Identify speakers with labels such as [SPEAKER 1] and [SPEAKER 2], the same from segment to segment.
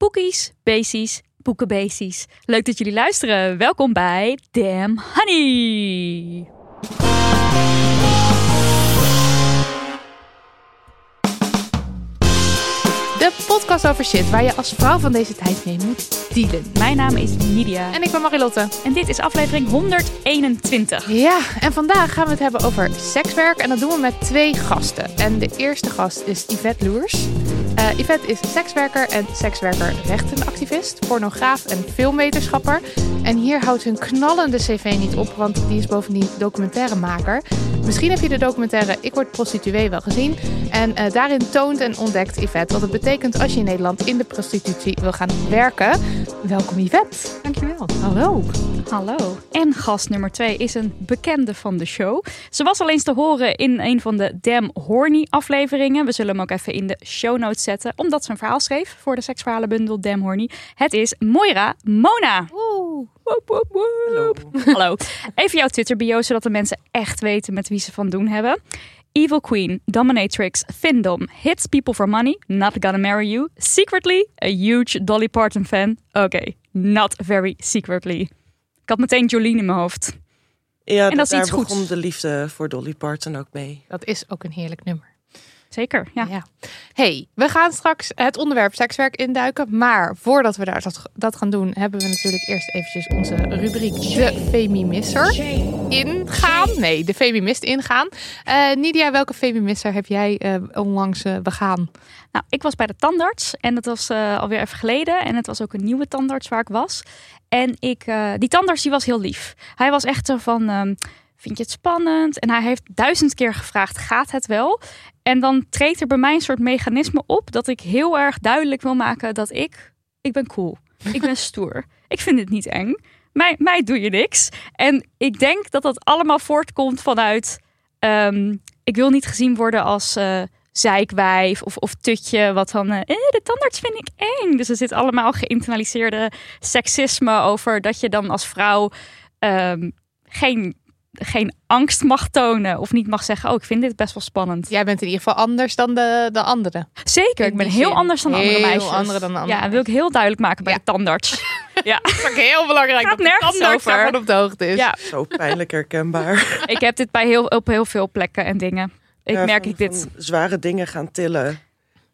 [SPEAKER 1] Poekies, beesties, boekenbeesties. Leuk dat jullie luisteren. Welkom bij Damn Honey.
[SPEAKER 2] De podcast over shit waar je als vrouw van deze tijd mee moet dealen.
[SPEAKER 1] Mijn naam is Nidia.
[SPEAKER 2] En ik ben Marilotte.
[SPEAKER 1] En dit is aflevering 121.
[SPEAKER 2] Ja, en vandaag gaan we het hebben over sekswerk. En dat doen we met twee gasten. En de eerste gast is Yvette Loers. Uh, Yvette is sekswerker en sekswerkerrechtenactivist, pornograaf en filmwetenschapper. En hier houdt hun knallende cv niet op, want die is bovendien documentairemaker. Misschien heb je de documentaire Ik word prostituee wel gezien. En uh, daarin toont en ontdekt Yvette wat het betekent als je in Nederland in de prostitutie wil gaan werken. Welkom Yvette.
[SPEAKER 1] Dankjewel.
[SPEAKER 2] Hallo.
[SPEAKER 1] Hallo. En gast nummer twee is een bekende van de show. Ze was al eens te horen in een van de Damn Horny afleveringen. We zullen hem ook even in de show notes zetten, omdat ze een verhaal schreef voor de seksverhalenbundel Damn Horny. Het is Moira Mona.
[SPEAKER 2] Oeh.
[SPEAKER 3] Hallo.
[SPEAKER 1] Hallo. Even jouw Twitter bio, zodat de mensen echt weten met wie ze van doen hebben. Evil Queen, Dominatrix, Findom, Hits People for Money, Not Gonna Marry You, Secretly, a huge Dolly Parton fan. Oké, not very secretly. Ik had meteen Jolene in mijn hoofd.
[SPEAKER 3] Ja,
[SPEAKER 1] En dat is
[SPEAKER 3] daar begon de liefde voor Dolly Parton ook mee.
[SPEAKER 2] Dat is ook een heerlijk nummer.
[SPEAKER 1] Zeker, ja.
[SPEAKER 2] Ja. Hey, we gaan straks het onderwerp sekswerk induiken. Maar voordat we daar dat, dat gaan doen, hebben we natuurlijk eerst eventjes onze rubriek De Femimisser ingaan. Nee, de Femimist ingaan. Eh Nidia, welke Femimisser heb jij eh, onlangs eh, begaan?
[SPEAKER 1] Nou, ik was bij de tandarts en dat was alweer even geleden. En het was ook een nieuwe tandarts waar ik was. En ik, die tandarts die was heel lief. Hij was echt zo van, ehm, vind je het spannend? En hij heeft duizend keer gevraagd, gaat het wel? En dan treedt er bij mij een soort mechanisme op dat ik heel erg duidelijk wil maken dat ik, ik ben cool. Ik ben stoer. Ik vind het niet eng. Mij, mij doe je niks. En ik denk dat dat allemaal voortkomt vanuit, ehm, ik wil niet gezien worden als... eh, zeikwijf of, of tutje, wat dan, eh, eh, de tandarts vind ik eng. Dus er zit allemaal geïnternaliseerde seksisme over dat je dan als vrouw ehm, geen, geen angst mag tonen of niet mag zeggen, oh, ik vind dit best wel spannend.
[SPEAKER 2] Jij bent in ieder geval anders dan de, de anderen.
[SPEAKER 1] Zeker, ik ben heel
[SPEAKER 2] zin.
[SPEAKER 1] anders dan andere
[SPEAKER 2] Heel
[SPEAKER 1] meisjes.
[SPEAKER 2] andere dan andere
[SPEAKER 1] Ja, dat wil ik heel duidelijk maken bij
[SPEAKER 2] Ja.
[SPEAKER 1] de tandarts. ja.
[SPEAKER 2] Dat is ook heel belangrijk
[SPEAKER 1] Gaat
[SPEAKER 2] dat de
[SPEAKER 1] nergens
[SPEAKER 2] tandarts
[SPEAKER 1] over.
[SPEAKER 2] daarvan op de hoogte is.
[SPEAKER 1] ja,
[SPEAKER 3] Zo pijnlijk herkenbaar.
[SPEAKER 1] ik heb dit bij heel, op heel veel plekken en dingen. Ik
[SPEAKER 3] Ja,
[SPEAKER 1] merk
[SPEAKER 3] van-
[SPEAKER 1] ik dit.
[SPEAKER 3] van zware dingen gaan tillen.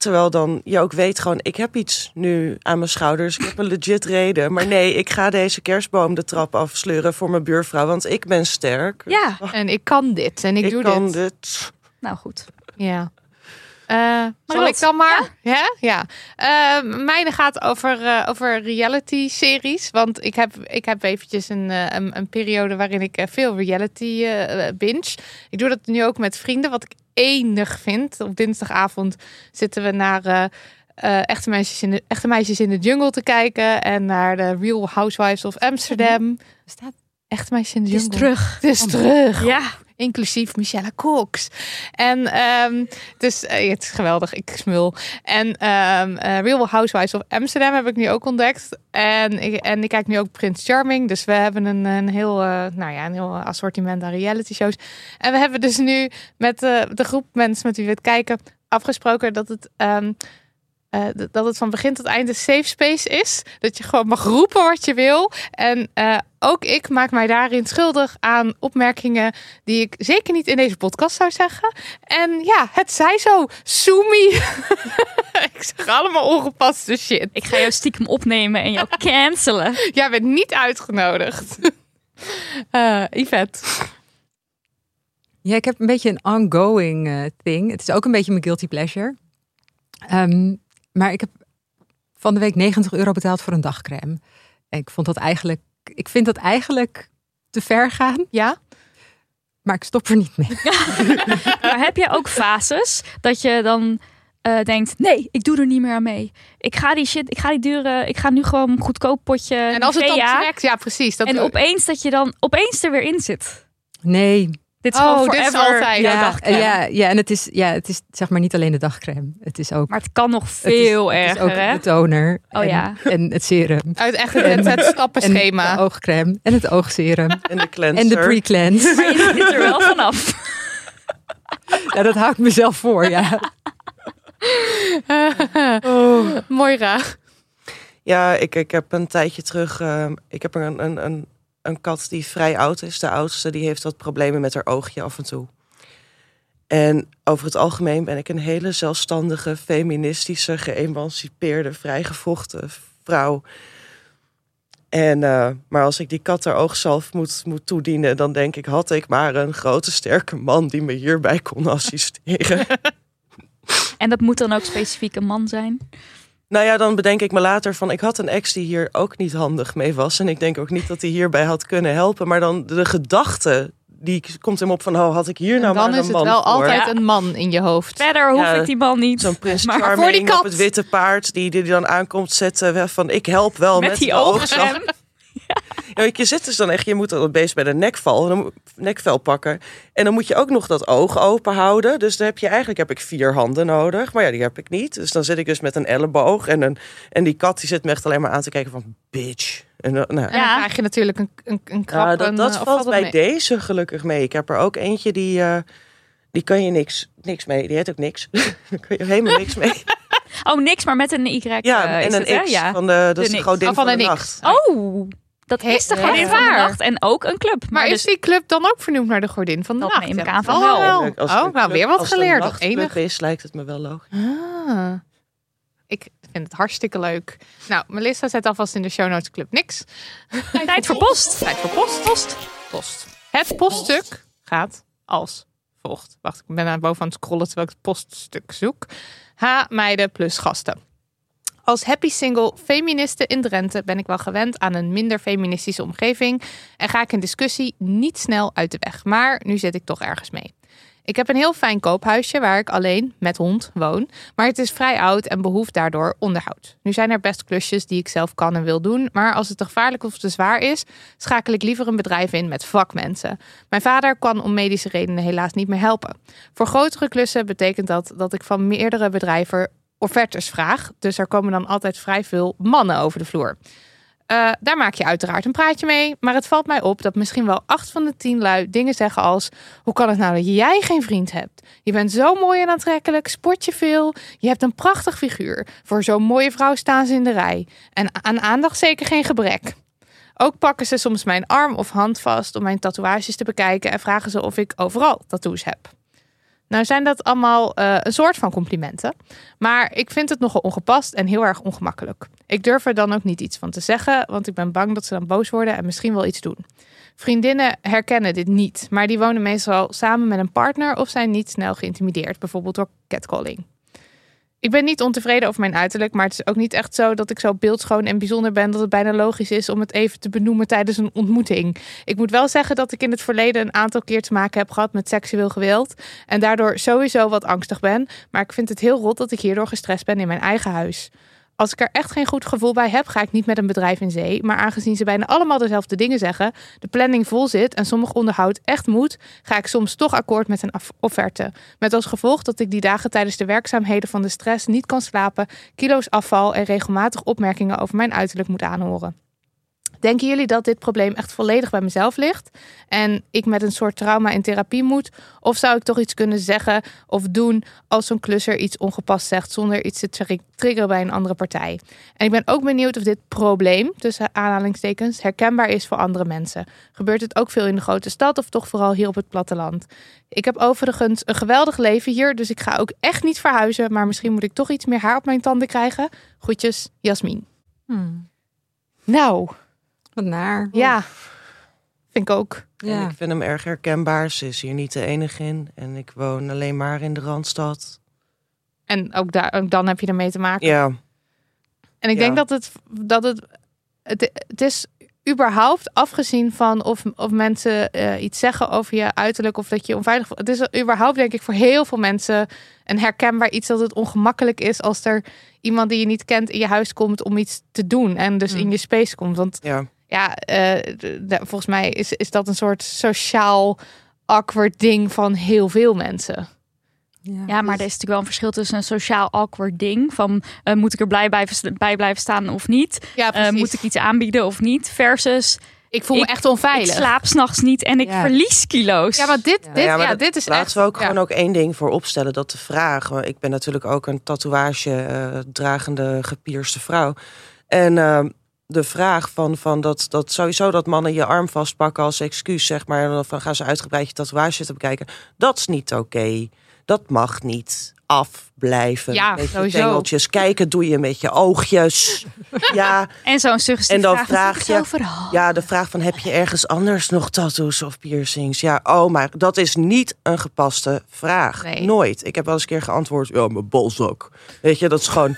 [SPEAKER 3] Terwijl dan je ook weet gewoon, ik heb iets nu aan mijn schouders. Ik heb een legit reden. Maar nee, ik ga deze kerstboom de trap afsleuren voor mijn buurvrouw. Want ik ben sterk.
[SPEAKER 1] Ja,
[SPEAKER 2] En ik kan dit en ik,
[SPEAKER 3] ik
[SPEAKER 2] doe
[SPEAKER 3] kan
[SPEAKER 2] dit.
[SPEAKER 3] dit.
[SPEAKER 1] nou goed.
[SPEAKER 2] Ja. Eh, zal ik dan maar? Ja. ja. Eh, mijne gaat over, eh, over reality-series. Want ik heb, ik heb eventjes een, een, een periode waarin ik veel reality binge. Ik doe dat nu ook met vrienden, wat ik enig vind. Op dinsdagavond zitten we naar... echte, meisjes in de, echte meisjes in de jungle te kijken. En naar de Real Housewives of Amsterdam.
[SPEAKER 1] Staat
[SPEAKER 2] Echte meisjes in de
[SPEAKER 1] het is
[SPEAKER 2] jungle.
[SPEAKER 1] terug.
[SPEAKER 2] Het is terug
[SPEAKER 1] Ja,
[SPEAKER 2] inclusief Michelle Cox. En ehm dus eh, het is geweldig, ik smul. En ehm eh, Real Housewives of Amsterdam heb ik nu ook ontdekt. En ik, en ik kijk nu ook Prince Charming. Dus we hebben een, een heel, eh, nou ja, een heel assortiment aan reality shows. En we hebben dus nu met de groep mensen met wie we het kijken afgesproken dat het ehm, eh, dat het van begin tot eind een safe space is. Dat je gewoon mag roepen wat je wil. En eh, ook ik maak mij daarin schuldig aan opmerkingen die ik zeker niet in deze podcast zou zeggen. En ja, het zij zo. Soemi. ik zeg allemaal ongepaste shit.
[SPEAKER 1] Ik ga jou stiekem opnemen en jou cancelen.
[SPEAKER 2] Jij bent niet uitgenodigd. Eh Yvette.
[SPEAKER 4] Ja, ik heb een beetje een ongoing thing. Het is ook een beetje mijn guilty pleasure. Ehm, maar ik heb van de week 90 euro betaald voor een dagcreme. En ik vond dat eigenlijk, ik vind dat eigenlijk te ver gaan,
[SPEAKER 2] Ja?
[SPEAKER 4] maar ik stop er niet mee.
[SPEAKER 1] Maar heb je ook fases dat je dan eh, denkt: nee, ik doe er niet meer aan mee. Ik ga die shit, ik ga die dure, ik ga nu gewoon een goedkoop potje.
[SPEAKER 2] En als het dan trekt, ja precies. Dat
[SPEAKER 1] En opeens dat je dan opeens er weer in zit.
[SPEAKER 4] Nee.
[SPEAKER 1] Dit is
[SPEAKER 2] Oh,
[SPEAKER 1] gewoon
[SPEAKER 2] dit is
[SPEAKER 1] forever
[SPEAKER 2] altijd.
[SPEAKER 4] Ja,
[SPEAKER 1] dagcreme.
[SPEAKER 4] ja, ja, en het is, ja, het is zeg maar niet alleen de dagcreme. Het is ook
[SPEAKER 1] Maar het kan nog
[SPEAKER 4] het is-
[SPEAKER 1] veel
[SPEAKER 4] het is
[SPEAKER 1] erger,
[SPEAKER 4] ook
[SPEAKER 1] hè?
[SPEAKER 4] de toner
[SPEAKER 1] Oh,
[SPEAKER 4] en,
[SPEAKER 1] ja.
[SPEAKER 4] en het serum.
[SPEAKER 2] Uit echt het, het
[SPEAKER 4] En
[SPEAKER 2] stappenschema.
[SPEAKER 4] de oogcreme en het oogserum
[SPEAKER 3] En de cleanser.
[SPEAKER 4] en de pre-cleanse.
[SPEAKER 1] Maar je zit er wel vanaf.
[SPEAKER 4] Ja, dat hou ik mezelf voor, ja.
[SPEAKER 2] Moira.
[SPEAKER 3] Ja, ik, ik heb een tijdje terug. eh, ik heb een, een, een, een kat die vrij oud is. De oudste die heeft wat problemen met haar oogje af en toe. En over het algemeen ben ik een hele zelfstandige, feministische, geëmancipeerde, vrijgevochten vrouw. En, eh, maar als ik die kat haar oogzalf moet, moet toedienen, dan denk ik, had ik maar een grote, sterke man die me hierbij kon assisteren.
[SPEAKER 1] En dat moet dan ook specifiek een man zijn.
[SPEAKER 3] Nou ja, dan bedenk ik me later van... ik had een ex die hier ook niet handig mee was. En ik denk ook niet dat hij hierbij had kunnen helpen. Maar dan de gedachte, die komt hem op van... oh, had ik hier nou
[SPEAKER 2] dan
[SPEAKER 3] maar
[SPEAKER 2] is
[SPEAKER 3] een
[SPEAKER 2] het
[SPEAKER 3] man
[SPEAKER 2] wel
[SPEAKER 3] voor.
[SPEAKER 2] altijd
[SPEAKER 1] Ja.
[SPEAKER 2] een man in je hoofd.
[SPEAKER 1] Verder hoef
[SPEAKER 3] Ja,
[SPEAKER 1] ik die man niet.
[SPEAKER 3] Zo'n prins
[SPEAKER 1] Maar
[SPEAKER 3] Charming
[SPEAKER 2] voor die kat.
[SPEAKER 3] op het witte paard... die, die dan aankomt zetten van... ik help wel met,
[SPEAKER 1] met die ogen.
[SPEAKER 3] Ja, je zit dus dan echt, je moet dat beest bij de nekval, nekvel pakken. En dan moet je ook nog dat oog open houden. Dus dan heb je eigenlijk heb ik vier handen nodig. Maar ja, die heb ik niet. Dus dan zit ik dus met een elleboog. En, een, en die kat die zit me echt alleen maar aan te kijken van bitch. En, dan- nou,
[SPEAKER 2] En dan krijg je natuurlijk een, een, een krap.
[SPEAKER 3] ja, dat,
[SPEAKER 2] eh,
[SPEAKER 3] valt bij
[SPEAKER 2] mee?
[SPEAKER 3] deze gelukkig mee. Ik heb er ook eentje die, eh, die kan je niks, niks mee. Die heet ook niks. Daar kun je helemaal niks mee.
[SPEAKER 1] Oh, niks, maar met een Y.
[SPEAKER 3] Ja,
[SPEAKER 1] eh,
[SPEAKER 3] en een
[SPEAKER 1] het?
[SPEAKER 3] X
[SPEAKER 1] Ja.
[SPEAKER 3] van de, dat is
[SPEAKER 2] Oh,
[SPEAKER 3] van,
[SPEAKER 2] van
[SPEAKER 3] de
[SPEAKER 2] de
[SPEAKER 3] nacht.
[SPEAKER 1] Oh, dat
[SPEAKER 2] He-
[SPEAKER 1] is de godin van de
[SPEAKER 2] Waar?
[SPEAKER 1] nacht. En ook een club.
[SPEAKER 2] Maar
[SPEAKER 1] dus
[SPEAKER 2] is die club dan ook vernoemd naar de godin van de
[SPEAKER 1] Dat
[SPEAKER 2] nacht?
[SPEAKER 1] neem ik aan van
[SPEAKER 2] oh,
[SPEAKER 1] wel.
[SPEAKER 3] Als
[SPEAKER 2] Oh, nou
[SPEAKER 3] club-
[SPEAKER 2] weer wat
[SPEAKER 3] als het een
[SPEAKER 2] geleerd.
[SPEAKER 3] nachtclub
[SPEAKER 2] Enig.
[SPEAKER 3] is, lijkt het me wel logisch.
[SPEAKER 2] Ah. Ik vind het hartstikke leuk. Nou, Melissa zet alvast in de show notes club niks.
[SPEAKER 1] tijd voor post.
[SPEAKER 2] Tijd voor post. Post. Post. Het poststuk gaat als volgt. Wacht, ik ben naar boven aan het scrollen terwijl ik het poststuk zoek. H meiden plus gasten. Als happy single feministe in Drenthe ben ik wel gewend aan een minder feministische omgeving en ga ik een discussie niet snel uit de weg. Maar nu zit ik toch ergens mee. Ik heb een heel fijn koophuisje waar ik alleen met hond woon, maar het is vrij oud en behoeft daardoor onderhoud. Nu zijn er best klusjes die ik zelf kan en wil doen, maar als het te gevaarlijk of te zwaar is, schakel ik liever een bedrijf in met vakmensen. Mijn vader kan om medische redenen helaas niet meer helpen. Voor grotere klussen betekent dat dat ik van meerdere bedrijven offertes vraag, dus er komen dan altijd vrij veel mannen over de vloer. Eh, daar maak je uiteraard een praatje mee. Maar het valt mij op dat misschien wel acht van de tien lui dingen zeggen als... Hoe kan het nou dat jij geen vriend hebt? Je bent zo mooi en aantrekkelijk, sport je veel. Je hebt een prachtig figuur. Voor zo'n mooie vrouw staan ze in de rij. En aan aandacht zeker geen gebrek. Ook pakken ze soms mijn arm of hand vast om mijn tatoeages te bekijken... en vragen ze of ik overal tattoos heb. Nou zijn dat allemaal eh, een soort van complimenten. Maar ik vind het nogal ongepast en heel erg ongemakkelijk. Ik durf er dan ook niet iets van te zeggen, want ik ben bang dat ze dan boos worden en misschien wel iets doen. Vriendinnen herkennen dit niet, maar die wonen meestal samen met een partner of zijn niet snel geïntimideerd, bijvoorbeeld door catcalling. Ik ben niet ontevreden over mijn uiterlijk, maar het is ook niet echt zo dat ik zo beeldschoon en bijzonder ben dat het bijna logisch is om het even te benoemen tijdens een ontmoeting. Ik moet wel zeggen dat ik in het verleden een aantal keer te maken heb gehad met seksueel geweld en daardoor sowieso wat angstig ben, maar ik vind het heel rot dat ik hierdoor gestrest ben in mijn eigen huis. Als ik er echt geen goed gevoel bij heb, ga ik niet met een bedrijf in zee. Maar aangezien ze bijna allemaal dezelfde dingen zeggen, de planning vol zit en sommig onderhoud echt moet, ga ik soms toch akkoord met een offerte. Met als gevolg dat ik die dagen tijdens de werkzaamheden van de stress niet kan slapen, kilo's afval en regelmatig opmerkingen over mijn uiterlijk moet aanhoren. Denken jullie dat dit probleem echt volledig bij mezelf ligt en ik met een soort trauma in therapie moet? Of zou ik toch iets kunnen zeggen of doen als zo'n klusser iets ongepast zegt zonder iets te tri- triggeren bij een andere partij? En ik ben ook benieuwd of dit probleem, tussen aanhalingstekens, herkenbaar is voor andere mensen. Gebeurt het ook veel in de grote stad of toch vooral hier op het platteland? Ik heb overigens een geweldig leven hier, dus ik ga ook echt niet verhuizen, maar misschien moet ik toch iets meer haar op mijn tanden krijgen. Groetjes, Jasmin.
[SPEAKER 4] Hmm.
[SPEAKER 2] Nou,
[SPEAKER 4] Wat naar.
[SPEAKER 2] ja, vind ik ook.
[SPEAKER 3] En
[SPEAKER 4] Ja.
[SPEAKER 3] ik vind hem erg herkenbaar. Ze is hier niet de enige in. En ik woon alleen maar in de Randstad.
[SPEAKER 2] En ook, daar, ook dan heb je ermee te maken.
[SPEAKER 3] Ja,
[SPEAKER 2] En ik
[SPEAKER 3] Ja.
[SPEAKER 2] denk dat het, dat het, het, het is überhaupt afgezien van of, of mensen eh, iets zeggen over je uiterlijk of dat je je onveilig voelt. Het is überhaupt denk ik voor heel veel mensen een herkenbaar iets dat het ongemakkelijk is als er iemand die je niet kent in je huis komt om iets te doen en dus
[SPEAKER 4] Mm.
[SPEAKER 2] in je space komt. Want
[SPEAKER 3] ja.
[SPEAKER 2] Ja, eh, volgens mij is, is dat een soort sociaal awkward ding van heel veel mensen.
[SPEAKER 1] Ja, maar er is natuurlijk wel een verschil tussen een sociaal awkward ding. Van eh, moet ik er blij blijven, bij blijven staan of niet?
[SPEAKER 2] Ja,
[SPEAKER 1] Eh, moet ik iets aanbieden of niet? Versus
[SPEAKER 2] ik voel me
[SPEAKER 1] ik-
[SPEAKER 2] echt onveilig.
[SPEAKER 1] ik slaap s'nachts niet en ik
[SPEAKER 4] Ja.
[SPEAKER 1] verlies kilo's.
[SPEAKER 2] Ja, maar dit,
[SPEAKER 4] Ja.
[SPEAKER 2] dit,
[SPEAKER 3] Ja,
[SPEAKER 2] ja,
[SPEAKER 3] maar dat-
[SPEAKER 2] dit is
[SPEAKER 3] Laten
[SPEAKER 2] echt.
[SPEAKER 3] we ook
[SPEAKER 2] ja.
[SPEAKER 3] gewoon ook één ding voor opstellen. Dat de vraag. want Ik ben natuurlijk ook een tatoeage eh, dragende gepierste vrouw. En eh, de vraag van, van dat, dat sowieso dat mannen je arm vastpakken als excuus, zeg maar. En dan gaan ze uitgebreid je tatoeage zitten bekijken. Dat is niet oké. Dat mag niet. Afblijven.
[SPEAKER 2] Ja,
[SPEAKER 3] met je
[SPEAKER 2] sowieso.
[SPEAKER 3] tengeltjes. Kijken doe je met je oogjes. ja,
[SPEAKER 1] En zo'n suggestieve
[SPEAKER 3] En dan
[SPEAKER 1] vraag,
[SPEAKER 3] je- ja, de vraag van heb je ergens anders nog tattoos of piercings? Ja, oh, maar dat is niet een gepaste vraag.
[SPEAKER 2] Nee.
[SPEAKER 3] Nooit. Ik heb wel eens een keer geantwoord, ja, mijn balzak. Weet je, dat is gewoon...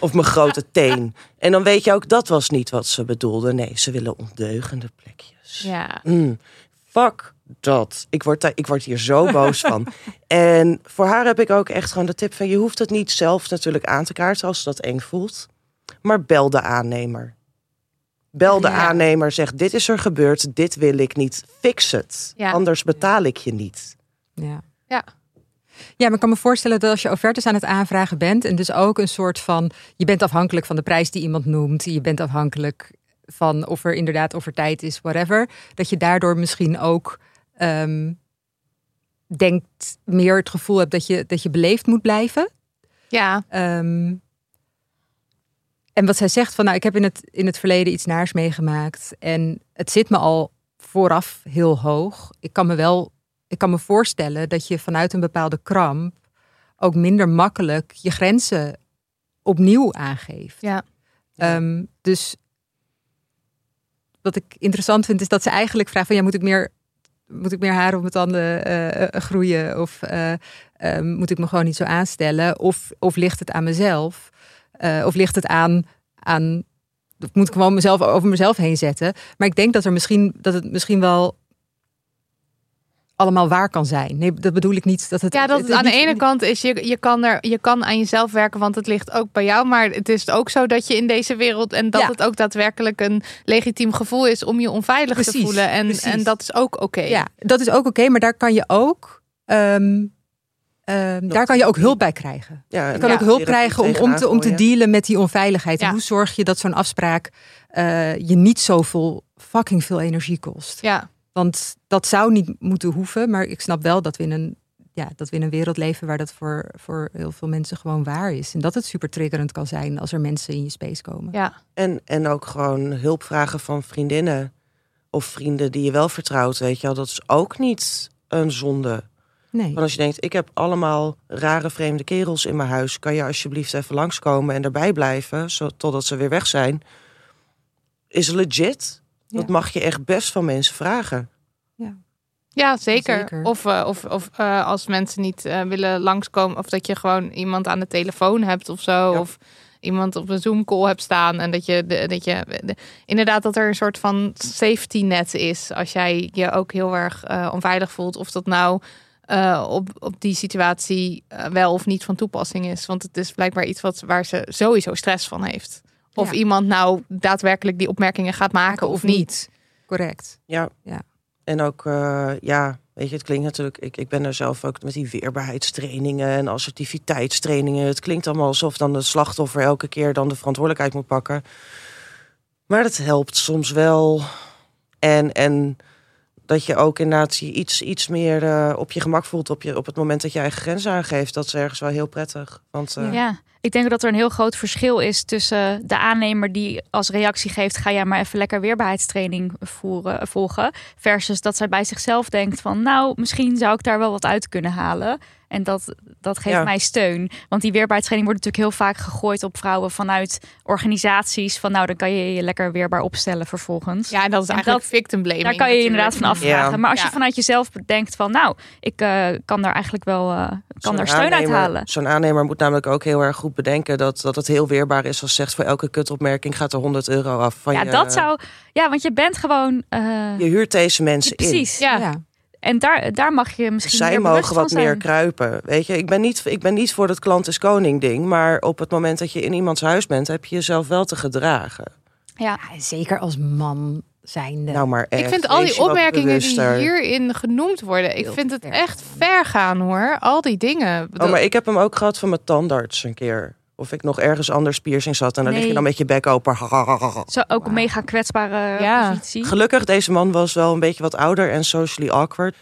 [SPEAKER 3] Of mijn grote teen. En dan weet je ook, dat was niet wat ze bedoelde. Nee, ze willen ondeugende plekjes.
[SPEAKER 2] Ja.
[SPEAKER 3] Mm, fuck dat. Ik word, daar, ik word hier zo boos van. En voor haar heb ik ook echt gewoon de tip van... je hoeft het niet zelf natuurlijk aan te kaarten als ze dat eng voelt. Maar bel de aannemer. Bel de
[SPEAKER 2] Ja.
[SPEAKER 3] aannemer, zeg dit is er gebeurd, dit wil ik niet. Fix het,
[SPEAKER 2] Ja.
[SPEAKER 3] anders betaal ik je niet.
[SPEAKER 4] Ja.
[SPEAKER 2] Ja.
[SPEAKER 4] Ja, maar ik kan me voorstellen dat als je offertes aan het aanvragen bent en dus ook een soort van, je bent afhankelijk van de prijs die iemand noemt, je bent afhankelijk van of er inderdaad over tijd is, whatever, dat je daardoor misschien ook ehm, denkt meer het gevoel hebt dat je dat je beleefd moet blijven.
[SPEAKER 2] Ja.
[SPEAKER 4] Ehm, en wat zij zegt van, nou, ik heb in het, in het verleden iets naars meegemaakt en het zit me al vooraf heel hoog. Ik kan me wel, ik kan me voorstellen dat je vanuit een bepaalde kramp ook minder makkelijk je grenzen opnieuw aangeeft.
[SPEAKER 2] Ja.
[SPEAKER 4] Ehm, dus wat ik interessant vind is dat ze eigenlijk vraagt van, ja, moet ik meer, moet ik meer haar op mijn tanden eh, eh, groeien of eh, ehm, moet ik me gewoon niet zo aanstellen? Of, of ligt het aan mezelf? Of ligt het aan, aan moet ik gewoon mezelf over mezelf heen zetten? Maar ik denk dat er misschien dat het misschien wel allemaal waar kan zijn. Nee, dat bedoel ik niet. Dat het,
[SPEAKER 2] Ja, dat het aan de
[SPEAKER 4] niet-
[SPEAKER 2] ene kant is, je, je, kan er, je kan aan jezelf werken, want het ligt ook bij jou. Maar het is ook zo dat je in deze wereld en dat
[SPEAKER 4] Ja.
[SPEAKER 2] het ook daadwerkelijk een legitiem gevoel is om je onveilig te voelen. En,
[SPEAKER 4] precies.
[SPEAKER 2] en dat is ook oké.
[SPEAKER 4] Ja, dat is ook oké, maar daar kan je ook. ehm, ehm, daar kan je ook hulp bij krijgen.
[SPEAKER 3] Ja,
[SPEAKER 4] Je kan
[SPEAKER 2] Ja.
[SPEAKER 4] ook hulp krijgen om, om, te, om te dealen met die onveiligheid. En hoe zorg je dat zo'n afspraak eh, je niet zoveel fucking veel energie kost?
[SPEAKER 2] Ja.
[SPEAKER 4] Want dat zou niet moeten hoeven, maar ik snap wel dat we in een, ja, dat we in een wereld leven waar dat voor, voor heel veel mensen gewoon waar is. En dat het super triggerend kan zijn als er mensen in je space komen.
[SPEAKER 2] ja.
[SPEAKER 3] En, en ook gewoon hulp vragen van vriendinnen of vrienden die je wel vertrouwt, weet je wel. Dat is ook niet een zonde.
[SPEAKER 4] Nee.
[SPEAKER 3] Want als je denkt, ik heb allemaal rare vreemde kerels in mijn huis, kan je alsjeblieft even langskomen en erbij blijven, zo, totdat ze weer weg zijn. Is legit. Dat
[SPEAKER 4] Ja.
[SPEAKER 3] mag je echt best van mensen vragen.
[SPEAKER 2] Ja, zeker.
[SPEAKER 4] Zeker.
[SPEAKER 2] Of, eh, of, of eh, als mensen niet eh, willen langskomen, of dat je gewoon iemand aan de telefoon hebt of zo.
[SPEAKER 3] Ja.
[SPEAKER 2] Of iemand op een Zoom-call hebt staan. En dat je, de, dat je de- inderdaad dat er een soort van safety net is. Als jij je ook heel erg eh, onveilig voelt. Of dat nou eh, op, op die situatie wel of niet van toepassing is. Want het is blijkbaar iets wat, waar ze sowieso stress van heeft. Of
[SPEAKER 4] Ja.
[SPEAKER 2] iemand nou daadwerkelijk die opmerkingen gaat maken of niet.
[SPEAKER 4] Correct.
[SPEAKER 3] Ja.
[SPEAKER 4] Ja.
[SPEAKER 3] En ook, eh, ja, weet je, het klinkt natuurlijk, ik, ik ben er zelf ook met die weerbaarheidstrainingen en assertiviteitstrainingen. Het klinkt allemaal alsof dan de slachtoffer elke keer dan de verantwoordelijkheid moet pakken. Maar dat helpt soms wel. En, en dat je ook inderdaad je iets, iets meer eh, op je gemak voelt op, je, op het moment dat je eigen grenzen aangeeft. Dat is ergens wel heel prettig. Want eh,
[SPEAKER 1] Ja, ik denk dat er een heel groot verschil is tussen de aannemer die als reactie geeft: ga jij maar even lekker weerbaarheidstraining voeren, volgen. Versus dat zij bij zichzelf denkt: van nou, misschien zou ik daar wel wat uit kunnen halen. En dat, dat geeft
[SPEAKER 3] Ja.
[SPEAKER 1] mij steun. Want die weerbaarheidstraining wordt natuurlijk heel vaak gegooid op vrouwen vanuit organisaties. Van nou, dan kan je je lekker weerbaar opstellen vervolgens.
[SPEAKER 2] Ja, en dat is
[SPEAKER 1] En
[SPEAKER 2] eigenlijk
[SPEAKER 1] dat-
[SPEAKER 2] victim blaming.
[SPEAKER 1] Daar kan je je inderdaad van afvragen.
[SPEAKER 3] Ja.
[SPEAKER 1] Maar als
[SPEAKER 2] Ja.
[SPEAKER 1] je vanuit jezelf denkt van nou, ik eh, kan daar eigenlijk wel eh, kan daar steun uit halen.
[SPEAKER 3] Zo'n aannemer moet namelijk ook heel erg goed bedenken dat, dat het heel weerbaar is als zegt voor elke kutopmerking gaat er 100 euro af. Van
[SPEAKER 1] Ja,
[SPEAKER 3] je,
[SPEAKER 1] dat zou. Ja, want je bent gewoon. eh,
[SPEAKER 3] Je huurt deze mensen in.
[SPEAKER 1] precies.
[SPEAKER 2] Ja.
[SPEAKER 1] En daar, daar mag je misschien.
[SPEAKER 3] Zij mogen wat
[SPEAKER 1] van
[SPEAKER 3] meer
[SPEAKER 1] zijn.
[SPEAKER 3] kruipen. Weet je, ik ben, niet, ik ben niet voor het klant is koning ding. Maar op het moment dat je in iemands huis bent, heb je jezelf wel te gedragen.
[SPEAKER 1] Ja,
[SPEAKER 4] Ja, zeker als man zijnde.
[SPEAKER 3] Nou, maar
[SPEAKER 2] Ik
[SPEAKER 3] echt,
[SPEAKER 2] vind al die opmerkingen die hierin genoemd worden, ik vind het echt ver gaan hoor. Al die dingen.
[SPEAKER 3] Oh, maar ik heb hem ook gehad van mijn tandarts een keer. Of ik nog ergens anders piercing zat. En dan lig je
[SPEAKER 1] Nee.
[SPEAKER 3] dan met je bek open.
[SPEAKER 1] zo ook een mega kwetsbare
[SPEAKER 2] Ja.
[SPEAKER 1] positie.
[SPEAKER 3] Gelukkig, deze man was wel een beetje wat ouder en socially awkward.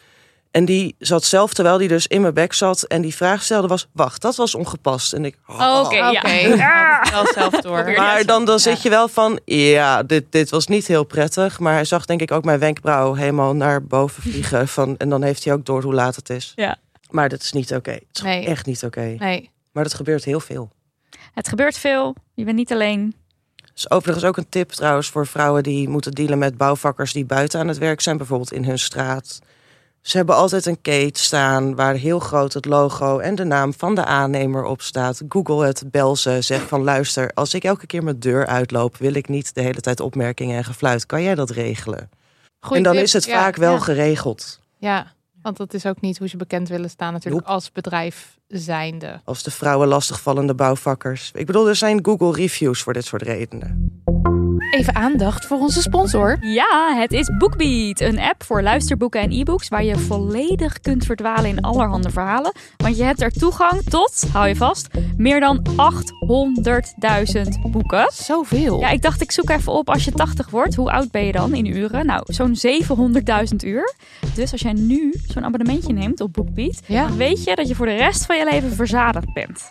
[SPEAKER 3] En die zat zelf, terwijl die dus in mijn bek zat... en die vraag stelde was, wacht, dat was ongepast. En ik...
[SPEAKER 1] Oh, Oké, ja.
[SPEAKER 2] Oké,
[SPEAKER 1] Ja.
[SPEAKER 2] had het wel zelf door.
[SPEAKER 3] Maar dan, dan zit je wel van, ja, dit, dit was niet heel prettig. Maar hij zag denk ik ook mijn wenkbrauw helemaal naar boven vliegen. Van, en dan heeft hij ook door hoe laat het is.
[SPEAKER 1] Ja.
[SPEAKER 3] Maar dat is niet oké. Het is
[SPEAKER 2] Nee.
[SPEAKER 3] echt niet oké.
[SPEAKER 2] Nee.
[SPEAKER 3] Maar dat gebeurt heel veel.
[SPEAKER 1] Het gebeurt veel. Je bent niet alleen.
[SPEAKER 3] is overigens ook een tip trouwens voor vrouwen die moeten dealen met bouwvakkers die buiten aan het werk zijn, bijvoorbeeld in hun straat. Ze hebben altijd een kate staan waar heel groot het logo en de naam van de aannemer op staat. Google het, bel ze, zeg van luister, als ik elke keer mijn deur uitloop, wil ik niet de hele tijd opmerkingen en gefluit. Kan jij dat regelen?
[SPEAKER 2] Goeie
[SPEAKER 3] en dan
[SPEAKER 2] tip.
[SPEAKER 3] is het
[SPEAKER 2] Ja,
[SPEAKER 3] vaak wel
[SPEAKER 2] ja.
[SPEAKER 3] geregeld.
[SPEAKER 2] Ja, want dat is ook niet hoe ze bekend willen staan natuurlijk als bedrijf zijnde.
[SPEAKER 3] Als de vrouwen lastigvallende bouwvakkers. Ik bedoel, er zijn Google reviews voor dit soort redenen.
[SPEAKER 2] Even aandacht voor onze sponsor.
[SPEAKER 1] Ja, het is BookBeat, een app voor luisterboeken en e-books waar je volledig kunt verdwalen in allerhande verhalen. Want je hebt er toegang tot, hou je vast, meer dan 800.000 boeken.
[SPEAKER 2] Zoveel.
[SPEAKER 1] Ja, ik dacht ik zoek even op als je 80 wordt. Hoe oud ben je dan in uren? Nou, zo'n 700.000 uur. Dus als jij nu zo'n abonnementje neemt op BookBeat,
[SPEAKER 2] Ja.
[SPEAKER 1] dan weet je dat je voor de rest van je leven verzadigd bent.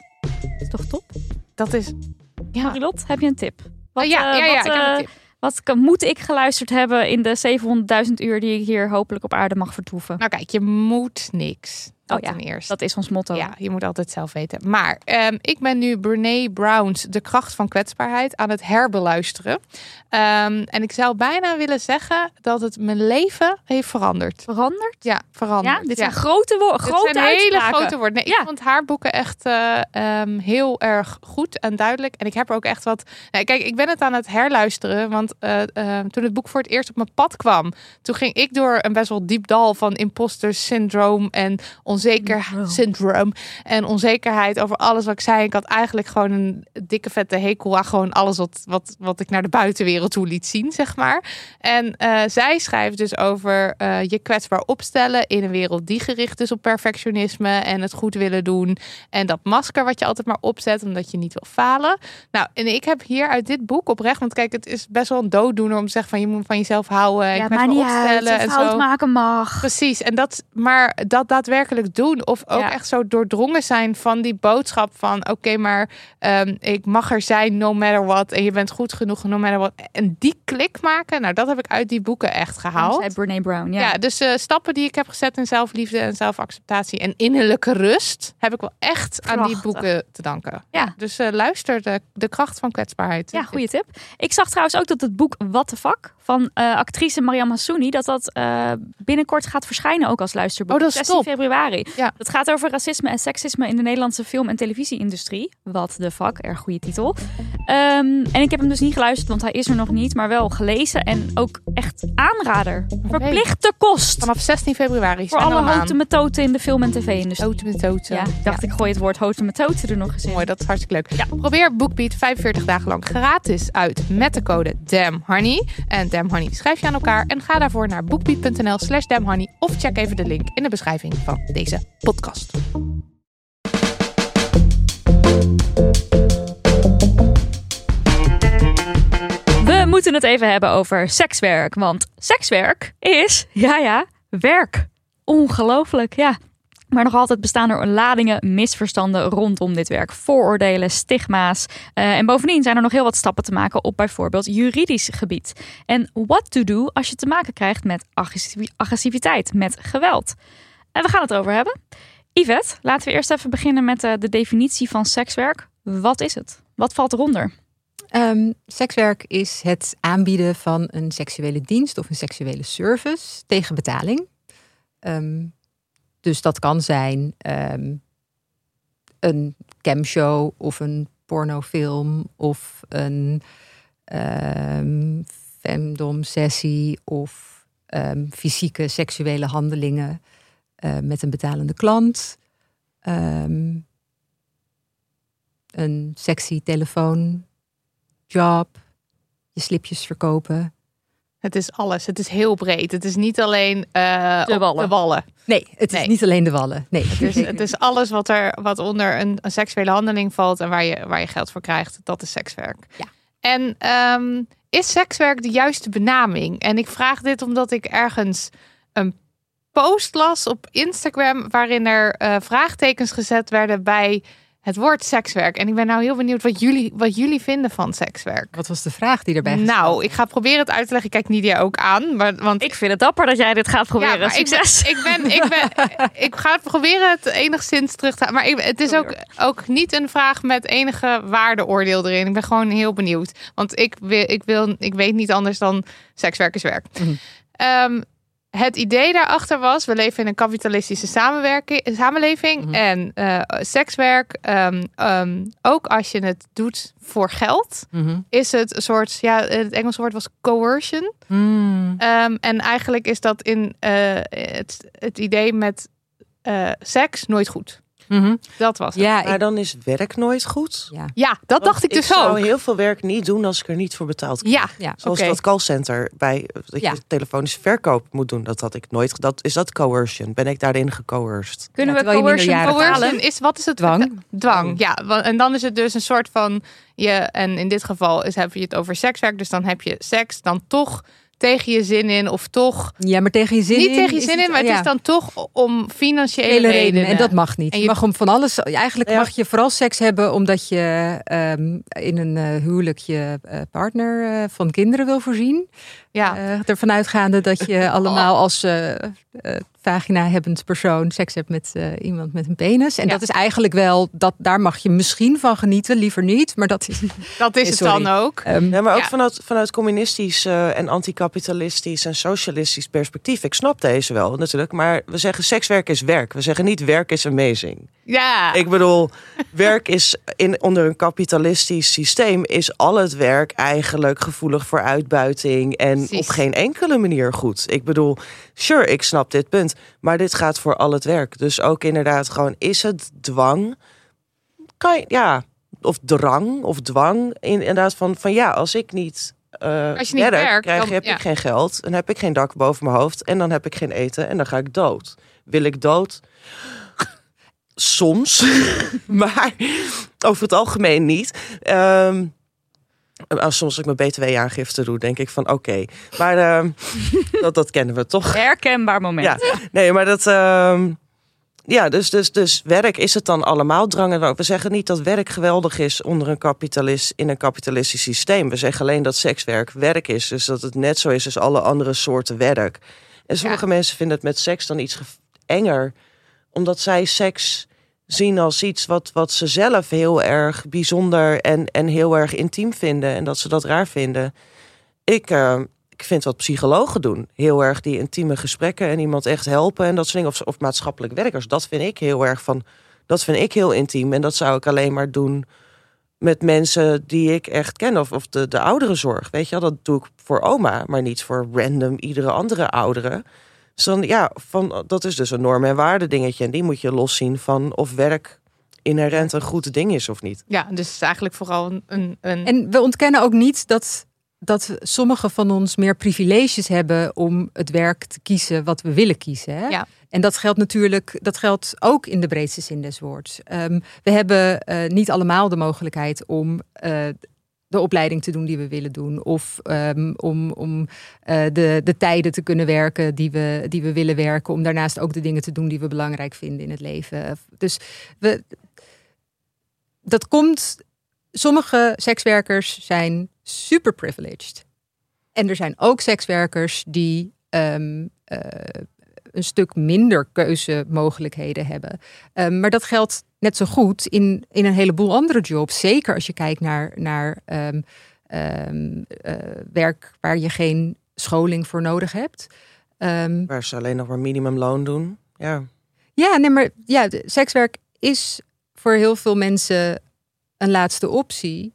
[SPEAKER 1] Is toch top?
[SPEAKER 2] dat is. Ja,
[SPEAKER 1] Marilot, heb je een tip? Wat,
[SPEAKER 2] ja,
[SPEAKER 1] eh,
[SPEAKER 2] ja, ja,
[SPEAKER 1] wat,
[SPEAKER 2] ik
[SPEAKER 1] eh. Wat kan, moet ik geluisterd hebben in de 700.000 uur die ik hier hopelijk op aarde mag vertoeven?
[SPEAKER 2] Nou kijk, je moet niks. Dat
[SPEAKER 1] Oh ja,
[SPEAKER 2] ten eerste.
[SPEAKER 1] Dat is ons motto.
[SPEAKER 2] Ja, je moet altijd zelf weten. Maar ehm, ik ben nu Brene Brown's De kracht van kwetsbaarheid aan het herbeluisteren. Ehm, en ik zou bijna willen zeggen dat het mijn leven heeft veranderd.
[SPEAKER 1] Veranderd?
[SPEAKER 2] Ja, veranderd.
[SPEAKER 1] Ja, dit zijn grote woorden.
[SPEAKER 2] Dit hele grote woorden. Nee,
[SPEAKER 1] Ja.
[SPEAKER 2] Ik vond haar boeken echt eh, ehm, heel erg goed en duidelijk. En ik heb er ook echt wat... Nee, kijk, ik ben het aan het herluisteren. Want eh, toen het boek voor het eerst op mijn pad kwam... toen ging ik door een best wel diep dal van imposter syndroom... en onzeker syndroom en onzekerheid over alles wat ik zei. Ik had eigenlijk gewoon een dikke vette hekel aan gewoon alles wat, wat, wat ik naar de buitenwereld toe liet zien, zeg maar. En eh, zij schrijft dus over eh, je kwetsbaar opstellen in een wereld die gericht is op perfectionisme en het goed willen doen. En dat masker wat je altijd maar opzet omdat je niet wil falen. Nou, en ik heb hier uit dit boek oprecht, want kijk, het is best wel een dooddoener om te zeggen van je moet van jezelf houden en
[SPEAKER 1] Ja,
[SPEAKER 2] kwetsbaar
[SPEAKER 1] maar niet
[SPEAKER 2] opstellen en
[SPEAKER 1] fout
[SPEAKER 2] zo.
[SPEAKER 1] maken mag.
[SPEAKER 2] Precies, en dat, maar dat daadwerkelijk doen. Of ook
[SPEAKER 1] Ja.
[SPEAKER 2] echt zo doordrongen zijn van die boodschap van... oké, maar ehm, ik mag er zijn no matter what. En je bent goed genoeg no matter what. En die klik maken, nou dat heb ik uit die boeken echt gehaald.
[SPEAKER 1] Zei Brene Brown. Ja.
[SPEAKER 2] Ja, dus eh, stappen die ik heb gezet in zelfliefde en zelfacceptatie en innerlijke rust... heb ik wel echt aan die boeken te danken.
[SPEAKER 1] Ja.
[SPEAKER 2] dus eh, luister, de, de kracht van kwetsbaarheid.
[SPEAKER 1] Ja, goede tip. Ik zag trouwens ook dat het boek What the Fuck van eh, actrice Mariam Hassouni, dat dat eh, binnenkort gaat verschijnen ook als luisterboek.
[SPEAKER 2] Oh, dat is
[SPEAKER 1] 16
[SPEAKER 2] top.
[SPEAKER 1] februari.
[SPEAKER 2] Ja.
[SPEAKER 1] Dat gaat over racisme en seksisme in de Nederlandse film- en televisieindustrie. What the fuck, erg goede titel. Ehm, en ik heb hem dus niet geluisterd, want hij is er nog niet, maar wel gelezen en ook echt aanrader. Verplichte kost.
[SPEAKER 2] Vanaf 16 februari.
[SPEAKER 1] Voor alle houten metoten in de film- en tv-industrie.
[SPEAKER 2] Houten metoten.
[SPEAKER 1] Ja, ik dacht ik gooi het woord houten metoten er nog eens in.
[SPEAKER 2] Mooi, dat is hartstikke leuk. Probeer BookBeat 45 dagen lang gratis uit met de code DAMHoney. En DAMHoney schrijf je aan elkaar. En ga daarvoor naar bookbeat.nl slash damhoney. Of check even de link in de beschrijving van deze podcast.
[SPEAKER 1] We moeten het even hebben over sekswerk. Want sekswerk is, ja ja, werk. Ongelooflijk, ja. Maar nog altijd bestaan er ladingen misverstanden rondom dit werk. Vooroordelen, stigma's. Uh, en bovendien zijn er nog heel wat stappen te maken op bijvoorbeeld juridisch gebied. En what to do als je te maken krijgt met agressiviteit, met geweld. En we gaan het over hebben. Yvette, laten we eerst even beginnen met uh, de definitie van sekswerk. Wat is het? Wat valt eronder?
[SPEAKER 4] Um, sekswerk is het aanbieden van een seksuele dienst of een seksuele service tegen betaling. Um, dus dat kan zijn um, een camshow of een pornofilm of een um, femdom sessie of um, fysieke seksuele handelingen uh, met een betalende klant. een sexy telefoon, job, je slipjes verkopen.
[SPEAKER 2] Het is alles. Het is heel breed. Het is niet alleen uh, de, wallen. de, wallen.
[SPEAKER 4] Nee, het is niet alleen de wallen. Nee,
[SPEAKER 2] het is, het is alles wat er wat onder een, een, seksuele handeling valt en waar je, waar je geld voor krijgt. Dat is sekswerk.
[SPEAKER 4] Ja.
[SPEAKER 2] En um, is sekswerk de juiste benaming? En ik vraag dit omdat ik ergens een post las op Instagram waarin er uh, vraagtekens gezet werden bij het woord sekswerk. En ik ben nou heel benieuwd wat jullie, wat jullie vinden van sekswerk.
[SPEAKER 4] Wat was de vraag die erbij
[SPEAKER 2] Nou, ik ga proberen het uit te leggen. Ik kijk Nidia ook aan. Maar, want
[SPEAKER 1] ik vind het dapper dat jij dit gaat proberen. Ja, Succes.
[SPEAKER 2] Ik ben, ik, ben, ik, ben, ik ga het proberen het enigszins terug te Maar ik, het is ook, ook niet een vraag met enige waardeoordeel erin. Ik ben gewoon heel benieuwd. Want ik, wil, ik, wil, ik weet niet anders dan sekswerk is werk. Mm het idee daarachter was, we leven in een kapitalistische samenleving. Mhm. En uh, sekswerk, um, um, ook als je het doet voor geld, mhm. is het een soort, ja, het Engelse woord was coercion. Um, en eigenlijk is dat in uh, het, het idee met uh, seks nooit goed.
[SPEAKER 4] Mhm.
[SPEAKER 2] Dat was
[SPEAKER 3] het. Ja, maar dan is werk nooit goed.
[SPEAKER 2] Ja, ja dat dacht ik dus ook.
[SPEAKER 3] Ik zou heel veel werk niet doen als ik er niet voor betaald krijg.
[SPEAKER 2] Ja, ja.
[SPEAKER 3] Zoals dat callcenter bij dat je telefonische verkoop moet doen. Dat had ik nooit. Dat is dat coercion. Ben ik daarin gecoerced?
[SPEAKER 2] Kunnen we coercion, coercion is wat is het dwang? Dwang. Ja, en dan is het dus een soort van je en in dit geval is heb je het over sekswerk. Dus dan heb je seks dan toch tegen je zin in of toch.
[SPEAKER 4] Ja, maar tegen je zin
[SPEAKER 2] niet
[SPEAKER 4] in.
[SPEAKER 2] Niet tegen je zin in, maar het is dan toch om financiële redenen.
[SPEAKER 4] En dat mag niet. En je, mag om van alles. Eigenlijk mag je vooral seks hebben omdat je um, in een uh, huwelijk je uh, partner uh, van kinderen wil voorzien. Ja. ervan uitgaande dat je allemaal als vagina-hebbend persoon seks hebt met uh, iemand met een penis. En dat is eigenlijk wel, dat, daar mag je misschien van genieten, liever niet. Maar dat is,
[SPEAKER 2] dat is het dan ook.
[SPEAKER 3] Um, ja, maar ook vanuit, vanuit communistisch uh, en anticapitalistisch en socialistisch perspectief. Ik snap deze wel natuurlijk. Maar we zeggen sekswerk is werk. We zeggen niet werk is amazing.
[SPEAKER 2] Ja.
[SPEAKER 3] Ik bedoel, werk is in, onder een kapitalistisch systeem is al het werk eigenlijk gevoelig voor uitbuiting en Precies. op geen enkele manier goed. Ik bedoel, sure, ik snap dit punt, maar dit gaat voor al het werk. Dus ook inderdaad gewoon, is het dwang? Kan je, ja, of drang of dwang. Inderdaad van, van ja, als ik niet uh,
[SPEAKER 2] als je niet werk,
[SPEAKER 3] krijg,
[SPEAKER 2] dan,
[SPEAKER 3] heb ik geen geld. Dan heb ik geen dak boven mijn hoofd. En dan heb ik geen eten. En dan ga ik dood. Wil ik dood? Soms. maar over het algemeen niet. Um, als soms ik mijn btw-aangifte doe, denk ik van oké. Maar uh, dat, dat kennen we toch.
[SPEAKER 1] Herkenbaar moment.
[SPEAKER 3] Ja, nee, maar dat... Uh, ja, dus, dus, dus werk is het dan allemaal drang. We zeggen niet dat werk geweldig is onder een kapitalist, in een kapitalistisch systeem. We zeggen alleen dat sekswerk werk is. Dus dat het net zo is als alle andere soorten werk. En sommige ja. mensen vinden het met seks dan iets enger. Omdat zij seks zien als iets wat, wat ze zelf heel erg bijzonder en, en heel erg intiem vinden. En dat ze dat raar vinden. Ik, uh, ik vind wat psychologen doen. Heel erg die intieme gesprekken en iemand echt helpen en dat soort dingen. Of, of maatschappelijk werkers. Dat vind ik heel erg van. Dat vind ik heel intiem. En dat zou ik alleen maar doen met mensen die ik echt ken. Of, of de, de oudere zorg. Weet je wel, dat doe ik voor oma, maar niet voor random iedere andere oudere. Dus dan, ja, van, dat is dus een norm- en waarde dingetje. En die moet je loszien van of werk inherent een goed ding is of niet.
[SPEAKER 2] Ja, dus het is eigenlijk vooral een, een...
[SPEAKER 4] En we ontkennen ook niet dat, dat sommigen van ons meer privileges hebben om het werk te kiezen wat we willen kiezen. Hè?
[SPEAKER 2] Ja.
[SPEAKER 4] En dat geldt natuurlijk, dat geldt ook in de breedste zin des woords. Um, we hebben uh, niet allemaal de mogelijkheid om uh, de opleiding te doen die we willen doen. Of ehm, om, om eh, de, de tijden te kunnen werken die we, die we willen werken. Om daarnaast ook de dingen te doen die we belangrijk vinden in het leven. Dus we, dat komt. Sommige sekswerkers zijn super privileged. En er zijn ook sekswerkers die ehm, eh, een stuk minder keuzemogelijkheden hebben. Um, maar dat geldt net zo goed in, in een heleboel andere jobs. Zeker als je kijkt naar, naar um, werk waar je geen scholing voor nodig hebt.
[SPEAKER 3] waar ze alleen nog maar minimumloon doen. Ja,
[SPEAKER 4] ja nee, maar ja, sekswerk is voor heel veel mensen een laatste optie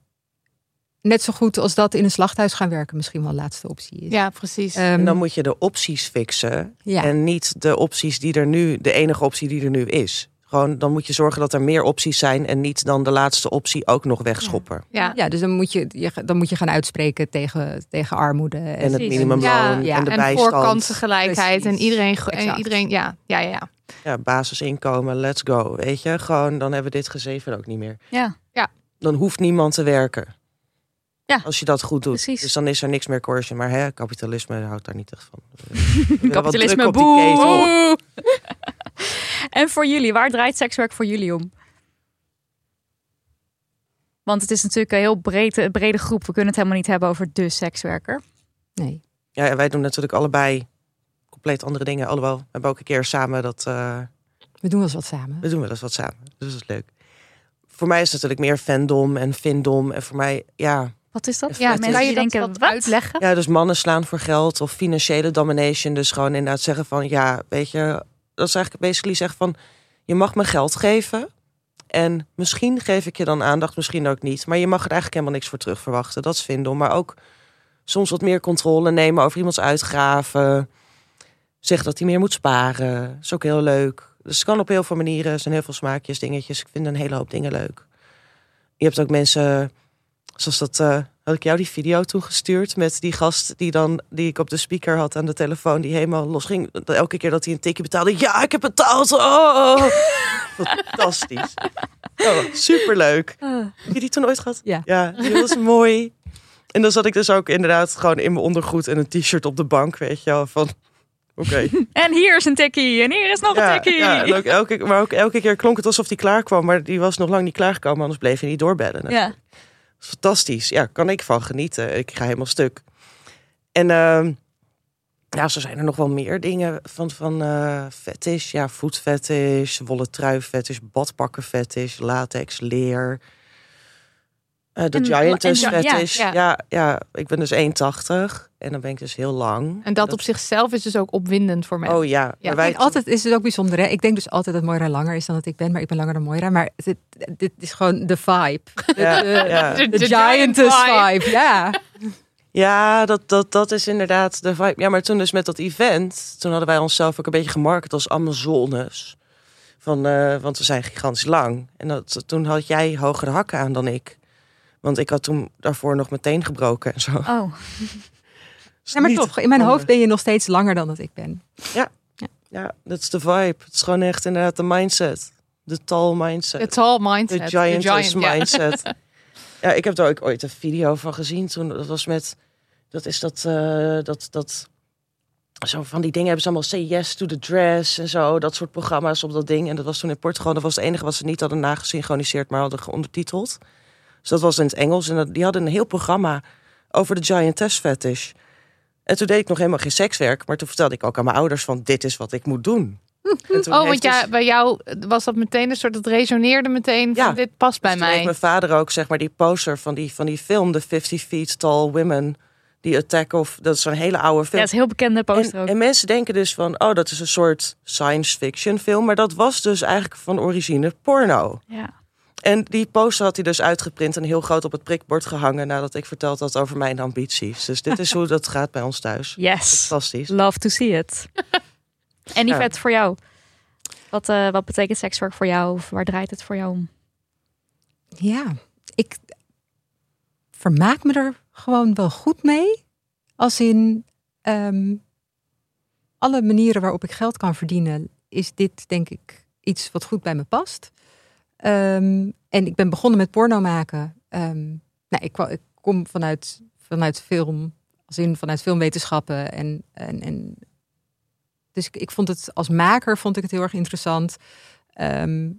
[SPEAKER 4] net zo goed als dat in een slachthuis gaan werken misschien wel de laatste optie is.
[SPEAKER 2] Ja, precies.
[SPEAKER 3] Um, en dan moet je de opties fixen ja. en niet de opties die er nu, de enige optie die er nu is. Gewoon, dan moet je zorgen dat er meer opties zijn en niet dan de laatste optie ook nog wegschoppen.
[SPEAKER 4] Ja, ja dus dan moet je, dan moet je gaan uitspreken tegen, tegen armoede. En,
[SPEAKER 3] en het minimumloon ja, en de en bijstand.
[SPEAKER 2] En voor kansengelijkheid en iedereen, en iedereen ja, ja, ja.
[SPEAKER 3] Ja, basisinkomen, let's go. Weet je, gewoon dan hebben we dit gezeven ook niet meer.
[SPEAKER 1] Ja.
[SPEAKER 2] ja.
[SPEAKER 3] Dan hoeft niemand te werken.
[SPEAKER 1] Ja.
[SPEAKER 3] Als je dat goed doet. Precies. Dus dan is er niks meer coercion. Maar hè, kapitalisme houdt daar niet echt van.
[SPEAKER 1] kapitalisme, boe! en voor jullie, waar draait sekswerk voor jullie om? Want het is natuurlijk een heel brede, brede groep. We kunnen het helemaal niet hebben over de sekswerker.
[SPEAKER 4] Nee.
[SPEAKER 3] Ja, wij doen natuurlijk allebei compleet andere dingen. Alhoewel, we hebben ook een keer samen dat... Uh...
[SPEAKER 4] We doen wel eens wat samen.
[SPEAKER 3] We doen wel eens wat samen. Dus dat is leuk. Voor mij is het natuurlijk meer fandom en findom. En voor mij, ja,
[SPEAKER 1] wat is dat?
[SPEAKER 2] Ja, mensen kan je denken, dat wat? uitleggen?
[SPEAKER 3] Ja, dus mannen slaan voor geld of financiële domination. Dus gewoon inderdaad zeggen van, ja, weet je, dat is eigenlijk basically zeggen van, je mag me geld geven. En misschien geef ik je dan aandacht, misschien ook niet. Maar je mag er eigenlijk helemaal niks voor terug verwachten. Dat is vinden. Maar ook soms wat meer controle nemen over iemands uitgaven. Zeg dat hij meer moet sparen. Dat is ook heel leuk. Dus het kan op heel veel manieren. Er zijn heel veel smaakjes, dingetjes. Ik vind een hele hoop dingen leuk. Je hebt ook mensen Zoals dat, uh, had ik jou die video toen gestuurd met die gast die dan die ik op de speaker had aan de telefoon, die helemaal los ging. Elke keer dat hij een tikje betaalde, ja, ik heb betaald. Oh, fantastisch. Oh, superleuk. Uh. Heb je die toen ooit gehad?
[SPEAKER 4] Ja.
[SPEAKER 3] Ja, die was mooi. En dan zat ik dus ook inderdaad gewoon in mijn ondergoed en een t-shirt op de bank, weet je wel, van Oké.
[SPEAKER 1] En hier is een tikkie en hier is nog een tikkie.
[SPEAKER 3] Ja, en ook elke, maar ook elke keer klonk het alsof hij klaar kwam, maar die was nog lang niet klaargekomen, anders bleef hij niet doorbellen.
[SPEAKER 1] Ja
[SPEAKER 3] fantastisch. Ja, kan ik van genieten. Ik ga helemaal stuk. En uh, ja, zo zijn er nog wel meer dingen van, van uh, fetish. Ja, voetfetish, wollen trui fetish, badpakken fetish, latex, leer. Uh, de giantess fetish. Ja, ja. ja, ik ben dus 1,80 en dan ben ik dus heel lang.
[SPEAKER 2] En dat, op zichzelf is dus ook opwindend voor mij.
[SPEAKER 3] Oh ja.
[SPEAKER 4] ja. Wij... Altijd is het ook bijzonder. Hè? Ik denk dus altijd dat Moira langer is dan dat ik ben, maar ik ben langer dan Moira. Maar dit, dit is gewoon de vibe. Ja, de, ja. de, de, giantess vibe. Ja.
[SPEAKER 3] Ja, dat, dat, dat is inderdaad de vibe. Ja, maar toen dus met dat event, toen hadden wij onszelf ook een beetje gemarket als Amazones. Van, uh, want we zijn gigantisch lang. En dat, toen had jij hogere hakken aan dan ik. Want ik had toen daarvoor nog meteen gebroken en zo.
[SPEAKER 1] Oh.
[SPEAKER 4] ja, maar toch, in mijn hoofd ben je nog steeds langer dan dat ik ben.
[SPEAKER 3] Ja, ja, ja dat is de vibe. Het is gewoon echt inderdaad de mindset. De tall mindset.
[SPEAKER 2] De tall mindset.
[SPEAKER 3] De giant, giant mindset. Ja. ik heb daar ook ooit een video van gezien. Toen dat was met, dat is dat, uh, dat, dat, zo van die dingen hebben ze allemaal say yes to the dress en zo. Dat soort programma's op dat ding. En dat was toen in Portugal. Dat was het enige wat ze niet hadden nagesynchroniseerd, maar hadden ondertiteld. Dus dat was in het Engels. En die hadden een heel programma over de giantess fetish. En toen deed ik nog helemaal geen sekswerk. Maar toen vertelde ik ook aan mijn ouders van dit is wat ik moet doen.
[SPEAKER 2] oh, want ja, dus- bij jou was dat meteen een soort, dat resoneerde meteen van dit past bij
[SPEAKER 3] dus
[SPEAKER 2] mij.
[SPEAKER 3] mijn vader ook zeg maar die poster van die, van die film, The 50 Feet Tall Women. Die Attack of, dat is een hele oude film.
[SPEAKER 1] Ja, het is heel bekende poster
[SPEAKER 3] en,
[SPEAKER 1] ook.
[SPEAKER 3] En mensen denken dus van, oh, dat is een soort science fiction film. Maar dat was dus eigenlijk van origine porno.
[SPEAKER 1] Ja.
[SPEAKER 3] En die poster had hij dus uitgeprint en heel groot op het prikbord gehangen nadat ik verteld had over mijn ambities. Dus dit is hoe dat gaat bij ons thuis.
[SPEAKER 1] Yes.
[SPEAKER 3] Fantastisch.
[SPEAKER 1] Love to see it. en Yvette, ja. voor jou? Wat, uh, wat betekent sekswerk voor jou? Of waar draait het voor jou om?
[SPEAKER 4] Ja, ik vermaak me er gewoon wel goed mee. Als in um, alle manieren waarop ik geld kan verdienen, is dit denk ik iets wat goed bij me past. Um, en ik ben begonnen met porno maken. Um, nou, ik, kom vanuit, vanuit film, als vanuit filmwetenschappen. En, en, en dus ik, ik vond het als maker vond ik het heel erg interessant. Ehm,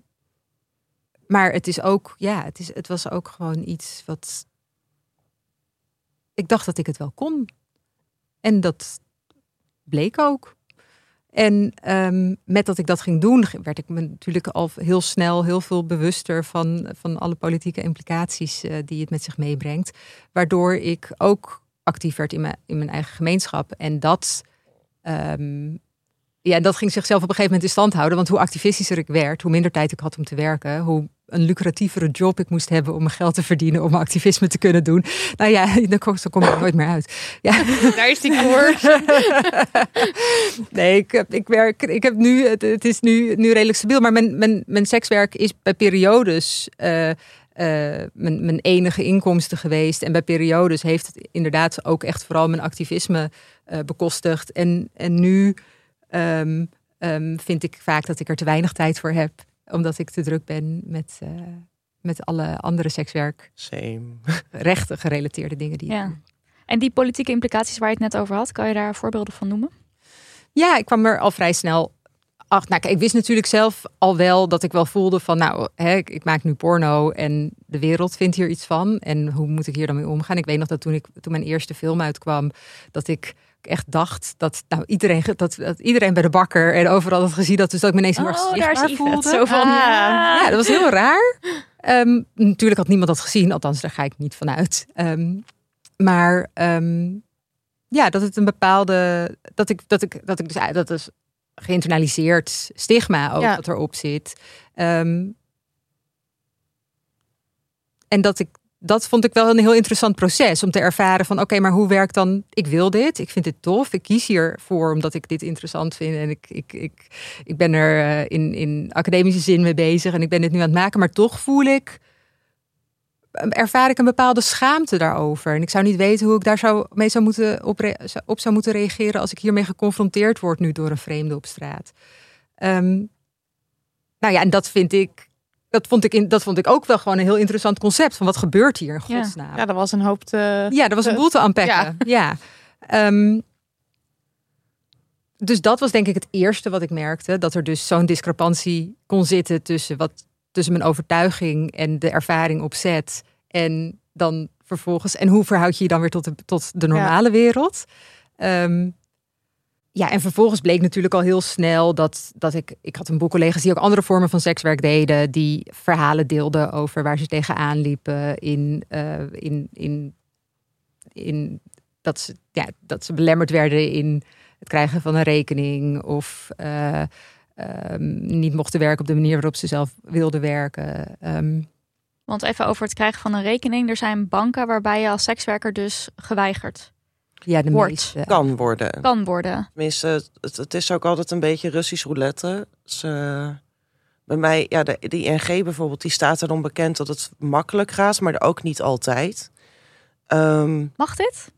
[SPEAKER 4] maar het is ook, ja, het, is, het was ook gewoon iets wat. Ik dacht dat ik het wel kon. En dat bleek ook. En ehm, met dat ik dat ging doen, werd ik me natuurlijk al heel snel heel veel bewuster van, van alle politieke implicaties uh, die het met zich meebrengt. Waardoor ik ook actief werd in mijn, in mijn eigen gemeenschap. En dat, um, ja, dat ging zichzelf op een gegeven moment in stand houden. Want hoe activistischer ik werd, hoe minder tijd ik had om te werken, hoe een lucratievere job ik moest hebben om mijn geld te verdienen, om activisme te kunnen doen. Nou ja, dan kom, dan kom ik nooit meer uit. Ja.
[SPEAKER 2] Daar is die koers.
[SPEAKER 4] nee, ik, heb, ik werk, ik heb nu, het, het, is nu, nu redelijk stabiel, maar mijn, mijn, mijn sekswerk is bij periodes. Uh, uh, mijn, mijn, enige inkomsten geweest. En bij periodes heeft het inderdaad ook echt vooral mijn activisme uh, bekostigd. En, en nu um, um, vind ik vaak dat ik er te weinig tijd voor heb omdat ik te druk ben met, uh, met alle andere sekswerk.
[SPEAKER 3] Same.
[SPEAKER 4] Rechten gerelateerde dingen die
[SPEAKER 1] ja. En die politieke implicaties waar je het net over had, kan je daar voorbeelden van noemen?
[SPEAKER 4] Ja, ik kwam er al vrij snel Ach, nou, ik wist natuurlijk zelf al wel dat ik wel voelde van, nou, hè, ik, ik, maak nu porno en de wereld vindt hier iets van. En hoe moet ik hier dan mee omgaan? Ik weet nog dat toen, ik, toen mijn eerste film uitkwam, dat ik echt dacht dat nou, iedereen, dat, dat iedereen bij de bakker en overal had gezien dat. Dus dat ik me ineens heel erg
[SPEAKER 1] oh,
[SPEAKER 4] zichtbaar voelde.
[SPEAKER 1] Zo van,
[SPEAKER 4] ah. ja. ja, dat was heel raar. Um, natuurlijk had niemand dat gezien, althans daar ga ik niet van uit. Um, maar um, ja, dat het een bepaalde, dat ik, dat ik, dat ik dus, dat is geïnternaliseerd stigma ook
[SPEAKER 2] Ja.
[SPEAKER 4] dat erop zit. En dat ik dat vond ik wel een heel interessant proces om te ervaren van oké, maar hoe werkt dan? Ik wil dit, ik vind dit tof, ik kies hiervoor omdat ik dit interessant vind en ik, ik, ik, ik ben er uh, in, in academische zin mee bezig en ik ben dit nu aan het maken, maar toch voel ik, ervaar ik een bepaalde schaamte daarover. En ik zou niet weten hoe ik daar zou, mee zou moeten op, op zou moeten reageren als ik hiermee geconfronteerd word nu door een vreemde op straat. Um, nou ja, en dat vind ik dat vond, ik in, dat vond ik ook wel gewoon een heel interessant concept. Van wat gebeurt hier in godsnaam?
[SPEAKER 2] Ja, ja dat was een hoop te...
[SPEAKER 4] Ja, dat was een boel te unpacken. Ja. ja. Um, dus dat was denk ik het eerste wat ik merkte. Dat er dus zo'n discrepantie kon zitten tussen, wat, tussen mijn overtuiging en de ervaring op set. En dan vervolgens... En hoe verhoud je je dan weer tot de, tot de normale ja. wereld? Um, ja, en vervolgens bleek natuurlijk al heel snel dat, dat ik... Ik had een boel collega's die ook andere vormen van sekswerk deden. Die verhalen deelden over waar ze tegenaan liepen. In, uh, in, in, in dat, ze, ja, dat ze belemmerd werden in het krijgen van een rekening. Of uh, um, niet mochten werken op de manier waarop ze zelf wilden werken. Um,
[SPEAKER 1] Want even over het krijgen van een rekening. Er zijn banken waarbij je als sekswerker dus geweigerd
[SPEAKER 4] ja, de
[SPEAKER 1] wordt.
[SPEAKER 4] meeste.
[SPEAKER 3] Kan worden.
[SPEAKER 1] Kan worden.
[SPEAKER 3] Tenminste, het, het is ook altijd een beetje Russisch roulette. Dus, uh, bij mij, ja, de, die ING bijvoorbeeld, die staat erom bekend dat het makkelijk gaat, maar ook niet altijd. Um,
[SPEAKER 1] Mag dit?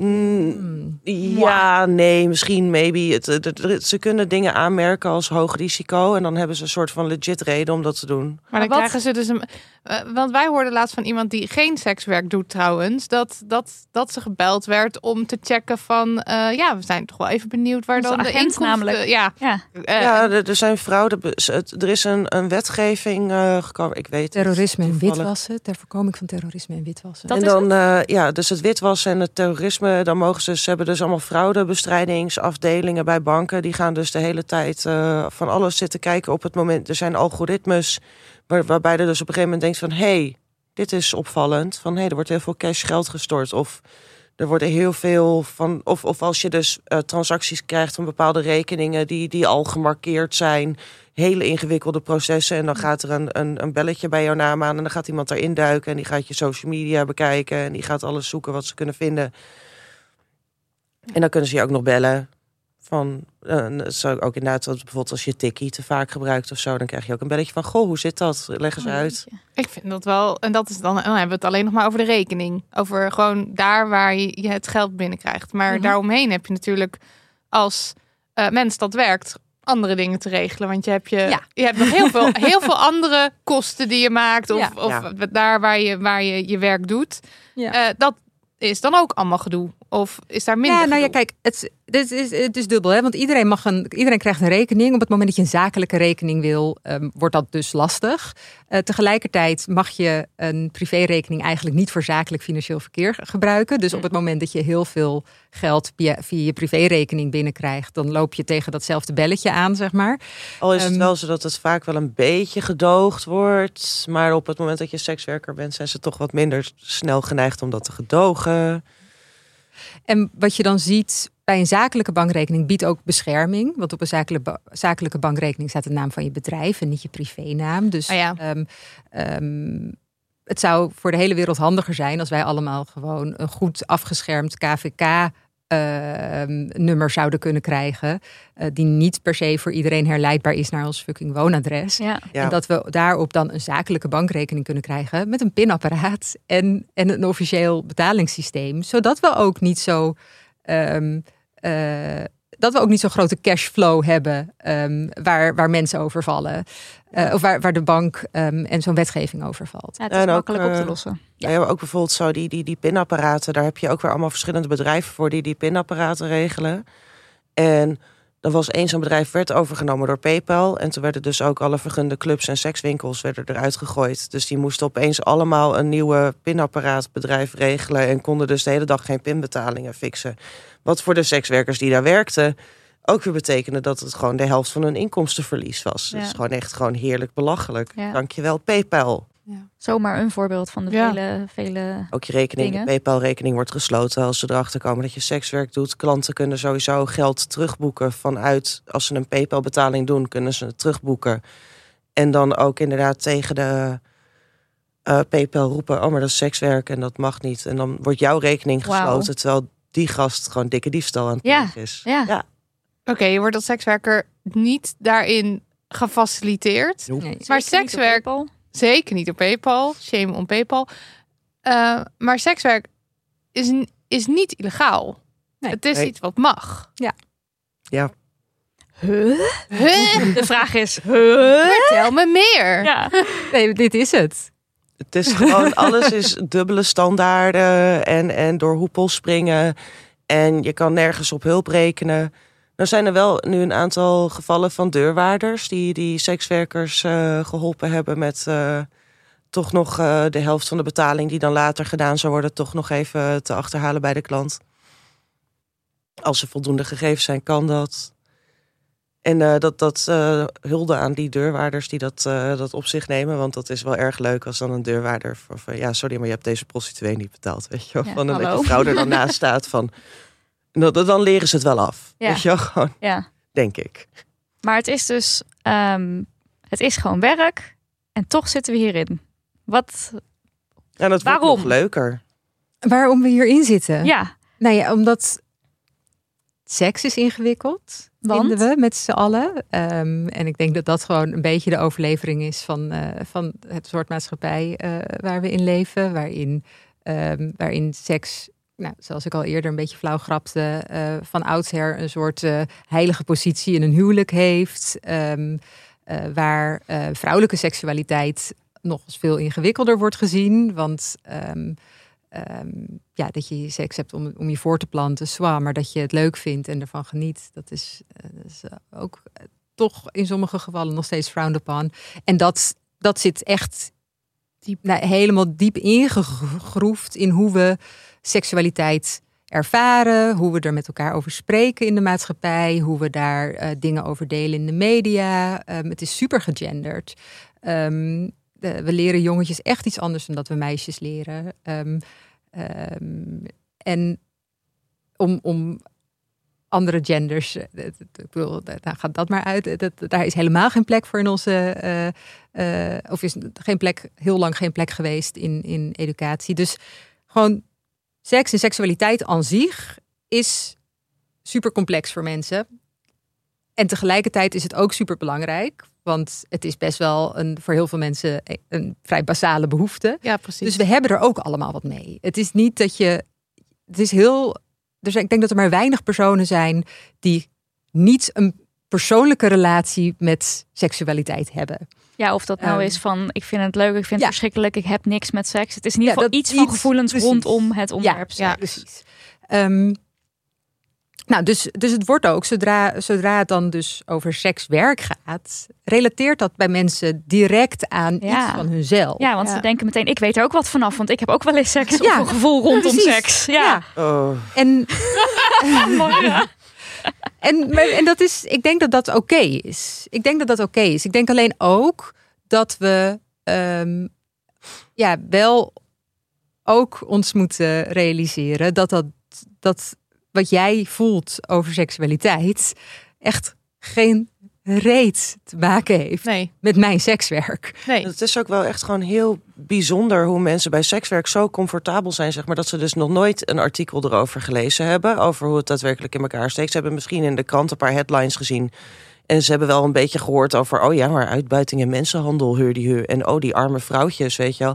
[SPEAKER 3] Mm, ja, nee, misschien, maybe. Het, het, het, ze kunnen dingen aanmerken als hoog risico. En dan hebben ze een soort van legit reden om dat te doen.
[SPEAKER 2] Maar dan krijgen ze dus een. Uh, want wij hoorden laatst van iemand die geen sekswerk doet, trouwens. Dat, dat, dat ze gebeld werd om te checken van. Uh, ja, we zijn toch wel even benieuwd waar
[SPEAKER 1] Onze
[SPEAKER 2] dan de inkomsten.
[SPEAKER 1] namelijk.
[SPEAKER 2] Ja,
[SPEAKER 1] Ja.
[SPEAKER 2] uh,
[SPEAKER 3] ja, er, er zijn fraude. Er is een, een wetgeving uh, gekomen. Ik weet het
[SPEAKER 4] Terrorisme en witwassen. Ter voorkoming van terrorisme en witwassen.
[SPEAKER 1] Dat
[SPEAKER 3] en
[SPEAKER 1] is
[SPEAKER 3] dan, uh, ja, dus het witwassen en het terrorisme, dan mogen ze, ze hebben dus allemaal fraudebestrijdingsafdelingen bij banken. Die gaan dus de hele tijd uh, van alles zitten kijken op het moment. Er zijn algoritmes waar, waarbij er dus op een gegeven moment denkt van, hé, hey, dit is opvallend. Van, hé, hey, er wordt heel veel cash geld gestort. Of er worden heel veel van, of, of als je dus uh, transacties krijgt van bepaalde rekeningen die, die al gemarkeerd zijn. Hele ingewikkelde processen. En dan gaat er een, een, een belletje bij jouw naam aan. En dan gaat iemand daarin duiken. En die gaat je social media bekijken. En die gaat alles zoeken wat ze kunnen vinden. En dan kunnen ze je ook nog bellen. Van, uh, zo ook inderdaad, bijvoorbeeld als je tikkie te vaak gebruikt of zo, dan krijg je ook een belletje van: Goh, hoe zit dat? Leg eens
[SPEAKER 1] Oh,
[SPEAKER 3] uit.
[SPEAKER 2] ik vind dat wel. En dat is dan, dan hebben we het alleen nog maar over de rekening. Over gewoon daar waar je, het geld binnenkrijgt. Maar
[SPEAKER 1] Mhm.
[SPEAKER 2] daaromheen heb je natuurlijk als uh, mens dat werkt andere dingen te regelen. Want je hebt, je,
[SPEAKER 4] Ja.
[SPEAKER 2] je hebt nog heel veel, heel veel andere kosten die je maakt. Of,
[SPEAKER 4] Ja.
[SPEAKER 2] of
[SPEAKER 3] Ja.
[SPEAKER 2] daar waar je, waar je je werk doet. Eh, dat is dan ook allemaal gedoe. Of is daar minder
[SPEAKER 4] Ja, nou ja, kijk, het, het, is, het is dubbel. Hè? Want iedereen, mag een, iedereen krijgt een rekening. Op het moment dat je een zakelijke rekening wil, ehm, wordt dat dus lastig. Eh, tegelijkertijd mag je een privérekening eigenlijk niet voor zakelijk financieel verkeer ge- gebruiken. Dus op het moment dat je heel veel geld via, via je privérekening binnenkrijgt, dan loop je tegen datzelfde belletje aan, zeg maar.
[SPEAKER 3] Al is het
[SPEAKER 4] Ehm,
[SPEAKER 3] wel zo dat het vaak wel een beetje gedoogd wordt. Maar op het moment dat je sekswerker bent, zijn ze toch wat minder snel geneigd om dat te gedogen.
[SPEAKER 4] En wat je dan ziet bij een zakelijke bankrekening biedt ook bescherming. Want op een zakelijke, zakelijke bankrekening staat de naam van je bedrijf en niet je privénaam. Dus
[SPEAKER 2] ja.
[SPEAKER 4] ehm, ehm, het zou voor de hele wereld handiger zijn als wij allemaal gewoon een goed afgeschermd KVK. Ehm, nummer zouden kunnen krijgen. eh, die niet per se voor iedereen herleidbaar is naar ons fucking woonadres.
[SPEAKER 1] Ja.
[SPEAKER 3] Ja.
[SPEAKER 4] En dat we daarop dan een zakelijke bankrekening kunnen krijgen met een pinapparaat en, en een officieel betalingssysteem. Zodat we ook niet zo. ehm, eh, dat we ook niet zo'n grote cashflow hebben ehm, waar, waar mensen over vallen. Eh, of waar, waar de bank ehm, en zo'n wetgeving over valt.
[SPEAKER 1] Ja, het is
[SPEAKER 3] En ook,
[SPEAKER 1] makkelijk op te
[SPEAKER 3] eh,
[SPEAKER 1] lossen.
[SPEAKER 3] Ja. ja, maar ook bijvoorbeeld zo die, die, die pinapparaten. Daar heb je ook weer allemaal verschillende bedrijven voor die die pinapparaten regelen. En er was één zo'n bedrijf werd overgenomen door PayPal. En toen werden dus ook alle vergunde clubs en sekswinkels werden eruit gegooid. Dus die moesten opeens allemaal een nieuwe pinapparaatbedrijf regelen. En konden dus de hele dag geen pinbetalingen fixen. Wat voor de sekswerkers die daar werkten ook weer betekende dat het gewoon de helft van hun inkomstenverlies was.
[SPEAKER 1] Ja.
[SPEAKER 3] Dus gewoon echt gewoon heerlijk belachelijk.
[SPEAKER 1] Ja.
[SPEAKER 3] Dankjewel PayPal.
[SPEAKER 1] Zomaar een voorbeeld van de
[SPEAKER 2] Ja.
[SPEAKER 1] vele, vele...
[SPEAKER 3] Ook je rekening,
[SPEAKER 1] Dingen.
[SPEAKER 3] je PayPal-rekening wordt gesloten als ze erachter komen dat je sekswerk doet. Klanten kunnen sowieso geld terugboeken vanuit, als ze een PayPal-betaling doen, kunnen ze het terugboeken. En dan ook inderdaad tegen de eh, PayPal roepen, oh maar dat is sekswerk en dat mag niet. En dan wordt jouw rekening gesloten, terwijl die gast gewoon dikke diefstal aan het
[SPEAKER 1] Ja,
[SPEAKER 3] is.
[SPEAKER 1] ja.
[SPEAKER 3] ja.
[SPEAKER 2] Oké, je wordt als sekswerker niet daarin gefaciliteerd.
[SPEAKER 4] Nee.
[SPEAKER 2] Maar
[SPEAKER 1] Zeker
[SPEAKER 2] sekswerk-. Zeker niet op PayPal. Shame on PayPal. Eh, maar sekswerk is, is niet illegaal.
[SPEAKER 4] Nee.
[SPEAKER 2] Het is
[SPEAKER 3] Nee.
[SPEAKER 2] iets wat mag.
[SPEAKER 3] ja.
[SPEAKER 1] Huh?
[SPEAKER 2] Huh?
[SPEAKER 1] De vraag is... Huh?
[SPEAKER 2] Vertel me meer.
[SPEAKER 1] Ja.
[SPEAKER 4] Nee, dit is het.
[SPEAKER 3] Het is gewoon, alles is dubbele standaarden en, en door hoepels springen. En je kan nergens op hulp rekenen. Nou zijn er wel nu een aantal gevallen van deurwaarders die, die sekswerkers eh, geholpen hebben met eh, toch nog eh, de helft van de betaling die dan later gedaan zou worden, toch nog even te achterhalen bij de klant. Als er voldoende gegevens zijn, kan dat. En eh, dat, dat eh, hulde aan die deurwaarders die dat, eh, dat op zich nemen. Want dat is wel erg leuk als dan een deurwaarder... Van, van, ja, sorry, maar je hebt deze prostituee niet betaald. Weet je wel? Van, en dat
[SPEAKER 1] hallo.
[SPEAKER 3] je vrouw er dan naast staat van... Nou, dan- dan leren ze het wel af.
[SPEAKER 1] Ja.
[SPEAKER 3] Weet je wel? Gewoon,
[SPEAKER 1] ja.
[SPEAKER 3] denk ik.
[SPEAKER 1] Maar het is dus... ehm, het is gewoon werk. En toch zitten we hierin. Wat...
[SPEAKER 3] En dat wordt
[SPEAKER 1] Waarom?
[SPEAKER 3] nog leuker.
[SPEAKER 4] Waarom we hierin zitten?
[SPEAKER 1] Ja.
[SPEAKER 4] Nou ja, omdat seks is ingewikkeld,
[SPEAKER 1] Want?
[SPEAKER 4] we met z'n allen. Ehm, en ik denk dat dat gewoon een beetje de overlevering is van, eh, van het soort maatschappij eh, waar we in leven. Waarin, ehm, waarin seks, nou, zoals ik al eerder een beetje flauw grapte, eh, van oudsher een soort heilige positie in een huwelijk heeft. Ehm, eh, waar vrouwelijke seksualiteit nog eens veel ingewikkelder wordt gezien. Want ehm, ja, dat je seks hebt om, om je voor te planten, zwaar, maar dat je het leuk vindt en ervan geniet, dat is, eh, eh, ook eh, toch in sommige gevallen nog steeds frowned upon. En dat, dat zit echt diep, nou, helemaal diep ingegroefd in hoe we seksualiteit ervaren, hoe we er met elkaar over spreken in de maatschappij, hoe we daar dingen over delen in de media. Ehm, het is super gegenderd. Ehm, we leren jongetjes echt iets anders dan dat we meisjes leren. Ehm, ehm, en om, om andere genders, eh, ik bedoel, daar gaat dat maar uit. Het- daar is helemaal geen plek voor in onze, eh, eh, of is geen plek, heel lang geen plek geweest in, in educatie. Dus gewoon seks en seksualiteit aan zich is super complex voor mensen. En tegelijkertijd is het ook super belangrijk, want het is best wel een, voor heel veel mensen een vrij basale behoefte.
[SPEAKER 2] Ja, precies.
[SPEAKER 4] Dus we hebben er ook allemaal wat mee. Het is niet dat je. Het is heel. Dus ik denk dat er maar weinig personen zijn die niet een persoonlijke relatie met seksualiteit hebben.
[SPEAKER 1] Ja, of dat nou
[SPEAKER 4] Ehm,
[SPEAKER 1] is van ik vind het leuk, ik vind het
[SPEAKER 4] ja.
[SPEAKER 1] verschrikkelijk, ik heb niks met seks. Het is in ieder
[SPEAKER 4] Ja,
[SPEAKER 1] geval iets van
[SPEAKER 4] iets-
[SPEAKER 1] gevoelens
[SPEAKER 4] precies.
[SPEAKER 1] rondom het onderwerp.
[SPEAKER 4] Ja, precies. Ehm, nou, dus, dus het wordt ook, zodra, zodra het dan dus over sekswerk gaat, relateert dat bij mensen direct aan
[SPEAKER 1] Ja.
[SPEAKER 4] iets van hunzelf.
[SPEAKER 1] Ja, want
[SPEAKER 2] Ja.
[SPEAKER 1] ze denken meteen, ik weet er ook wat vanaf, want ik heb ook wel eens seks
[SPEAKER 4] Ja,
[SPEAKER 1] of een gevoel rondom
[SPEAKER 4] precies.
[SPEAKER 1] seks. Ja.
[SPEAKER 3] Oh.
[SPEAKER 4] En,
[SPEAKER 1] Ja.
[SPEAKER 4] en, maar, en dat is, ik denk dat dat oké is. Ik denk dat dat oké is. Ik denk alleen ook dat we ehm, ja, wel ook ons moeten realiseren dat, dat, dat wat jij voelt over seksualiteit echt geen reet te maken heeft
[SPEAKER 2] Nee,
[SPEAKER 4] met mijn sekswerk.
[SPEAKER 2] nee.
[SPEAKER 3] Het is ook wel echt gewoon heel bijzonder hoe mensen bij sekswerk zo comfortabel zijn, zeg maar, dat ze dus nog nooit een artikel erover gelezen hebben, over hoe het daadwerkelijk in elkaar steekt. Ze hebben misschien in de krant een paar headlines gezien. En ze hebben wel een beetje gehoord over, oh ja, maar uitbuiting en mensenhandel, heur die heur. En oh, die arme vrouwtjes, weet je wel.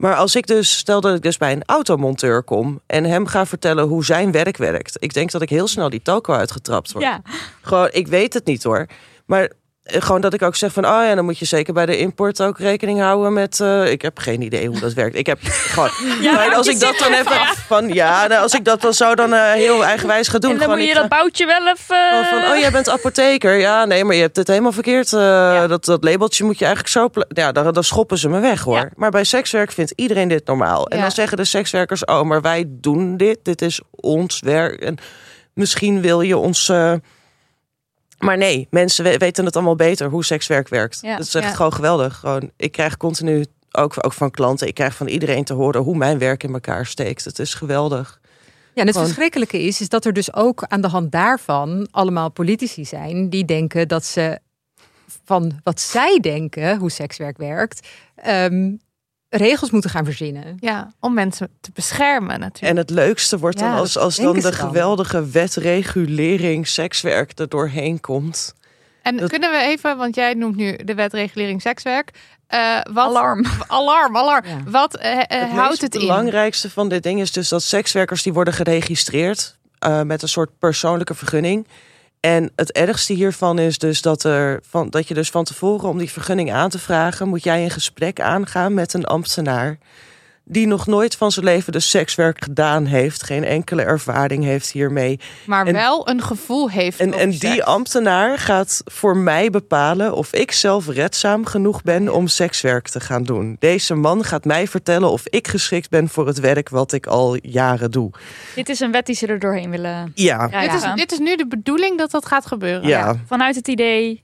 [SPEAKER 3] Maar als ik dus, stel dat ik dus bij een automonteur kom en hem ga vertellen hoe zijn werk werkt. Ik denk dat ik heel snel die toko uitgetrapt word.
[SPEAKER 1] Ja.
[SPEAKER 3] Gewoon, ik weet het niet hoor. Maar gewoon dat ik ook zeg van, oh ja, dan moet je zeker bij de import ook rekening houden met. eh, ik heb geen idee hoe dat werkt. Ik heb gewoon.
[SPEAKER 1] Ja,
[SPEAKER 3] maar als ik dat dan even van, ja, nou, als ik dat dan zo dan eh, heel eigenwijs ga doen.
[SPEAKER 1] En dan
[SPEAKER 3] gewoon,
[SPEAKER 1] moet je dat boutje wel even...
[SPEAKER 3] gewoon van, oh, jij bent apotheker. Ja, nee, maar je hebt het helemaal verkeerd. eh, dat, dat labeltje moet je eigenlijk zo... Ja, dan, dan schoppen ze me weg, hoor.
[SPEAKER 1] Ja.
[SPEAKER 3] Maar bij sekswerk vindt iedereen dit normaal. En dan zeggen de sekswerkers... oh, maar wij doen dit. Dit is ons werk. En misschien wil je ons... Maar nee, mensen we- weten het allemaal beter hoe sekswerk werkt.
[SPEAKER 1] Ja.
[SPEAKER 3] Dat is echt
[SPEAKER 2] Ja.
[SPEAKER 3] gewoon geweldig. Gewoon, ik krijg continu, ook, ook van klanten... ik krijg van iedereen te horen hoe mijn werk in elkaar steekt. Het is geweldig.
[SPEAKER 4] Ja, en het
[SPEAKER 3] Gewoon-
[SPEAKER 4] verschrikkelijke is, is dat er dus ook aan de hand daarvan allemaal politici zijn die denken dat ze van wat zij denken, hoe sekswerk werkt, ehm, regels moeten gaan verzinnen.
[SPEAKER 2] Ja, om mensen te beschermen natuurlijk.
[SPEAKER 3] En het leukste wordt dan
[SPEAKER 4] Ja,
[SPEAKER 3] als, als dan de
[SPEAKER 4] dan.
[SPEAKER 3] geweldige wetregulering sekswerk er doorheen komt.
[SPEAKER 2] En
[SPEAKER 3] dat-
[SPEAKER 2] kunnen we even, want jij noemt nu de wetregulering sekswerk. eh, wat,
[SPEAKER 1] Alarm.
[SPEAKER 2] Alarm, alarm.
[SPEAKER 4] Ja.
[SPEAKER 2] Wat eh, eh,
[SPEAKER 3] het
[SPEAKER 2] houdt het in?
[SPEAKER 3] belangrijkste van dit ding is dus dat sekswerkers die worden geregistreerd eh, met een soort persoonlijke vergunning. En het ergste hiervan is dus dat, er van, dat je dus van tevoren om die vergunning aan te vragen, moet jij een gesprek aangaan met een ambtenaar die nog nooit van zijn leven dus sekswerk gedaan heeft, geen enkele ervaring heeft hiermee.
[SPEAKER 2] Maar
[SPEAKER 3] En-
[SPEAKER 2] wel een gevoel heeft.
[SPEAKER 3] En,
[SPEAKER 2] over
[SPEAKER 3] en die ambtenaar gaat voor mij bepalen of ik zelf redzaam genoeg ben om sekswerk te gaan doen. Deze man gaat mij vertellen of ik geschikt ben voor het werk wat ik al jaren doe.
[SPEAKER 1] Dit is een wet die ze er doorheen willen
[SPEAKER 3] Ja.
[SPEAKER 2] Dit is, dit is nu de bedoeling dat dat gaat gebeuren.
[SPEAKER 3] ja.
[SPEAKER 1] Vanuit het idee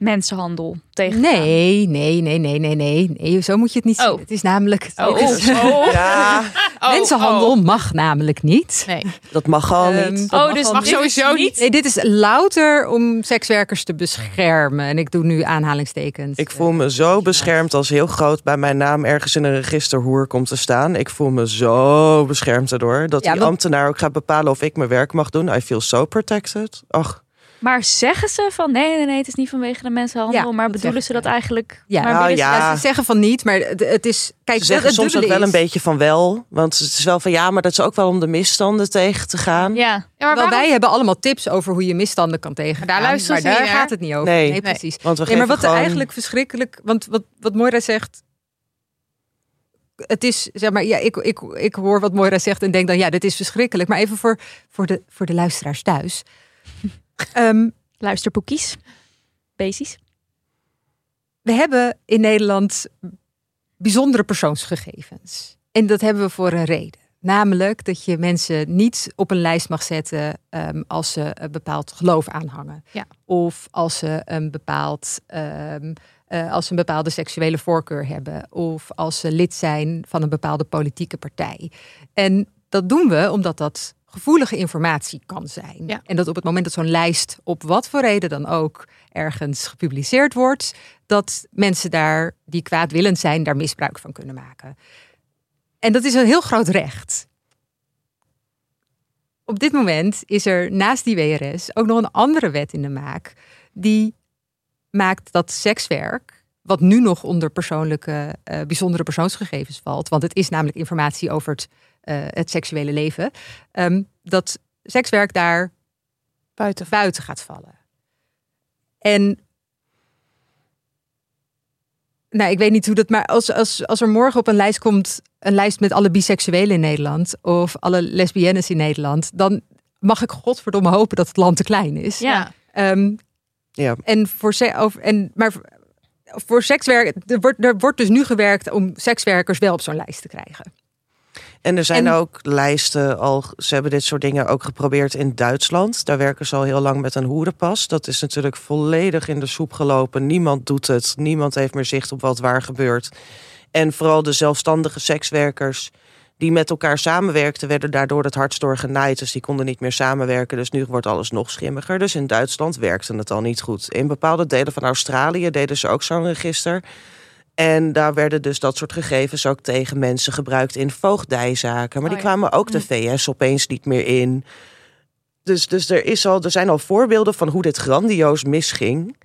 [SPEAKER 1] mensenhandel tegen.
[SPEAKER 4] Nee, nee, nee, nee, nee, nee, nee. Zo moet je het niet
[SPEAKER 1] Oh.
[SPEAKER 4] zien. Het is namelijk.
[SPEAKER 1] Oh,
[SPEAKER 4] het is-
[SPEAKER 1] oh.
[SPEAKER 3] ja,
[SPEAKER 2] Oh,
[SPEAKER 4] mensenhandel
[SPEAKER 2] oh.
[SPEAKER 4] mag namelijk niet.
[SPEAKER 2] Nee.
[SPEAKER 3] dat mag al
[SPEAKER 4] Ehm,
[SPEAKER 3] niet.
[SPEAKER 4] dat
[SPEAKER 1] Oh, dus
[SPEAKER 2] mag sowieso niet.
[SPEAKER 4] Nee, dit is louter om sekswerkers te beschermen. En ik doe nu aanhalingstekens.
[SPEAKER 3] Ik voel me zo beschermd als heel groot bij mijn naam ergens in een register hoer komt te staan. Ik voel me zo beschermd erdoor. Dat
[SPEAKER 4] Ja,
[SPEAKER 3] die ambtenaar ook gaat bepalen of ik mijn werk mag doen. I feel so protected. Ach,
[SPEAKER 1] Maar zeggen ze van nee, nee, nee, het is niet vanwege de mensenhandel.
[SPEAKER 4] Ja,
[SPEAKER 1] maar bedoelen ze dat eigenlijk?
[SPEAKER 4] Ja.
[SPEAKER 1] maar
[SPEAKER 3] Nou,
[SPEAKER 1] ze-
[SPEAKER 3] ja.
[SPEAKER 4] Ja, ze zeggen van niet, maar het, het is. Kijk,
[SPEAKER 3] ze zeggen
[SPEAKER 4] het
[SPEAKER 3] soms ook wel een beetje van wel. Want het is wel van ja, maar dat is ook wel om de misstanden tegen te gaan.
[SPEAKER 1] Ja,
[SPEAKER 2] Ja, maar waarom-
[SPEAKER 4] wij hebben allemaal tips over hoe je misstanden kan tegengaan.
[SPEAKER 2] Maar daar luisteren
[SPEAKER 4] maar
[SPEAKER 2] ze
[SPEAKER 4] daar
[SPEAKER 2] naar.
[SPEAKER 4] gaat het niet over.
[SPEAKER 3] Nee.
[SPEAKER 4] Nee,
[SPEAKER 3] Nee.
[SPEAKER 4] precies.
[SPEAKER 3] Want we
[SPEAKER 4] Nee, maar wat er
[SPEAKER 3] gewoon-
[SPEAKER 4] eigenlijk verschrikkelijk... Want wat, wat Moira zegt... Het is, zeg maar, ja, ik, ik, ik hoor wat Moira zegt en denk dan, ja, dit is verschrikkelijk. Maar even voor, voor, de, voor de luisteraars thuis. Ehm,
[SPEAKER 1] luisterboekjes. Basis.
[SPEAKER 4] we hebben in Nederland bijzondere persoonsgegevens. En dat hebben we voor een reden. Namelijk dat je mensen niet op een lijst mag zetten ehm, als ze een bepaald geloof aanhangen.
[SPEAKER 2] Ja.
[SPEAKER 4] Of als ze een bepaald ehm, eh, als ze een bepaalde seksuele voorkeur hebben. Of als ze lid zijn van een bepaalde politieke partij. En dat doen we omdat dat gevoelige informatie kan zijn.
[SPEAKER 2] Ja.
[SPEAKER 4] En dat op het moment dat zo'n lijst op wat voor reden dan ook ergens gepubliceerd wordt, dat mensen daar die kwaadwillend zijn, daar misbruik van kunnen maken. En dat is een heel groot recht. Op dit moment is er naast die WRS ook nog een andere wet in de maak die maakt dat sekswerk, wat nu nog onder persoonlijke, eh, bijzondere persoonsgegevens valt, want het is namelijk informatie over het, het seksuele leven, ehm, dat sekswerk daar
[SPEAKER 2] buiten.
[SPEAKER 4] buiten gaat vallen. En nou, ik weet niet hoe dat, maar als, als, als er morgen op een lijst komt, een lijst met alle biseksuelen in Nederland of alle lesbiennes in Nederland, dan mag ik godverdomme hopen dat het land te klein is.
[SPEAKER 1] Ja.
[SPEAKER 4] Ehm,
[SPEAKER 3] Ja.
[SPEAKER 4] en voor over, en, maar voor- voor sekswerk, er wordt, er wordt dus nu gewerkt om sekswerkers wel op zo'n lijst te krijgen.
[SPEAKER 3] En er zijn
[SPEAKER 4] En-
[SPEAKER 3] ook lijsten al. Ze hebben dit soort dingen ook geprobeerd in Duitsland. Daar werken ze al heel lang met een hoerenpas. Dat is natuurlijk volledig in de soep gelopen. Niemand doet het. Niemand heeft meer zicht op wat waar gebeurt. En vooral de zelfstandige sekswerkers die met elkaar samenwerkten, werden daardoor het hardst door genaaid. Dus die konden niet meer samenwerken. Dus nu wordt alles nog schimmiger. Dus in Duitsland werkte het al niet goed. In bepaalde delen van Australië deden ze ook zo'n register. En daar werden dus dat soort gegevens ook tegen mensen gebruikt in voogdijzaken. Maar die
[SPEAKER 2] Oh ja.
[SPEAKER 3] kwamen ook de VS opeens niet meer in. Dus, dus er, is al, er zijn al voorbeelden van hoe dit grandioos misging.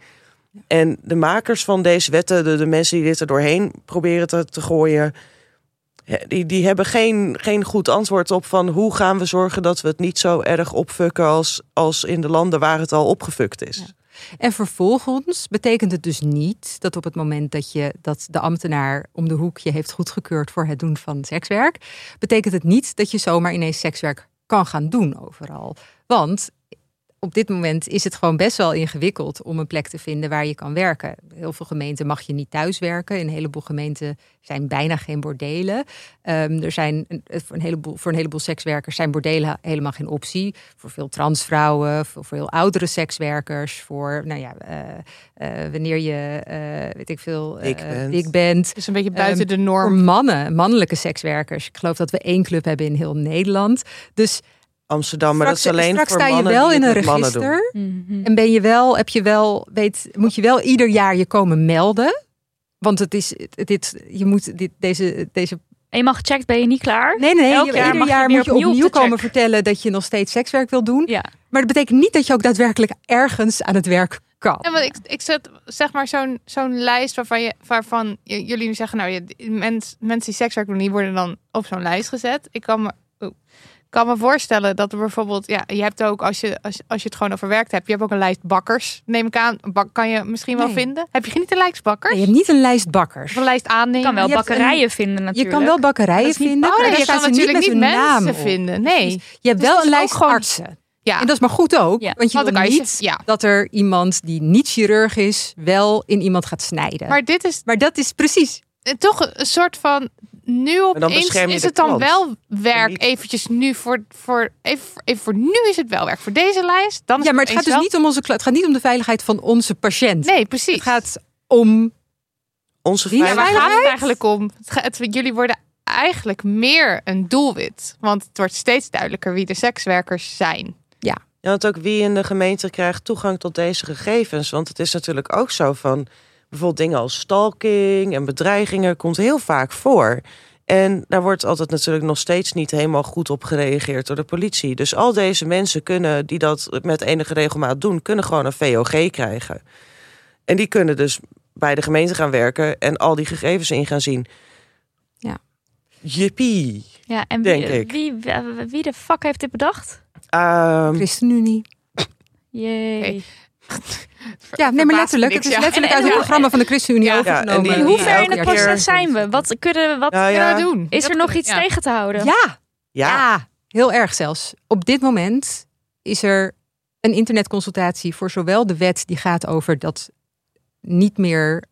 [SPEAKER 3] En de makers van deze wetten, de, de mensen die dit er doorheen proberen te, te gooien, die, die hebben geen, geen goed antwoord op van hoe gaan we zorgen dat we het niet zo erg opfukken als, als in de landen waar het al opgefukt is.
[SPEAKER 4] Ja. En vervolgens betekent het dus niet dat op het moment dat je dat de ambtenaar om de hoek je heeft goedgekeurd voor het doen van sekswerk, betekent het niet dat je zomaar ineens sekswerk kan gaan doen overal. Want op dit moment is het gewoon best wel ingewikkeld om een plek te vinden waar je kan werken. Heel veel gemeenten mag je niet thuis werken. In een heleboel gemeenten zijn bijna geen bordelen. Ehm, er zijn een, voor, een heleboel, voor een heleboel sekswerkers zijn bordelen helemaal geen optie. Voor veel transvrouwen, voor veel oudere sekswerkers, voor nou ja, eh, eh, wanneer je eh, weet ik veel,
[SPEAKER 3] Dik
[SPEAKER 4] eh,
[SPEAKER 3] bent.
[SPEAKER 4] dik bent.
[SPEAKER 2] Dus een beetje buiten
[SPEAKER 4] Ehm,
[SPEAKER 2] de
[SPEAKER 4] Voor
[SPEAKER 2] norm.
[SPEAKER 4] mannen, mannelijke sekswerkers. Ik geloof dat we één club hebben in heel Nederland. Dus
[SPEAKER 3] Amsterdam, maar dat is alleen
[SPEAKER 4] straks
[SPEAKER 3] voor
[SPEAKER 4] sta je
[SPEAKER 3] mannen
[SPEAKER 4] wel in een register.
[SPEAKER 1] Mhm.
[SPEAKER 4] En ben je wel, heb je wel, weet, moet je wel ieder jaar je komen melden. Want het is, dit, je moet dit, deze, deze.
[SPEAKER 1] Eenmaal gecheckt ben je niet klaar.
[SPEAKER 4] Nee, nee,
[SPEAKER 1] Elk
[SPEAKER 4] je-
[SPEAKER 1] jaar
[SPEAKER 4] ieder
[SPEAKER 1] je
[SPEAKER 4] jaar
[SPEAKER 1] weer
[SPEAKER 4] moet je
[SPEAKER 1] opnieuw check.
[SPEAKER 4] komen vertellen dat je nog steeds sekswerk wil doen.
[SPEAKER 1] Ja.
[SPEAKER 4] Maar dat betekent niet dat je ook daadwerkelijk ergens aan het werk kan.
[SPEAKER 2] Ja, want ik, ik zet zeg maar zo'n zo'n lijst waarvan, je, waarvan jullie nu zeggen, nou, je, mens, mensen die sekswerk doen, die worden dan op zo'n lijst gezet. Ik kan me, oh, kan me voorstellen dat er bijvoorbeeld, ja, je hebt ook als je, als, als je het gewoon over werk hebt, je hebt ook een lijst bakkers, neem ik aan. Bak, kan je misschien wel
[SPEAKER 4] Nee.
[SPEAKER 2] vinden. Heb je niet een lijst bakkers?
[SPEAKER 4] Nee, je hebt niet een lijst bakkers.
[SPEAKER 2] Of een lijst
[SPEAKER 1] Je
[SPEAKER 2] aannemen?
[SPEAKER 1] kan wel
[SPEAKER 4] Je
[SPEAKER 1] bakkerijen vinden
[SPEAKER 4] Je
[SPEAKER 1] natuurlijk.
[SPEAKER 4] kan wel bakkerijen vinden,
[SPEAKER 2] Oh,
[SPEAKER 4] maar
[SPEAKER 2] nee, je kan
[SPEAKER 4] ze niet
[SPEAKER 2] natuurlijk
[SPEAKER 4] met
[SPEAKER 2] niet mensen vinden. Nee.
[SPEAKER 4] Je hebt
[SPEAKER 2] Dus
[SPEAKER 4] wel een lijst
[SPEAKER 2] gewoon-
[SPEAKER 4] artsen.
[SPEAKER 2] Ja,
[SPEAKER 4] En dat is maar goed ook,
[SPEAKER 1] Ja,
[SPEAKER 4] want je
[SPEAKER 2] want
[SPEAKER 4] wil
[SPEAKER 2] je
[SPEAKER 4] niet
[SPEAKER 2] ja.
[SPEAKER 4] dat er iemand die niet chirurg is, wel in iemand gaat snijden. Maar,
[SPEAKER 2] Maar dit is
[SPEAKER 4] dat is precies.
[SPEAKER 2] eh, toch een soort van nu opeens is het dan
[SPEAKER 3] klant.
[SPEAKER 2] wel werk
[SPEAKER 3] niet-
[SPEAKER 2] eventjes nu voor voor even, even voor nu is het wel werk voor deze lijst dan is
[SPEAKER 4] Ja, maar het gaat dus
[SPEAKER 2] wel-
[SPEAKER 4] niet om onze het gaat niet om de veiligheid van onze patiënt.
[SPEAKER 2] nee precies
[SPEAKER 4] Het gaat om
[SPEAKER 3] Onze
[SPEAKER 4] Wie
[SPEAKER 2] ja, waar
[SPEAKER 3] veiligheid.
[SPEAKER 2] gaat het eigenlijk om het, het- jullie worden eigenlijk meer een doelwit want het wordt steeds duidelijker wie de sekswerkers zijn
[SPEAKER 3] Ja, want ook wie in de gemeente krijgt toegang tot deze gegevens. Want het is natuurlijk ook zo van bijvoorbeeld dingen als stalking en bedreigingen komt heel vaak voor. En daar wordt altijd natuurlijk nog steeds niet helemaal goed op gereageerd door de politie. Dus al deze mensen kunnen, die dat met enige regelmaat doen, kunnen gewoon een VOG krijgen. En die kunnen dus bij de gemeente gaan werken en al die gegevens in gaan zien.
[SPEAKER 4] Ja.
[SPEAKER 3] Jippie.
[SPEAKER 1] Ja, en
[SPEAKER 3] Denk
[SPEAKER 1] wie,
[SPEAKER 3] ik.
[SPEAKER 1] Wie, wie de fuck heeft dit bedacht?
[SPEAKER 3] Ehm,
[SPEAKER 4] ChristenUnie.
[SPEAKER 1] Jee.
[SPEAKER 2] Oké.
[SPEAKER 4] Ja, nee, maar letterlijk.
[SPEAKER 2] niks,
[SPEAKER 4] Het is letterlijk uit het
[SPEAKER 1] hoe-
[SPEAKER 4] programma van de ChristenUnie
[SPEAKER 2] Ja,
[SPEAKER 4] overgenomen.
[SPEAKER 3] ja, en die-
[SPEAKER 1] In het
[SPEAKER 3] keer-
[SPEAKER 1] proces zijn we? Wat kunnen we, wat,
[SPEAKER 2] kunnen we doen
[SPEAKER 1] is
[SPEAKER 2] Dat
[SPEAKER 1] er nog iets
[SPEAKER 2] ja.
[SPEAKER 1] tegen te houden?
[SPEAKER 4] Ja,
[SPEAKER 3] ja.
[SPEAKER 4] ja, heel erg zelfs. Op dit moment is er een internetconsultatie voor zowel de wet die gaat over dat niet meer,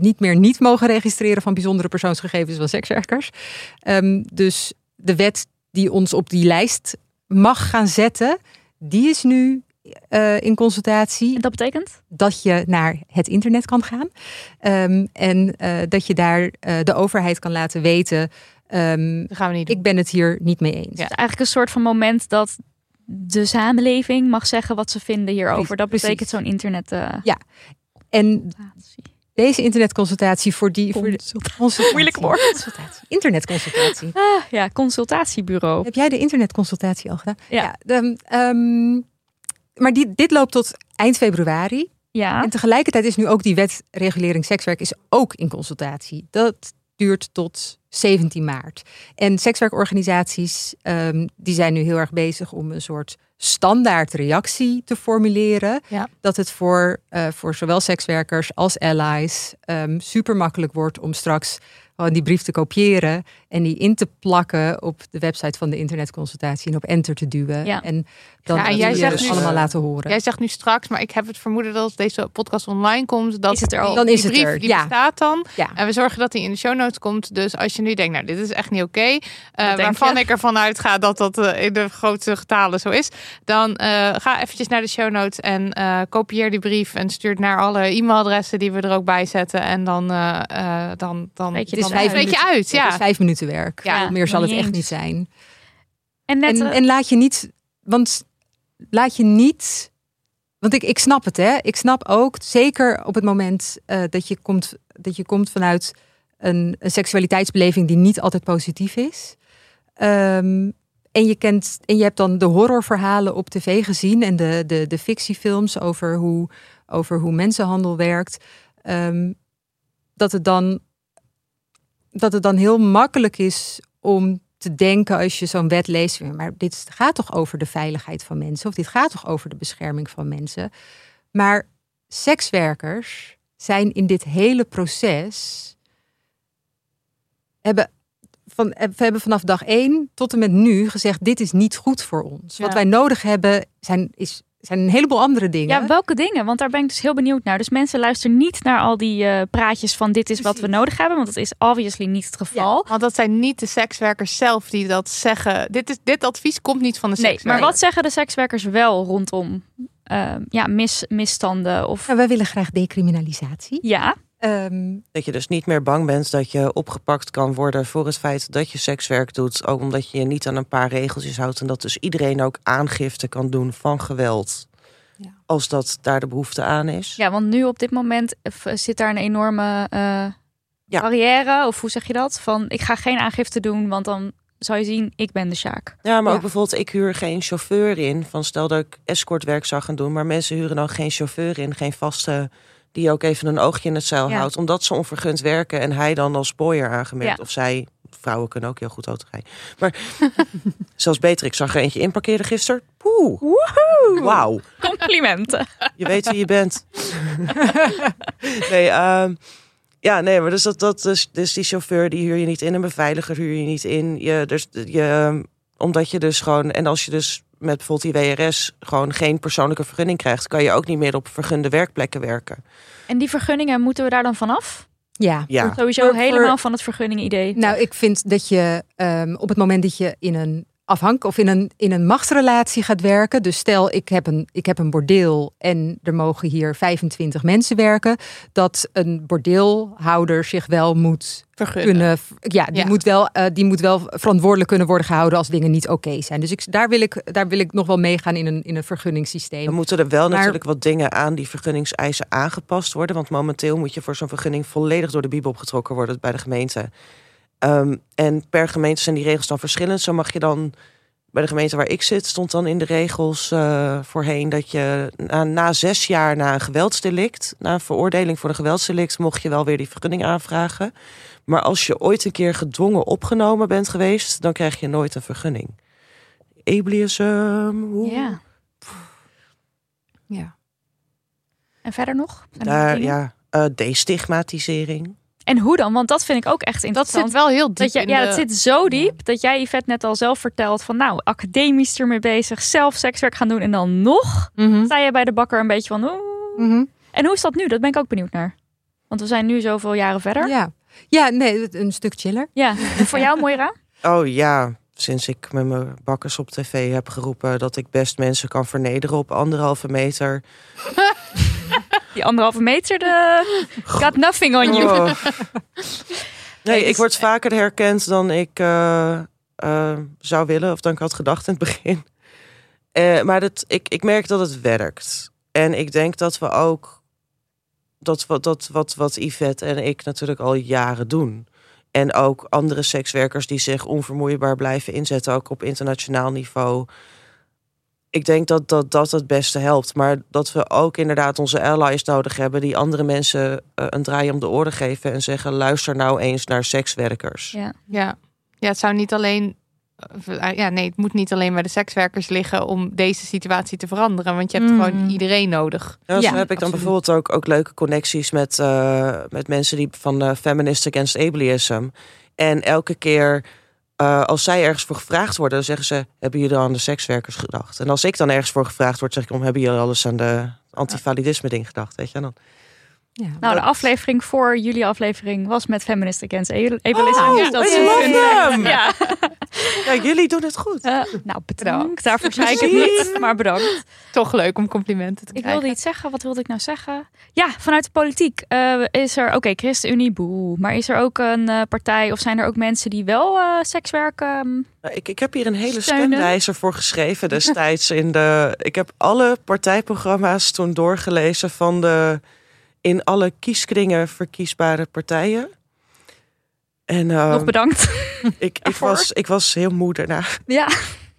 [SPEAKER 4] niet meer niet mogen registreren van bijzondere persoonsgegevens van sekswerkers. Ehm, dus de wet die ons op die lijst mag gaan zetten, die is nu eh, in consultatie
[SPEAKER 1] En dat betekent?
[SPEAKER 4] dat je naar het internet kan gaan. Ehm, en eh, dat je daar eh, de overheid kan laten weten. ehm,
[SPEAKER 2] dat gaan we niet doen
[SPEAKER 4] ik ben het hier niet mee eens.
[SPEAKER 2] Ja.
[SPEAKER 1] Eigenlijk een soort van moment dat de samenleving mag zeggen wat ze vinden hierover. Dat betekent zo'n internet. eh,
[SPEAKER 4] En deze internetconsultatie voor die. Voor de.
[SPEAKER 1] Moeilijk woord.
[SPEAKER 4] Consultatie. Internetconsultatie.
[SPEAKER 1] Ah, ja, consultatiebureau.
[SPEAKER 4] Heb jij de internetconsultatie al gedaan?
[SPEAKER 1] Ja.
[SPEAKER 4] de, ehm, maar die, dit loopt tot eind februari.
[SPEAKER 1] Ja.
[SPEAKER 4] En tegelijkertijd is nu ook die wet regulering sekswerk is ook in consultatie. Dat duurt tot 17 maart. En sekswerkorganisaties ehm, die zijn nu heel erg bezig om een soort standaard reactie te formuleren.
[SPEAKER 2] Ja.
[SPEAKER 4] Dat het voor, eh, voor zowel sekswerkers als allies ehm, super makkelijk wordt om straks gewoon die brief te kopiëren en die in te plakken op de website van de internetconsultatie en op enter te duwen.
[SPEAKER 1] Ja.
[SPEAKER 4] En dan
[SPEAKER 2] Ja, en jij zegt
[SPEAKER 4] dus
[SPEAKER 2] nu-
[SPEAKER 4] allemaal laten horen.
[SPEAKER 2] Jij zegt nu straks, maar ik heb het vermoeden dat als deze podcast online komt, dat
[SPEAKER 1] Is het er al?
[SPEAKER 4] Dan is
[SPEAKER 2] die
[SPEAKER 4] het
[SPEAKER 2] brief
[SPEAKER 4] er,
[SPEAKER 2] die
[SPEAKER 4] ja.
[SPEAKER 2] bestaat dan.
[SPEAKER 4] Ja.
[SPEAKER 2] En we zorgen dat die in de show notes komt. Dus als je nu denkt, nou, dit is echt niet oké, eh, waarvan
[SPEAKER 1] je?
[SPEAKER 2] ik ervan uitga dat dat eh, in de grootste getalen zo is, dan eh, ga eventjes naar de show notes en eh, kopieer die brief en stuur het naar alle e-mailadressen die we er ook bij zetten. En dan, eh, eh, dan, dan,
[SPEAKER 1] Weet je
[SPEAKER 2] dan
[SPEAKER 1] het is vijf
[SPEAKER 2] weet je
[SPEAKER 4] minuten.
[SPEAKER 2] uit.
[SPEAKER 4] Het
[SPEAKER 2] Ja.
[SPEAKER 4] is vijf minuten werk.
[SPEAKER 2] Ja,
[SPEAKER 4] meer zal het echt niet zijn.
[SPEAKER 1] En net,
[SPEAKER 4] En, en laat je niet, want laat je niet, want ik, ik snap het hè. Ik snap ook, zeker op het moment eh, dat, je komt, dat je komt vanuit een, een seksualiteitsbeleving die niet altijd positief is. Ehm, en je kent, en je hebt dan de horrorverhalen op tv gezien en de, de, de fictiefilms over hoe, over hoe mensenhandel werkt. Ehm, dat het dan dat het dan heel makkelijk is om te denken als je zo'n wet leest, maar dit gaat toch over de veiligheid van mensen of dit gaat toch over de bescherming van mensen. Maar sekswerkers zijn in dit hele proces hebben van, we hebben vanaf dag één tot en met nu gezegd: dit is niet goed voor ons. Wat wij nodig hebben zijn, is, zijn een heleboel andere dingen.
[SPEAKER 1] ja, welke dingen? Want daar ben ik dus heel benieuwd naar. Dus mensen luisteren niet naar al die eh, praatjes van dit is wat we nodig hebben. Want dat is obviously niet het geval.
[SPEAKER 2] Want dat zijn niet de sekswerkers zelf die dat zeggen. Dit, is, dit advies komt niet van de
[SPEAKER 1] Nee,
[SPEAKER 2] sekswerker.
[SPEAKER 1] maar wat zeggen de sekswerkers wel rondom eh, ja, mis, misstanden? Of
[SPEAKER 4] Nou, wij willen graag decriminalisatie.
[SPEAKER 1] ja,
[SPEAKER 4] Ehm,
[SPEAKER 3] Dat je dus niet meer bang bent dat je opgepakt kan worden voor het feit dat je sekswerk doet. Ook omdat je je niet aan een paar regeltjes houdt. En dat dus iedereen ook aangifte kan doen van geweld.
[SPEAKER 4] Ja.
[SPEAKER 3] Als dat daar de behoefte aan is.
[SPEAKER 1] ja, want nu op dit moment eh, zit daar een enorme eh,
[SPEAKER 3] Ja.
[SPEAKER 1] barrière. Of hoe zeg je dat? Van ik ga geen aangifte doen, want dan zou je zien, ik ben de Sjaak.
[SPEAKER 3] Ja, maar
[SPEAKER 4] Ja.
[SPEAKER 3] ook bijvoorbeeld, ik huur geen chauffeur in. Van stel dat ik escortwerk zou gaan doen. Maar mensen huren dan geen chauffeur in. Geen vaste, die ook even een oogje in het zeil
[SPEAKER 1] Ja.
[SPEAKER 3] houdt. Omdat ze onvergund werken. En hij dan als boyer aangemerkt.
[SPEAKER 1] Ja.
[SPEAKER 3] Of zij, vrouwen kunnen ook heel goed auto rijden. Maar zelfs beter, ik zag er eentje inparkeren gisteren. Poeh, wauw.
[SPEAKER 1] Complimenten.
[SPEAKER 3] Je weet wie je bent. nee, ehm, ja, nee, maar dus dat, dat dus, dus die chauffeur die huur je niet in, een beveiliger huur je niet in. Je, dus, je, omdat je dus gewoon, en als je dus met bijvoorbeeld die WRS gewoon geen persoonlijke vergunning krijgt, kan je ook niet meer op vergunde werkplekken werken.
[SPEAKER 1] En die vergunningen, moeten we daar dan vanaf?
[SPEAKER 4] ja,
[SPEAKER 3] Ja,
[SPEAKER 1] Sowieso
[SPEAKER 4] Voor-
[SPEAKER 1] helemaal
[SPEAKER 4] voor-
[SPEAKER 1] van het vergunningen-idee.
[SPEAKER 4] Nou, ik vind dat je ehm, op het moment dat je in een afhank of in een, in een machtsrelatie gaat werken. Dus stel, ik heb, een, ik heb een bordeel en er mogen hier 25 mensen werken. Dat een bordeelhouder zich wel moet
[SPEAKER 2] vergunnen.
[SPEAKER 4] kunnen. Ja, die,
[SPEAKER 2] Ja.
[SPEAKER 4] Moet wel, eh, die moet wel verantwoordelijk kunnen worden gehouden als dingen niet oké zijn. Dus ik, daar, wil ik, daar wil ik nog wel meegaan in een, in een vergunningssysteem.
[SPEAKER 3] dan moeten er wel
[SPEAKER 4] Maar-
[SPEAKER 3] natuurlijk wat dingen aan die vergunningseisen aangepast worden. Want momenteel moet je voor zo'n vergunning volledig door de bibel opgetrokken worden bij de gemeente. Ehm, en per gemeente zijn die regels dan verschillend. Zo mag je dan bij de gemeente waar ik zit, stond dan in de regels eh, voorheen dat je na, na zes jaar na een geweldsdelict, na een veroordeling voor een geweldsdelict, mocht je wel weer die vergunning aanvragen. Maar als je ooit een keer gedwongen opgenomen bent geweest, dan krijg je nooit een vergunning. Ableism.
[SPEAKER 1] Ja.
[SPEAKER 4] Ja.
[SPEAKER 1] En verder nog?
[SPEAKER 3] Daar, ja, eh, destigmatisering.
[SPEAKER 1] En hoe dan? Want dat vind ik ook echt
[SPEAKER 2] Dat
[SPEAKER 1] interessant.
[SPEAKER 2] zit wel heel diep
[SPEAKER 1] Dat je,
[SPEAKER 2] in
[SPEAKER 1] ja,
[SPEAKER 2] de-
[SPEAKER 1] dat zit zo diep dat jij Yvette net al zelf vertelt van nou, academisch ermee bezig, zelf sekswerk gaan doen en dan nog
[SPEAKER 4] Mhm.
[SPEAKER 1] sta je bij de bakker een beetje van oeh.
[SPEAKER 4] Mhm.
[SPEAKER 1] En hoe is dat nu? Dat ben ik ook benieuwd naar. Want we zijn nu zoveel jaren verder.
[SPEAKER 4] Ja. ja, nee, een stuk chiller.
[SPEAKER 1] Ja. En voor jou, Moira?
[SPEAKER 3] Oh ja, sinds ik met mijn bakkers op tv heb geroepen dat ik best mensen kan vernederen op anderhalve meter.
[SPEAKER 1] Die anderhalve meter, de... got nothing on you.
[SPEAKER 3] Oh. Nee, ik word vaker herkend dan ik eh, eh, zou willen of dan ik had gedacht in het begin. Eh, maar dat, ik, ik merk dat het werkt. En ik denk dat we ook dat wat, dat, wat, wat Yvette en ik natuurlijk al jaren doen. En ook andere sekswerkers die zich onvermoeibaar blijven inzetten, ook op internationaal niveau. Ik denk dat dat, dat het beste helpt. Maar dat we ook inderdaad onze allies nodig hebben die andere mensen eh, een draai om de oren geven en zeggen: luister nou eens naar sekswerkers.
[SPEAKER 1] Ja.
[SPEAKER 2] Ja. ja, het zou niet alleen eh, Ja, nee, het moet niet alleen bij de sekswerkers liggen om deze situatie te veranderen. Want je hebt
[SPEAKER 1] Mm.
[SPEAKER 2] gewoon iedereen nodig.
[SPEAKER 3] Ja, zo
[SPEAKER 4] Ja,
[SPEAKER 3] heb ik dan
[SPEAKER 4] absoluut.
[SPEAKER 3] bijvoorbeeld ook, ook leuke connecties met, eh, met mensen die van Feminist Against Ableism. En elke keer eh, als zij ergens voor gevraagd worden, dan zeggen ze: Hebben jullie aan de sekswerkers gedacht? En als ik dan ergens voor gevraagd word, zeg ik: om, Hebben jullie alles aan de antivalidisme ding gedacht? Weet je dan?
[SPEAKER 4] Ja.
[SPEAKER 1] Nou, de aflevering voor jullie aflevering was met Feminist Against Ableism.
[SPEAKER 3] Oh,
[SPEAKER 1] Dus dat is een-. Ja.
[SPEAKER 3] Ja, jullie doen het goed.
[SPEAKER 1] Eh, nou, bedankt. Daarvoor zei ik het niet, maar bedankt.
[SPEAKER 2] Toch leuk om complimenten te
[SPEAKER 1] Ik
[SPEAKER 2] krijgen.
[SPEAKER 1] wilde iets zeggen. Wat wilde ik nou zeggen? Ja, vanuit de politiek eh, is er... Oké, ChristenUnie, boe. Maar is er ook een eh, partij of zijn er ook mensen die wel eh, sekswerk... ehm,
[SPEAKER 3] Nou, Ik, ik heb hier een hele
[SPEAKER 1] Steunen.
[SPEAKER 3] stemwijzer voor geschreven destijds. In de, ik heb alle partijprogramma's toen doorgelezen van de in alle kieskringen verkiesbare partijen. En
[SPEAKER 1] nog
[SPEAKER 3] ehm,
[SPEAKER 1] bedankt.
[SPEAKER 3] ik, ik, was, ik was heel moe daarna.
[SPEAKER 1] ja.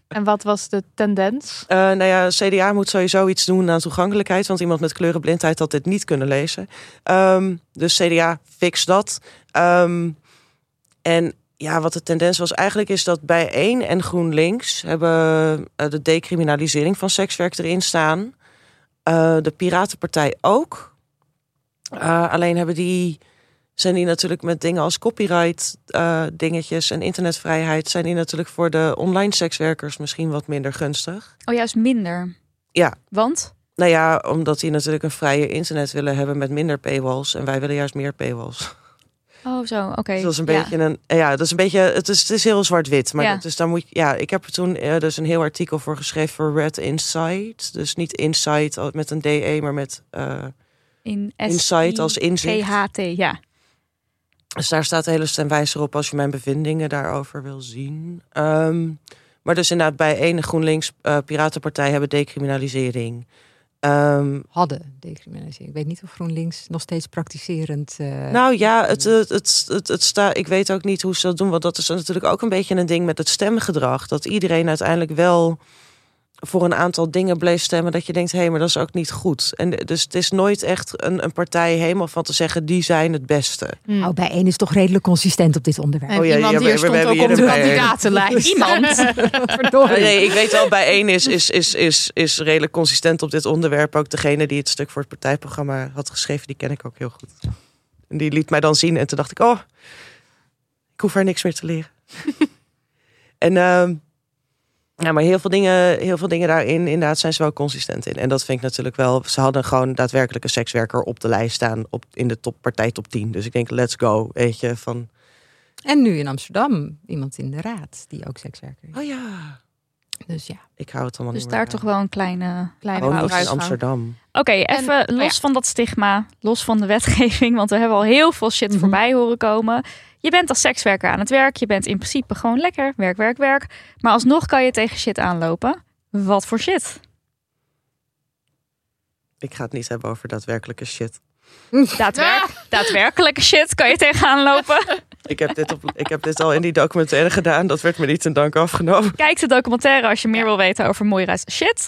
[SPEAKER 2] En wat was de tendens?
[SPEAKER 3] Eh, nou ja, CDA moet sowieso iets doen aan toegankelijkheid. Want iemand met kleurenblindheid had dit niet kunnen lezen. Ehm, dus CDA, fix dat. Ehm, en ja, wat de tendens was eigenlijk is dat bij één en GroenLinks hebben eh, de decriminalisering van sekswerk erin staan. Eh, de Piratenpartij ook. Eh, alleen hebben die, zijn die natuurlijk met dingen als copyright eh, dingetjes en internetvrijheid... zijn die natuurlijk voor de online sekswerkers misschien wat minder gunstig.
[SPEAKER 1] Oh, juist minder.
[SPEAKER 3] Ja.
[SPEAKER 1] Want?
[SPEAKER 3] Nou ja, omdat die natuurlijk een vrije internet willen hebben met minder paywalls. En wij willen juist meer paywalls.
[SPEAKER 1] Oh, zo. Oké.
[SPEAKER 3] Dus dat is een
[SPEAKER 1] Ja.
[SPEAKER 3] beetje een. Ja, dat is een beetje. Het is, het is heel zwart-wit. Maar
[SPEAKER 1] Ja.
[SPEAKER 3] dus daar moet je. Ja, ik heb er toen eh, dus een heel artikel voor geschreven voor Red Insight. Dus niet Insight met een DE, maar met.
[SPEAKER 1] In
[SPEAKER 3] Insight als inzicht.
[SPEAKER 1] GHT, ja.
[SPEAKER 3] dus daar staat de hele stemwijzer op als je mijn bevindingen daarover wil zien. Ehm, maar dus inderdaad, bij ene GroenLinks eh, Piratenpartij hebben decriminalisering. Ehm,
[SPEAKER 4] Hadden decriminalisering. Ik weet niet of GroenLinks nog steeds praktiserend. eh,
[SPEAKER 3] Nou ja, het, het, het, het, het sta, ik weet ook niet hoe ze dat doen. Want dat is natuurlijk ook een beetje een ding met het stemgedrag. Dat iedereen uiteindelijk wel voor een aantal dingen bleef stemmen. Dat je denkt, hé, hey, maar dat is ook niet goed. En dus het is nooit echt een, een partij helemaal van te zeggen, die zijn het beste.
[SPEAKER 4] Nou, bij één is toch redelijk consistent op dit onderwerp.
[SPEAKER 2] En
[SPEAKER 3] Oh ja,
[SPEAKER 2] iemand
[SPEAKER 3] ja, we-
[SPEAKER 2] hier
[SPEAKER 3] we
[SPEAKER 2] stond
[SPEAKER 3] hebben
[SPEAKER 2] ook op de kandidatenlijst.
[SPEAKER 1] Iemand.
[SPEAKER 3] Nee, ik weet wel, bij één is, is, is, is, is redelijk consistent op dit onderwerp. Ook degene die het stuk voor het partijprogramma had geschreven, die ken ik ook heel goed. En die liet mij dan zien en toen dacht ik, oh, ik hoef er niks meer te leren. en ehm, ja, maar heel veel, dingen, heel veel dingen daarin, inderdaad, zijn ze wel consistent in. En dat vind ik natuurlijk wel, ze hadden gewoon daadwerkelijk een sekswerker op de lijst staan op, in de top, partij top 10. Dus ik denk, let's go, weet je, van,
[SPEAKER 4] En nu in Amsterdam iemand in de raad die ook sekswerker is.
[SPEAKER 3] oh ja,
[SPEAKER 4] Dus ja.
[SPEAKER 3] ik hou het allemaal
[SPEAKER 1] Dus
[SPEAKER 3] niet
[SPEAKER 1] daar
[SPEAKER 3] meer
[SPEAKER 1] toch wel een kleine...
[SPEAKER 2] Kleine
[SPEAKER 3] Oh, in. Amsterdam.
[SPEAKER 1] Oké, even
[SPEAKER 2] En- oh
[SPEAKER 1] los
[SPEAKER 2] ja.
[SPEAKER 1] van dat stigma, los van de wetgeving, want we hebben al heel veel shit
[SPEAKER 4] Mhm.
[SPEAKER 1] voorbij horen komen. Je bent als sekswerker aan het werk, je bent in principe gewoon lekker, werk, werk, werk. Maar alsnog kan je tegen shit aanlopen. Wat voor shit?
[SPEAKER 3] Ik ga het niet hebben over daadwerkelijke shit.
[SPEAKER 1] Daadwerk, Daadwerkelijke shit kan je tegenaan lopen.
[SPEAKER 3] Ik heb, dit op, ik heb dit al in die documentaire gedaan. Dat werd me niet ten dank afgenomen.
[SPEAKER 1] Kijk de documentaire als je meer wil weten over Moira's shit.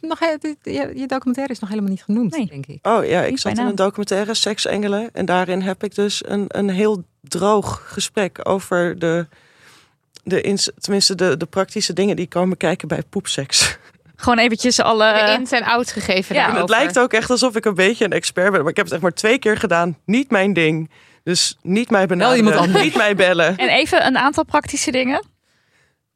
[SPEAKER 4] Nog, je, documentaire is nog helemaal niet genoemd,
[SPEAKER 1] Nee.
[SPEAKER 4] denk ik.
[SPEAKER 3] Oh ja, ik zat in een documentaire, Seksengelen. En daarin heb ik dus een, een heel droog gesprek over de... de ins, tenminste, de, de praktische dingen die komen kijken bij poepseks.
[SPEAKER 1] Gewoon eventjes alle...
[SPEAKER 2] De ins en outs gegeven
[SPEAKER 1] Ja.
[SPEAKER 3] En het lijkt ook echt alsof ik een beetje een expert ben. Maar ik heb het echt maar twee keer gedaan. Niet mijn ding. Dus niet mij benaderen.
[SPEAKER 4] iemand anders.
[SPEAKER 3] Niet mij bellen.
[SPEAKER 1] En even een aantal praktische dingen.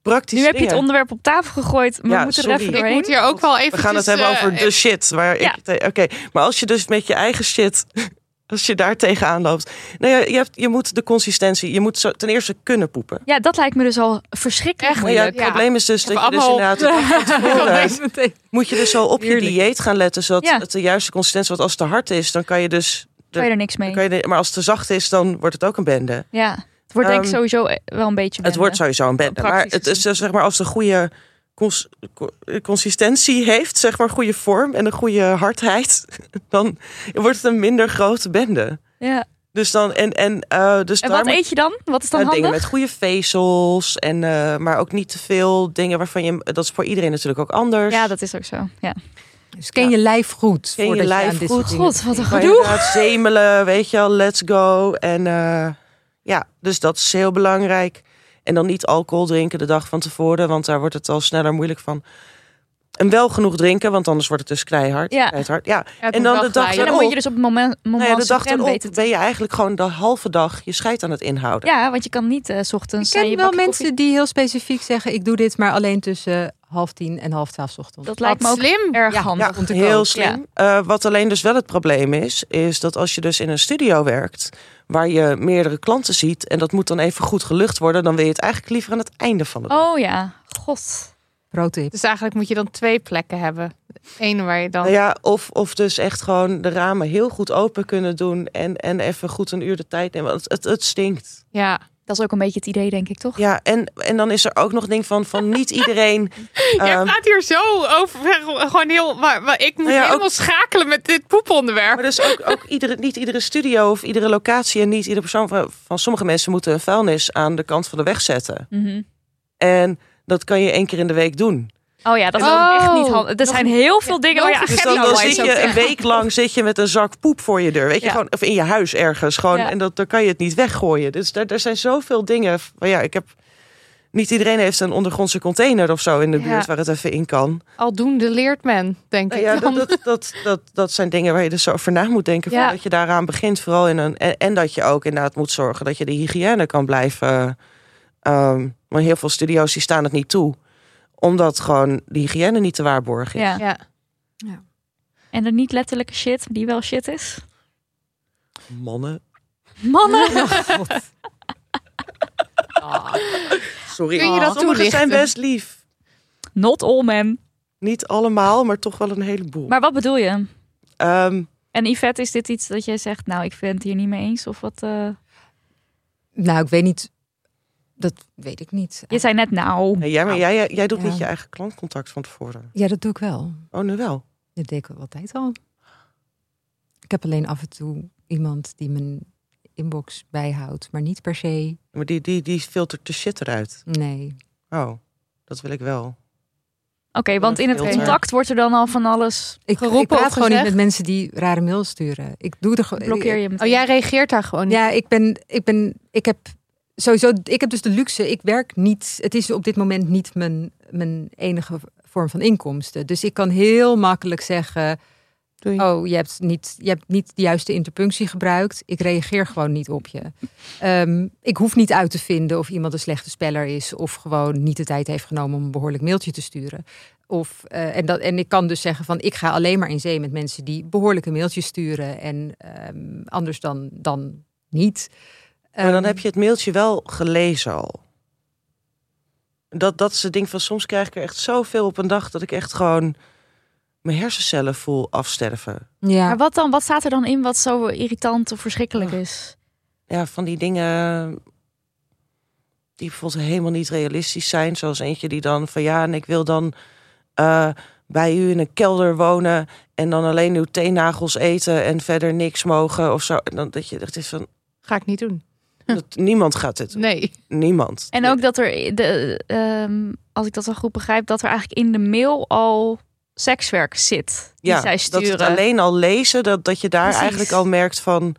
[SPEAKER 3] Praktisch
[SPEAKER 1] Nu heb je het onderwerp op tafel gegooid, maar
[SPEAKER 3] Ja,
[SPEAKER 1] we moeten er
[SPEAKER 3] sorry.
[SPEAKER 1] even
[SPEAKER 2] Ik
[SPEAKER 1] doorheen.
[SPEAKER 2] moet hier ook wel even.
[SPEAKER 3] We gaan het hebben over de shit. Waar
[SPEAKER 1] ja.
[SPEAKER 3] ik Oké, maar als je dus met je eigen shit, als je daar tegenaan loopt, nou ja, je, hebt, je moet de consistentie, je moet zo, ten eerste kunnen poepen.
[SPEAKER 1] Ja, dat lijkt me dus al verschrikkelijk
[SPEAKER 3] Maar ja,
[SPEAKER 1] moeilijk.
[SPEAKER 3] het probleem is dus dat je dus inderdaad de tevoren moet je dus zo op je dieet gaan letten, zodat
[SPEAKER 1] Ja.
[SPEAKER 3] het de juiste consistentie. Want als het te hard is, dan kan je dus,
[SPEAKER 1] Kan je er niks mee.
[SPEAKER 3] kan je, de- maar als het te zacht is, dan wordt het ook een bende.
[SPEAKER 1] Ja, het wordt denk ik
[SPEAKER 3] Ehm,
[SPEAKER 1] sowieso wel een beetje
[SPEAKER 3] Het wordt sowieso een bende. Maar het is dus, zeg maar als het een goede cons- co- consistentie heeft, zeg maar goede vorm en een goede hardheid, dan wordt het een minder grote bende.
[SPEAKER 1] Ja.
[SPEAKER 3] Dus dan en en eh dus
[SPEAKER 1] En wat
[SPEAKER 3] moet-
[SPEAKER 1] eet je dan? Wat is dan
[SPEAKER 3] eh,
[SPEAKER 1] handig?
[SPEAKER 3] dingen met goede vezels en eh, maar ook niet te veel dingen waarvan je dat is voor iedereen natuurlijk ook anders.
[SPEAKER 1] Ja, dat is ook zo. Ja.
[SPEAKER 4] Dus ken je lijf goed.
[SPEAKER 3] Ken je lijf
[SPEAKER 4] aan dit
[SPEAKER 3] goed.
[SPEAKER 1] God, wat een gedoe.
[SPEAKER 3] zemelen, weet je wel, let's go en eh, ja, dus dat is heel belangrijk. En dan niet alcohol drinken de dag van tevoren, want daar wordt het al sneller moeilijk van. En wel genoeg drinken, want anders wordt het dus keihard.
[SPEAKER 1] Ja.
[SPEAKER 3] keihard. ja. En dan de dag.
[SPEAKER 1] En dan moet je dus op het moment, moment
[SPEAKER 3] Nou ja, de dag erop
[SPEAKER 1] weten
[SPEAKER 3] ben je eigenlijk gewoon de halve dag je scheid aan het inhouden.
[SPEAKER 1] Ja, want je kan niet eh, s
[SPEAKER 4] Ik
[SPEAKER 1] ochtends
[SPEAKER 4] ken
[SPEAKER 1] eh, je
[SPEAKER 4] wel mensen
[SPEAKER 1] koffie-
[SPEAKER 4] die heel specifiek zeggen: ik doe dit maar alleen tussen half tien en half twaalf 's ochtends.
[SPEAKER 1] Dat lijkt me ook
[SPEAKER 2] slim.
[SPEAKER 1] erg
[SPEAKER 4] Ja,
[SPEAKER 1] handig.
[SPEAKER 3] Ja,
[SPEAKER 4] om te
[SPEAKER 3] heel slim. Eh, wat alleen dus wel het probleem is, is dat als je dus in een studio werkt, waar je meerdere klanten ziet en dat moet dan even goed gelucht worden, dan wil je het eigenlijk liever aan het einde van de dag.
[SPEAKER 1] Oh ja, god.
[SPEAKER 4] Pro tip.
[SPEAKER 2] Dus eigenlijk moet je dan twee plekken hebben. Eén waar je dan...
[SPEAKER 3] Nou ja, of, of dus echt gewoon de ramen heel goed open kunnen doen en, en even goed een uur de tijd nemen. Want het, het stinkt.
[SPEAKER 2] Ja.
[SPEAKER 1] Dat is ook een beetje het idee, denk ik, toch?
[SPEAKER 3] Ja, en, en dan is er ook nog ding van, van niet iedereen.
[SPEAKER 2] Jij
[SPEAKER 3] ehm,
[SPEAKER 2] praat hier zo over. Gewoon heel. Maar, maar ik moet
[SPEAKER 3] Nou ja, ook-
[SPEAKER 2] helemaal schakelen met dit poeponderwerp.
[SPEAKER 3] Maar dus ook, ook iedere, niet iedere studio of iedere locatie en niet iedere persoon van, van sommige mensen moeten een vuilnis aan de kant van de weg zetten.
[SPEAKER 1] Mhm.
[SPEAKER 3] En dat kan je één keer in de week doen.
[SPEAKER 1] Oh ja, dat is ook echt niet
[SPEAKER 2] Oh.
[SPEAKER 1] handig. Er zijn heel veel dingen waar je
[SPEAKER 3] Dus dan, zit je een week lang zit je met een zak poep voor je deur. Weet je,
[SPEAKER 1] Ja.
[SPEAKER 3] gewoon, of in je huis ergens. Gewoon,
[SPEAKER 1] Ja.
[SPEAKER 3] En dat, dan kan je het niet weggooien. Dus daar, er zijn zoveel dingen. Maar ja, ik heb. Niet iedereen heeft een ondergrondse container of zo in de
[SPEAKER 2] Ja.
[SPEAKER 3] buurt waar het even in kan.
[SPEAKER 2] Aldoende leert men, denk
[SPEAKER 3] Nou
[SPEAKER 2] ik.
[SPEAKER 3] ja, dat, dat, dat, dat, dat zijn dingen waar je dus over na moet denken. Voordat je daaraan begint. Vooral in een, en, en dat je ook inderdaad moet zorgen dat je de hygiëne kan blijven. ehm maar heel veel studio's die staan het niet toe. Omdat gewoon de hygiëne niet te waarborgen is.
[SPEAKER 1] Ja.
[SPEAKER 2] Ja.
[SPEAKER 1] En de niet letterlijke shit, die wel shit is.
[SPEAKER 3] Mannen.
[SPEAKER 1] Mannen!
[SPEAKER 3] Sorry.
[SPEAKER 2] Kun je dat
[SPEAKER 3] Sommigen zijn best lief.
[SPEAKER 1] Not all men.
[SPEAKER 3] Niet allemaal, maar toch wel een heleboel.
[SPEAKER 1] Maar wat bedoel je?
[SPEAKER 3] Ehm,
[SPEAKER 1] En Yvette, is dit iets dat jij zegt, nou, ik ben het hier niet mee eens? Of wat? eh?
[SPEAKER 4] Nou, ik weet niet. Dat weet ik niet.
[SPEAKER 1] Je zei net, nou.
[SPEAKER 3] nee, jij, maar jij, jij- jij doet
[SPEAKER 4] Ja.
[SPEAKER 3] niet je eigen klantcontact van tevoren.
[SPEAKER 4] Ja, dat doe ik wel.
[SPEAKER 3] Oh, nu wel.
[SPEAKER 4] Dat deed ik altijd al. Ik heb alleen af en toe iemand die mijn inbox bijhoudt, maar niet per se.
[SPEAKER 3] Maar die, die, die filtert de shit eruit.
[SPEAKER 4] Nee.
[SPEAKER 3] Oh, dat wil ik wel.
[SPEAKER 1] Oké, want in het contact wordt er dan al van alles.
[SPEAKER 4] Ik,
[SPEAKER 2] Geroepen
[SPEAKER 4] ik praat
[SPEAKER 2] of
[SPEAKER 4] gewoon niet met mensen die rare mails sturen. Ik doe er gewoon.
[SPEAKER 1] Blokkeer je meteen.
[SPEAKER 2] Oh, jij reageert daar gewoon niet.
[SPEAKER 4] Ja, ik ben, ik ben, ik heb sowieso, ik heb dus de luxe. Ik werk niet. Het is op dit moment niet mijn, mijn enige vorm van inkomsten. Dus ik kan heel makkelijk zeggen:
[SPEAKER 2] Doei.
[SPEAKER 4] Oh, je hebt niet, je hebt niet de juiste interpunctie gebruikt. Ik reageer gewoon niet op je. Ehm, ik hoef niet uit te vinden of iemand een slechte speller is of gewoon niet de tijd heeft genomen om een behoorlijk mailtje te sturen. Of, eh, en, dat, en ik kan dus zeggen van ik ga alleen maar in zee met mensen die behoorlijke mailtjes sturen en ehm, anders dan, dan niet.
[SPEAKER 3] Maar dan
[SPEAKER 4] Ehm,
[SPEAKER 3] heb je het mailtje wel gelezen al. Dat, dat is het ding van soms krijg ik er echt zoveel op een dag dat ik echt gewoon mijn hersencellen voel afsterven.
[SPEAKER 4] Ja,
[SPEAKER 1] Maar wat dan? Wat staat er dan in wat zo irritant of verschrikkelijk is?
[SPEAKER 3] Ja, van die dingen die bijvoorbeeld helemaal niet realistisch zijn. Zoals eentje die dan van ja, en ik wil dan eh, bij u in een kelder wonen en dan alleen uw teennagels eten en verder niks mogen of zo. En dan dat je het is van
[SPEAKER 2] Ga ik niet doen.
[SPEAKER 3] dat, niemand gaat dit doen.
[SPEAKER 2] Nee.
[SPEAKER 3] Niemand.
[SPEAKER 1] En ook dat er, de, ehm, als ik dat al goed begrijp, dat er eigenlijk in de mail al sekswerk zit. Die
[SPEAKER 3] ja,
[SPEAKER 1] zij
[SPEAKER 3] dat
[SPEAKER 1] sturen.
[SPEAKER 3] het alleen al lezen, dat, dat je daar
[SPEAKER 1] Precies.
[SPEAKER 3] eigenlijk al merkt van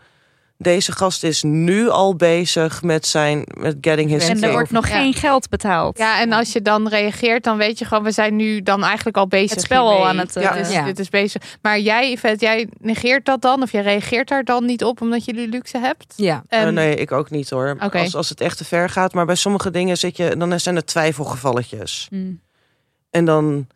[SPEAKER 3] deze gast is nu al bezig met zijn met getting his
[SPEAKER 1] en er wordt nog
[SPEAKER 2] Ja.
[SPEAKER 1] geen geld betaald.
[SPEAKER 2] Ja, en als je dan reageert, dan weet je gewoon, we zijn nu dan eigenlijk al bezig.
[SPEAKER 1] Het spel al aan het, eh,
[SPEAKER 3] Ja.
[SPEAKER 2] Dit is,
[SPEAKER 4] Ja.
[SPEAKER 2] dit is bezig. Maar jij, Yvette, jij negeert dat dan? Of jij reageert daar dan niet op omdat je die luxe hebt?
[SPEAKER 4] ja.
[SPEAKER 2] En,
[SPEAKER 3] Eh, nee, ik ook niet hoor. Als, als het echt te ver gaat. Maar bij sommige dingen zit je, dan zijn er twijfelgevalletjes.
[SPEAKER 1] Mm.
[SPEAKER 3] En dan.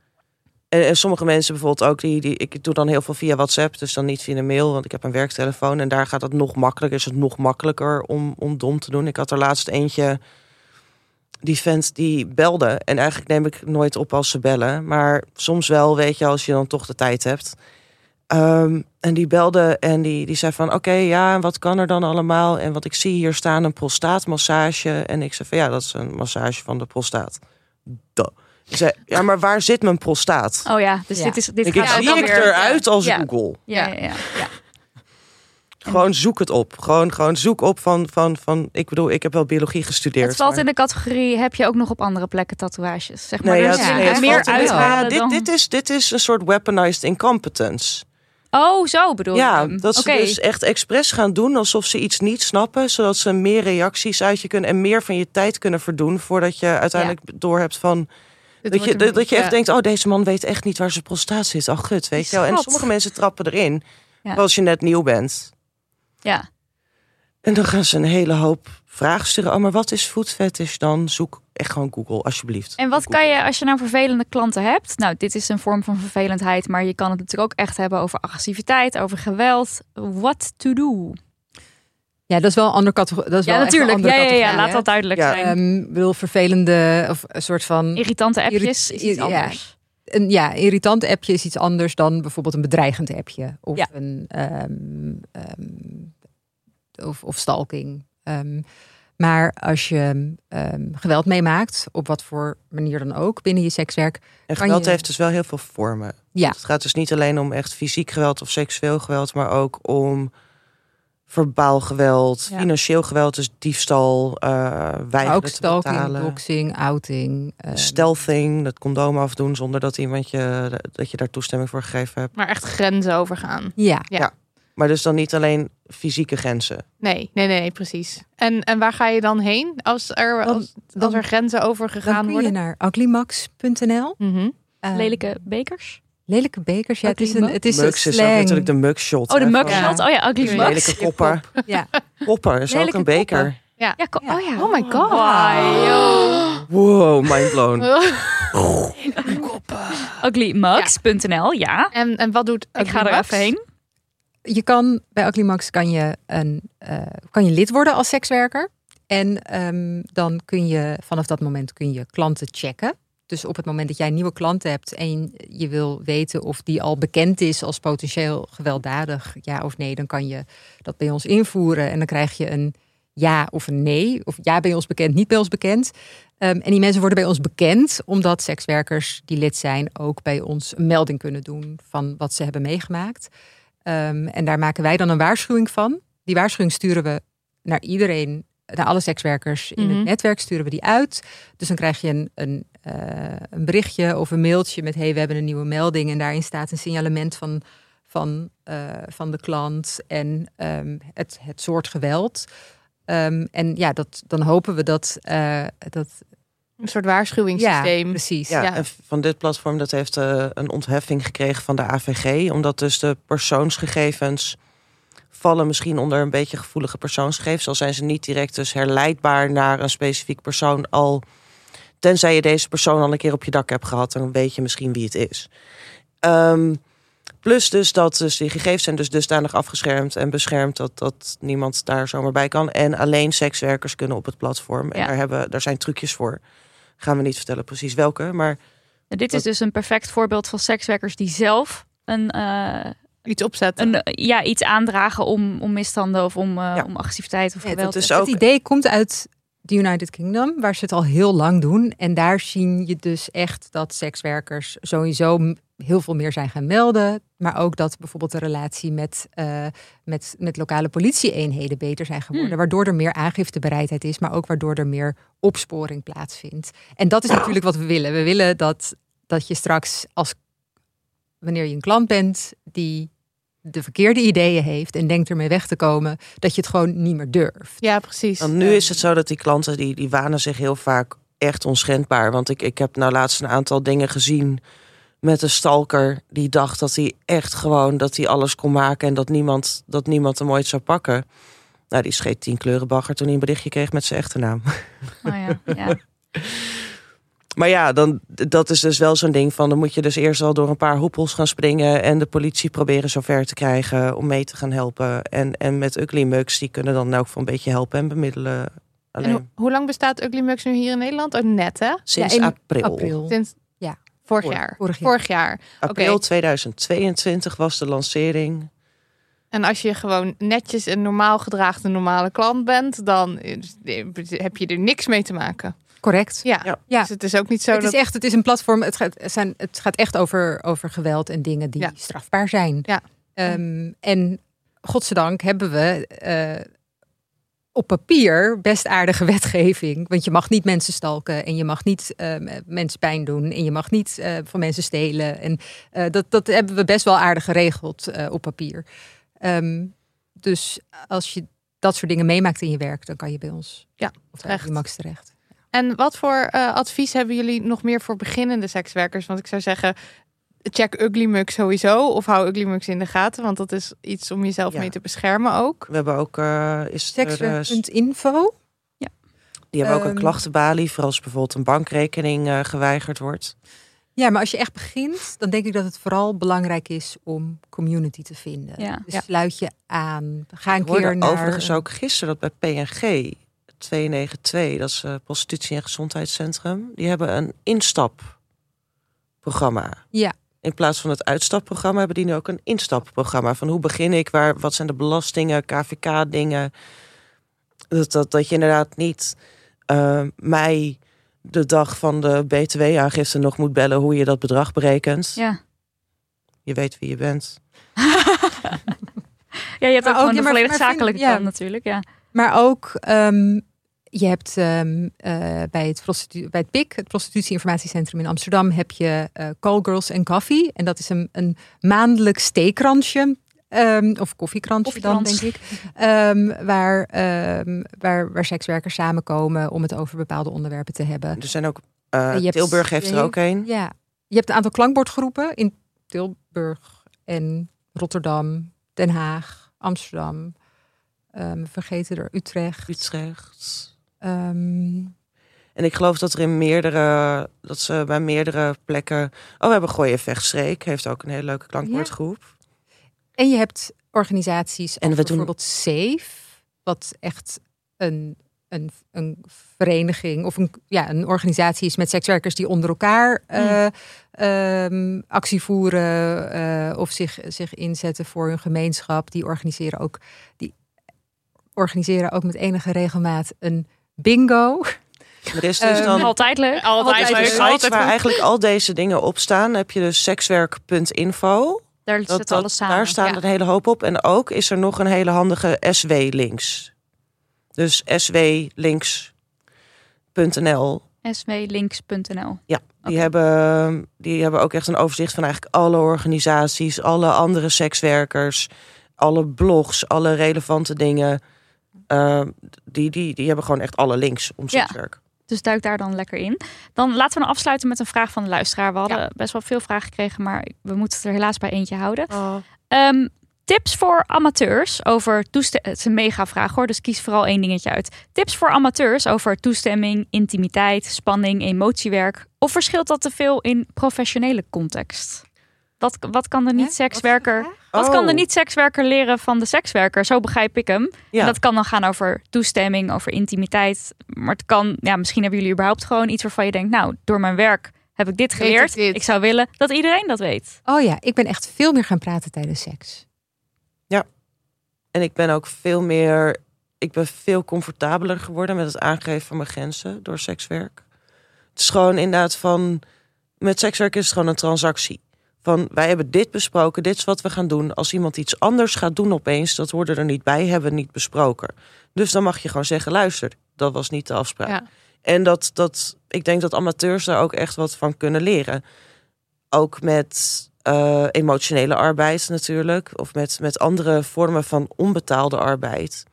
[SPEAKER 3] En, sommige mensen bijvoorbeeld ook, die, die, ik doe dan heel veel via WhatsApp, dus dan niet via een mail, want ik heb een werktelefoon en daar gaat het nog makkelijker. Is het nog makkelijker om, om dom te doen. Ik had er laatst eentje, die vent die belde. En eigenlijk neem ik nooit op als ze bellen, maar soms wel, weet je, als je dan toch de tijd hebt. Ehm, en die belde en die, die zei van, oké, ja, en wat kan er dan allemaal? En wat ik zie hier staan, een prostaatmassage. En ik zei van, ja, dat is een massage van de prostaat. Duh. Zei, ja, maar waar zit mijn prostaat?
[SPEAKER 1] Oh ja, dus
[SPEAKER 4] Ja.
[SPEAKER 1] dit is dit
[SPEAKER 3] Ik,
[SPEAKER 1] gaat
[SPEAKER 3] ik zie ik eruit als
[SPEAKER 1] Ja.
[SPEAKER 3] Google.
[SPEAKER 1] Ja, ja, ja, ja.
[SPEAKER 3] Gewoon zoek het op. Gewoon, gewoon zoek op van, van, van... Ik bedoel, ik heb wel biologie gestudeerd.
[SPEAKER 1] Het valt
[SPEAKER 3] maar-
[SPEAKER 1] in de categorie, heb je ook nog op andere plekken tatoeages? Zeg maar,
[SPEAKER 3] Nee, ja,
[SPEAKER 1] is
[SPEAKER 4] het-
[SPEAKER 1] er
[SPEAKER 4] nee, het
[SPEAKER 1] meer uithalen
[SPEAKER 3] ja, dit, dit, is, dit is een soort weaponized incompetence.
[SPEAKER 1] Oh, zo bedoel
[SPEAKER 3] Ja,
[SPEAKER 1] je hem.
[SPEAKER 3] dat ze dus echt expres gaan doen alsof ze iets niet snappen, zodat ze meer reacties uit je kunnen en meer van je tijd kunnen verdoen voordat je uiteindelijk doorhebt van dat je, dat, dat je echt
[SPEAKER 2] ja.
[SPEAKER 3] denkt, oh deze man weet echt niet waar zijn prostaat zit. Oh gut, weet je wel. En sommige mensen trappen erin
[SPEAKER 1] Ja.
[SPEAKER 3] als je net nieuw bent.
[SPEAKER 1] Ja.
[SPEAKER 3] En dan gaan ze een hele hoop vragen sturen. Oh, maar wat is food fetish dan? Zoek echt gewoon Google, alsjeblieft.
[SPEAKER 1] En wat
[SPEAKER 3] Google.
[SPEAKER 1] kan je als je nou vervelende klanten hebt? Nou, dit is een vorm van vervelendheid, maar je kan het natuurlijk ook echt hebben over agressiviteit, over geweld. What to do?
[SPEAKER 4] Ja, dat is wel een andere categorie. Dat is
[SPEAKER 1] Ja,
[SPEAKER 4] wel echt een
[SPEAKER 1] natuurlijk.
[SPEAKER 4] andere
[SPEAKER 1] Ja, ja, ja, laat dat duidelijk
[SPEAKER 3] Ja.
[SPEAKER 1] zijn.
[SPEAKER 4] Ehm, bedoel, vervelende of een soort van.
[SPEAKER 1] Irritante appjes
[SPEAKER 4] irrit-
[SPEAKER 1] is iets
[SPEAKER 4] ja.
[SPEAKER 1] anders.
[SPEAKER 4] Een ja, irritant appje is iets anders dan bijvoorbeeld een bedreigend appje. Of
[SPEAKER 1] Ja.
[SPEAKER 4] een ehm, ehm, of, of stalking. Ehm, maar als je ehm, geweld meemaakt, op wat voor manier dan ook, binnen je sekswerk.
[SPEAKER 3] En
[SPEAKER 4] kan
[SPEAKER 3] geweld
[SPEAKER 4] je-
[SPEAKER 3] heeft dus wel heel veel vormen.
[SPEAKER 4] Ja.
[SPEAKER 3] Het gaat dus niet alleen om echt fysiek geweld of seksueel geweld, maar ook om verbaal geweld,
[SPEAKER 1] Ja.
[SPEAKER 3] financieel geweld, dus diefstal, eh
[SPEAKER 4] Maar
[SPEAKER 3] weigeren
[SPEAKER 4] ook
[SPEAKER 3] te
[SPEAKER 4] stalking,
[SPEAKER 3] betalen.
[SPEAKER 4] doxing, outing. ehm,
[SPEAKER 3] Stealthing, dat condoom afdoen zonder dat iemand je dat je daar toestemming voor gegeven hebt.
[SPEAKER 2] Maar echt grenzen overgaan.
[SPEAKER 4] Ja,
[SPEAKER 3] Maar dus dan niet alleen fysieke grenzen.
[SPEAKER 2] Nee, nee, nee, precies. En, en waar ga je dan heen als er,
[SPEAKER 4] Dan-
[SPEAKER 2] als,
[SPEAKER 4] dan-
[SPEAKER 2] als er grenzen
[SPEAKER 4] dan
[SPEAKER 2] overgegaan
[SPEAKER 4] kun je
[SPEAKER 2] worden?
[SPEAKER 4] naar uglymax.nl.
[SPEAKER 2] Mhm.
[SPEAKER 4] Ehm,
[SPEAKER 1] Lelijke bekers.
[SPEAKER 4] Lelijke bekers. Ja, het is een, het is een
[SPEAKER 3] Mugs is ook
[SPEAKER 4] slang.
[SPEAKER 3] natuurlijk de mugshot.
[SPEAKER 1] Oh, de mugshot. Oh ja, ugly
[SPEAKER 2] Lelijke
[SPEAKER 1] mugs.
[SPEAKER 3] Lelijke koppen.
[SPEAKER 4] Ja.
[SPEAKER 3] Koppen is ook
[SPEAKER 1] Lelijke
[SPEAKER 3] een beker.
[SPEAKER 2] Ja.
[SPEAKER 1] Oh ja.
[SPEAKER 2] Oh my god.
[SPEAKER 1] Joh.
[SPEAKER 3] Wow, mind blown.
[SPEAKER 1] Uglymugs.nl, ja.
[SPEAKER 2] En, en wat doet
[SPEAKER 1] Ik ga er even heen.
[SPEAKER 4] Je kan bij Uglymax kan je, een, eh, kan je lid worden als sekswerker. En ehm, dan kun je vanaf dat moment kun je klanten checken. Dus op het moment dat jij een nieuwe klant hebt en je wil weten of die al bekend is als potentieel gewelddadig, ja of nee, dan kan je dat bij ons invoeren. En dan krijg je een ja of een nee. Of ja bij ons bekend, niet bij ons bekend. Ehm, en die mensen worden bij ons bekend omdat sekswerkers die lid zijn ook bij ons een melding kunnen doen van wat ze hebben meegemaakt. Ehm, en daar maken wij dan een waarschuwing van. Die waarschuwing sturen we naar iedereen, naar alle sekswerkers in
[SPEAKER 2] Mhm.
[SPEAKER 4] het netwerk, sturen we die uit. Dus dan krijg je een, een, een berichtje of een mailtje met: hey, we hebben een nieuwe melding. En daarin staat een signalement van, van, eh, van de klant en ehm, het, het soort geweld. Ehm, en ja, dat, dan hopen we dat, eh, dat
[SPEAKER 2] Een soort waarschuwingssysteem.
[SPEAKER 4] ja, precies.
[SPEAKER 3] Ja,
[SPEAKER 2] Ja.
[SPEAKER 3] en van dit platform dat heeft eh, een ontheffing gekregen van de AVG. Omdat dus de persoonsgegevens vallen misschien onder een beetje gevoelige persoonsgegevens. Al zijn ze niet direct dus herleidbaar naar een specifiek persoon. Al tenzij je deze persoon al een keer op je dak hebt gehad, dan weet je misschien wie het is. Ehm, plus dus dat dus die gegevens zijn dus dusdanig afgeschermd en beschermd dat, dat niemand daar zomaar bij kan. En alleen sekswerkers kunnen op het platform. En
[SPEAKER 1] Ja.
[SPEAKER 3] daar, hebben, daar zijn trucjes voor. Gaan we niet vertellen precies welke, maar
[SPEAKER 1] Nou, dit is dus een perfect voorbeeld van sekswerkers die zelf een, eh,
[SPEAKER 2] Iets opzetten.
[SPEAKER 1] een, ja, iets aandragen om, om misstanden of om,
[SPEAKER 3] Ja.
[SPEAKER 1] om agressiviteit of
[SPEAKER 3] Ja,
[SPEAKER 1] geweld.
[SPEAKER 3] dat is
[SPEAKER 1] te-
[SPEAKER 3] ook-
[SPEAKER 4] Het idee komt uit de United Kingdom, waar ze het al heel lang doen. En daar zie je dus echt dat sekswerkers sowieso heel veel meer zijn gaan melden. Maar ook dat bijvoorbeeld de relatie met, eh, met, met lokale politieeenheden beter zijn geworden.
[SPEAKER 1] Hmm.
[SPEAKER 4] Waardoor er meer aangiftebereidheid is, maar ook waardoor er meer opsporing plaatsvindt. En dat is natuurlijk wat we willen. We willen dat, dat je straks als wanneer je een klant bent die de verkeerde ideeën heeft en denkt ermee weg te komen, dat je het gewoon niet meer durft.
[SPEAKER 2] ja, precies.
[SPEAKER 3] Want nu is het zo dat die klanten die, die wanen zich heel vaak echt onschendbaar. Want ik, ik heb nou laatst een aantal dingen gezien met een stalker die dacht dat hij echt gewoon dat hij alles kon maken en dat niemand, dat niemand hem ooit zou pakken. Nou, die scheet tien kleuren bagger toen hij een berichtje kreeg met zijn echte naam.
[SPEAKER 1] Oh ja, ja.
[SPEAKER 3] Maar ja, dan, dat is dus wel zo'n ding van... dan moet je dus eerst al door een paar hoepels gaan springen... en de politie proberen zover te krijgen om mee te gaan helpen. En, en met Ugly Mugs, die kunnen dan ook een beetje helpen en bemiddelen.
[SPEAKER 2] En
[SPEAKER 3] Alleen
[SPEAKER 2] hoe, lang bestaat Ugly Mugs nu hier in Nederland? Oh, net hè?
[SPEAKER 3] sinds
[SPEAKER 4] Ja, in
[SPEAKER 3] april.
[SPEAKER 4] April.
[SPEAKER 2] Sinds
[SPEAKER 4] Ja.
[SPEAKER 2] vorig
[SPEAKER 3] Vorig-
[SPEAKER 2] jaar.
[SPEAKER 4] vorig jaar.
[SPEAKER 2] Vorig jaar.
[SPEAKER 3] April
[SPEAKER 2] Oké.
[SPEAKER 3] 2022 was de lancering.
[SPEAKER 2] En als je gewoon netjes en normaal gedraagde normale klant bent, dan is- heb je er niks mee te maken.
[SPEAKER 4] Correct.
[SPEAKER 2] Ja.
[SPEAKER 3] Ja.
[SPEAKER 4] Ja.
[SPEAKER 2] Dus het is ook niet zo
[SPEAKER 4] het
[SPEAKER 2] dat...
[SPEAKER 4] is echt, het is een platform. Het gaat, het zijn, het gaat echt over, over geweld en dingen die
[SPEAKER 2] Ja.
[SPEAKER 4] strafbaar zijn.
[SPEAKER 2] Ja.
[SPEAKER 4] Ehm, en godzijdank hebben we eh, op papier best aardige wetgeving. Want je mag niet mensen stalken en je mag niet eh, mensen pijn doen en je mag niet eh, van mensen stelen. En eh, dat, dat hebben we best wel aardig geregeld eh, op papier. Ehm, dus als je dat soort dingen meemaakt in je werk, dan kan je bij ons
[SPEAKER 2] Ja,
[SPEAKER 4] of
[SPEAKER 2] terecht.
[SPEAKER 4] bij Max terecht.
[SPEAKER 2] En wat voor eh, advies hebben jullie nog meer voor beginnende sekswerkers? Want ik zou zeggen, check Ugly Mug sowieso. Of hou Ugly Mugs in de gaten. Want dat is iets om jezelf
[SPEAKER 3] Ja.
[SPEAKER 2] mee te beschermen ook.
[SPEAKER 3] We hebben ook, is eh,
[SPEAKER 4] Sekswerk.info.
[SPEAKER 3] die hebben ook een
[SPEAKER 4] Ehm,
[SPEAKER 3] klachtenbalie voor als bijvoorbeeld een bankrekening eh, geweigerd wordt.
[SPEAKER 4] Ja, maar als je echt begint, dan denk ik dat het vooral belangrijk is om community te vinden.
[SPEAKER 1] Ja.
[SPEAKER 4] Dus
[SPEAKER 2] Ja.
[SPEAKER 4] sluit je aan. Ga een
[SPEAKER 3] Ik hoorde
[SPEAKER 4] keer naar...
[SPEAKER 3] overigens ook gisteren dat bij PNG 292, dat is eh, Prostitutie en Gezondheidscentrum, die hebben een instapprogramma.
[SPEAKER 4] Ja.
[SPEAKER 3] In plaats van het uitstapprogramma hebben die nu ook een instapprogramma. Van hoe begin ik, waar, wat zijn de belastingen, KVK-dingen. Dat, dat, dat je inderdaad niet eh, mij de dag van de BTW-aangifte nog moet bellen hoe je dat bedrag berekent.
[SPEAKER 1] Ja.
[SPEAKER 3] Je weet wie je bent.
[SPEAKER 1] Ja, je hebt
[SPEAKER 4] Maar
[SPEAKER 1] ook gewoon
[SPEAKER 4] ook- ja,
[SPEAKER 1] de
[SPEAKER 4] maar-
[SPEAKER 1] volledig
[SPEAKER 4] maar vind-
[SPEAKER 1] zakelijke
[SPEAKER 4] ja.
[SPEAKER 1] kant natuurlijk. Ja.
[SPEAKER 4] Maar ook, ehm, je hebt ehm, eh, bij, het prostitu- bij het PIC, het Prostitutie-informatiecentrum in Amsterdam, heb je eh Call Girls and Coffee. En dat is een, een maandelijks theekransje. ehm, of koffiekransje dan, denk ik. Ehm, waar, ehm, waar, waar sekswerkers samenkomen om het over bepaalde onderwerpen te hebben.
[SPEAKER 3] Er zijn ook. eh,
[SPEAKER 4] je hebt-
[SPEAKER 3] Tilburg heeft er ook een.
[SPEAKER 4] Ja, je hebt een aantal klankbordgroepen in Tilburg en Rotterdam, Den Haag, Amsterdam. ehm, vergeten er Utrecht.
[SPEAKER 3] Utrecht.
[SPEAKER 4] Ehm,
[SPEAKER 3] En ik geloof dat er in meerdere, dat ze bij meerdere plekken. Oh, we hebben Gooien Vechtstreek, heeft ook een hele leuke klankwoordgroep.
[SPEAKER 4] en je hebt organisaties
[SPEAKER 3] En we doen-
[SPEAKER 4] bijvoorbeeld SAFE, wat echt een, een, een vereniging of een, ja, een organisatie is met sekswerkers die onder elkaar eh, ehm, actie voeren eh, of zich, zich inzetten voor hun gemeenschap. Die organiseren ook, die organiseren ook met enige regelmaat een bingo.
[SPEAKER 3] Er is dus
[SPEAKER 4] Ehm,
[SPEAKER 3] dan
[SPEAKER 1] Altijd leuk.
[SPEAKER 2] Altijd leuk.
[SPEAKER 3] waar
[SPEAKER 2] goed.
[SPEAKER 3] eigenlijk al deze dingen op staan, heb je dus sekswerk.info.
[SPEAKER 1] Daar
[SPEAKER 3] Dat,
[SPEAKER 1] zit alles samen.
[SPEAKER 3] daar staat
[SPEAKER 2] ja.
[SPEAKER 3] een hele hoop op. En ook is er nog een hele handige SW-links. Dus swlinks.nl.
[SPEAKER 1] swlinks.nl.
[SPEAKER 3] Ja, die, hebben, die hebben ook echt een overzicht van eigenlijk alle organisaties, alle andere sekswerkers, alle blogs, alle relevante dingen. Uh, die, die, die hebben gewoon echt alle links om
[SPEAKER 1] Ja.
[SPEAKER 3] sekswerk.
[SPEAKER 1] Dus duik daar dan lekker in. Dan laten we dan afsluiten met een vraag van de luisteraar. We hadden best wel veel vragen gekregen, maar we moeten het er helaas bij eentje houden. Ehm, tips voor amateurs over toestemming. Het is een mega vraag hoor, dus kies vooral één dingetje uit. Tips voor amateurs over toestemming, intimiteit, spanning, emotiewerk. Of verschilt dat te veel in professionele context? Wat, wat kan de niet-sekswerker...
[SPEAKER 4] Wat
[SPEAKER 1] Wat kan de
[SPEAKER 3] Oh.
[SPEAKER 1] niet-sekswerker leren van de sekswerker? Zo begrijp ik hem.
[SPEAKER 3] Ja.
[SPEAKER 1] En dat kan dan gaan over toestemming, over intimiteit. Maar het kan, ja, misschien hebben jullie überhaupt gewoon iets waarvan je denkt, nou, door mijn werk heb ik dit
[SPEAKER 2] ik
[SPEAKER 1] geleerd.
[SPEAKER 2] dit.
[SPEAKER 1] Ik zou willen dat iedereen dat weet.
[SPEAKER 4] Oh ja, ik ben echt veel meer gaan praten tijdens seks.
[SPEAKER 3] En ik ben ook veel meer, ik ben veel comfortabeler geworden met het aangeven van mijn grenzen door sekswerk. Het is gewoon inderdaad van, met sekswerk is het gewoon een transactie. Van wij hebben dit besproken, dit is wat we gaan doen. Als iemand iets anders gaat doen opeens, dat hoorde er niet bij, hebben we niet besproken. Dus dan mag je gewoon zeggen, luister, dat was niet de afspraak.
[SPEAKER 2] Ja.
[SPEAKER 3] En dat, dat, ik denk dat amateurs daar ook echt wat van kunnen leren. Ook met eh, emotionele arbeid natuurlijk. Of met, met andere vormen van onbetaalde arbeid.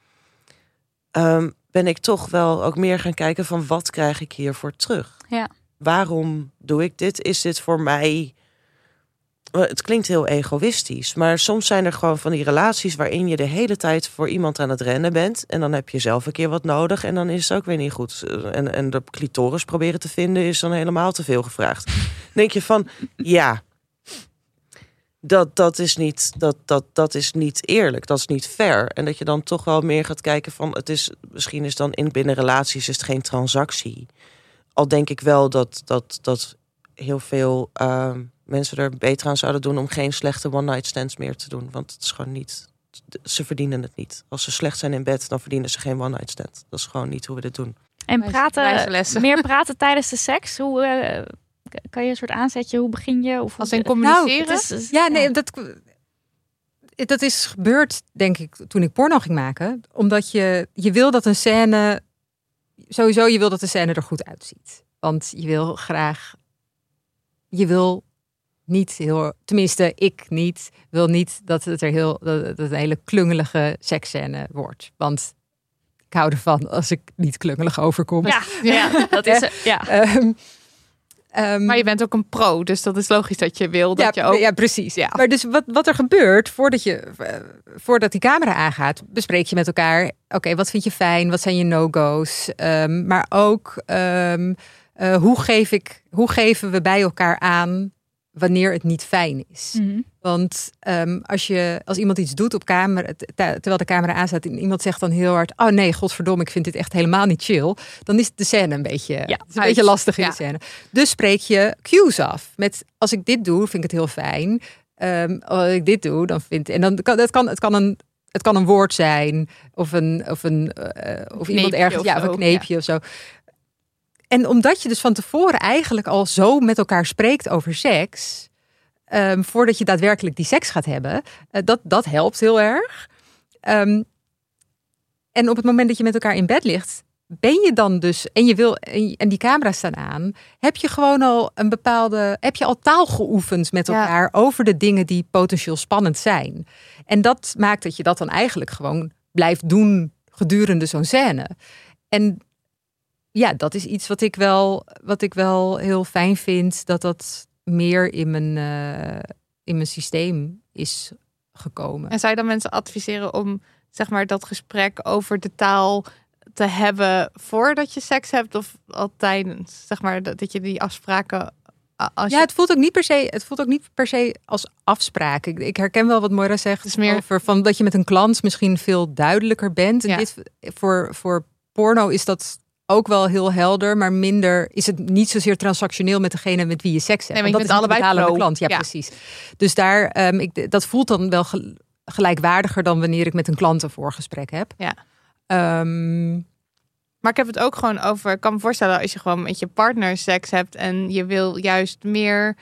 [SPEAKER 3] Ehm, ben ik toch wel ook meer gaan kijken van wat krijg ik hiervoor terug?
[SPEAKER 1] Ja.
[SPEAKER 3] Waarom doe ik dit? Is dit voor mij... Eh, Het klinkt heel egoïstisch, maar soms zijn er gewoon van die relaties waarin je de hele tijd voor iemand aan het rennen bent. En dan heb je zelf een keer wat nodig en dan is het ook weer niet goed. Eh, En, en de clitoris proberen te vinden is dan helemaal te veel gevraagd. Denk je van, ja, dat, dat, is niet, dat, dat, dat is niet eerlijk, dat is niet fair. En dat je dan toch wel meer gaat kijken van, het is, misschien is dan in binnen relaties is het geen transactie. Al denk ik wel dat, dat, dat heel veel ehm, mensen er beter aan zouden doen om geen slechte one-night stands meer te doen. Want het is gewoon niet, ze verdienen het niet. Als ze slecht zijn in bed, dan verdienen ze geen one-night stand. Dat is gewoon niet hoe we dit doen.
[SPEAKER 1] En praten,
[SPEAKER 2] lessen.
[SPEAKER 1] meer praten tijdens de seks. Hoe eh, kan je een soort aanzetje? Hoe begin je? Of
[SPEAKER 2] Als in communiceren.
[SPEAKER 1] Is-
[SPEAKER 4] Ja, nee, dat. dat is gebeurd, denk ik, toen ik porno ging maken. Omdat je, je wil dat een scène... Sowieso, je wil dat de scène er goed uitziet. Want je wil graag... Je wil niet heel... Tenminste, ik niet. Wil niet dat het er heel... Dat het een hele klungelige seksscène wordt. Want ik hou ervan als ik niet klungelig overkom.
[SPEAKER 1] Ja, ja, dat is eh, ja.
[SPEAKER 4] Ehm, ehm,
[SPEAKER 2] Maar je bent ook een pro, dus dat is logisch dat je wil dat
[SPEAKER 4] ja,
[SPEAKER 2] je ook...
[SPEAKER 4] ja, precies.
[SPEAKER 2] Ja.
[SPEAKER 4] Maar dus wat, wat er gebeurt voordat, je, eh, voordat die camera aangaat, bespreek je met elkaar: oké, wat vind je fijn? Wat zijn je no-go's? Ehm, maar ook eh, hoe, geef ik, hoe geven we bij elkaar aan wanneer het niet fijn is?
[SPEAKER 1] Mhm.
[SPEAKER 4] Want ehm, als, je, als iemand iets doet op camera, te- terwijl de camera aanstaat en iemand zegt dan heel hard: Oh nee, godverdomme, ik vind dit echt helemaal niet chill. Dan is de scène een beetje, het is een beetje lastig in
[SPEAKER 2] Ja.
[SPEAKER 4] de scène. Dus spreek je cues af. Met als ik dit doe, vind ik het heel fijn. Ehm, als ik dit doe, dan vind en dan kan het kan, het kan een. Het kan een woord zijn, of, een, of, een, eh, of iemand ergens,
[SPEAKER 2] of
[SPEAKER 4] ja, of een kneepje of zo. En omdat je dus van tevoren eigenlijk al zo met elkaar spreekt over seks, ehm, voordat je daadwerkelijk die seks gaat hebben, eh, dat, dat helpt heel erg. Ehm, en op het moment dat je met elkaar in bed ligt, ben je dan dus, en je wil, en, die camera's staan aan, heb je gewoon al een bepaalde, heb je al taal geoefend met
[SPEAKER 2] Ja.
[SPEAKER 4] elkaar over de dingen die potentieel spannend zijn. En dat maakt dat je dat dan eigenlijk gewoon blijft doen gedurende zo'n scène. En ja, dat is iets wat ik wel, wat ik wel heel fijn vind, dat dat meer in mijn, eh, in mijn systeem is gekomen.
[SPEAKER 2] En zou je dan mensen adviseren om zeg maar dat gesprek over de taal te hebben voordat je seks hebt of al tijdens? Zeg maar dat, dat je die afspraken als
[SPEAKER 4] Ja,
[SPEAKER 2] je,
[SPEAKER 4] het voelt ook niet per se, het voelt ook niet per se als afspraak. Ik, ik herken wel wat Moira zegt
[SPEAKER 2] Het is meer-
[SPEAKER 4] over van dat je met een klant misschien veel duidelijker bent. En
[SPEAKER 2] Ja.
[SPEAKER 4] dit, voor, voor porno is dat ook wel heel helder, maar minder is het niet zozeer transactioneel met degene met wie je seks hebt.
[SPEAKER 2] Nee, maar
[SPEAKER 4] Want dat
[SPEAKER 2] bent
[SPEAKER 4] is de
[SPEAKER 2] allebei pro.
[SPEAKER 4] klant. Ja,
[SPEAKER 2] Ja.
[SPEAKER 4] precies. Dus daar, ehm, ik, dat voelt dan wel gel- gelijkwaardiger dan wanneer ik met een klant een voorgesprek heb.
[SPEAKER 2] Ja.
[SPEAKER 4] Ehm,
[SPEAKER 2] Maar ik heb het ook gewoon over. Ik kan me voorstellen als je gewoon met je partner seks hebt en je wil juist meer.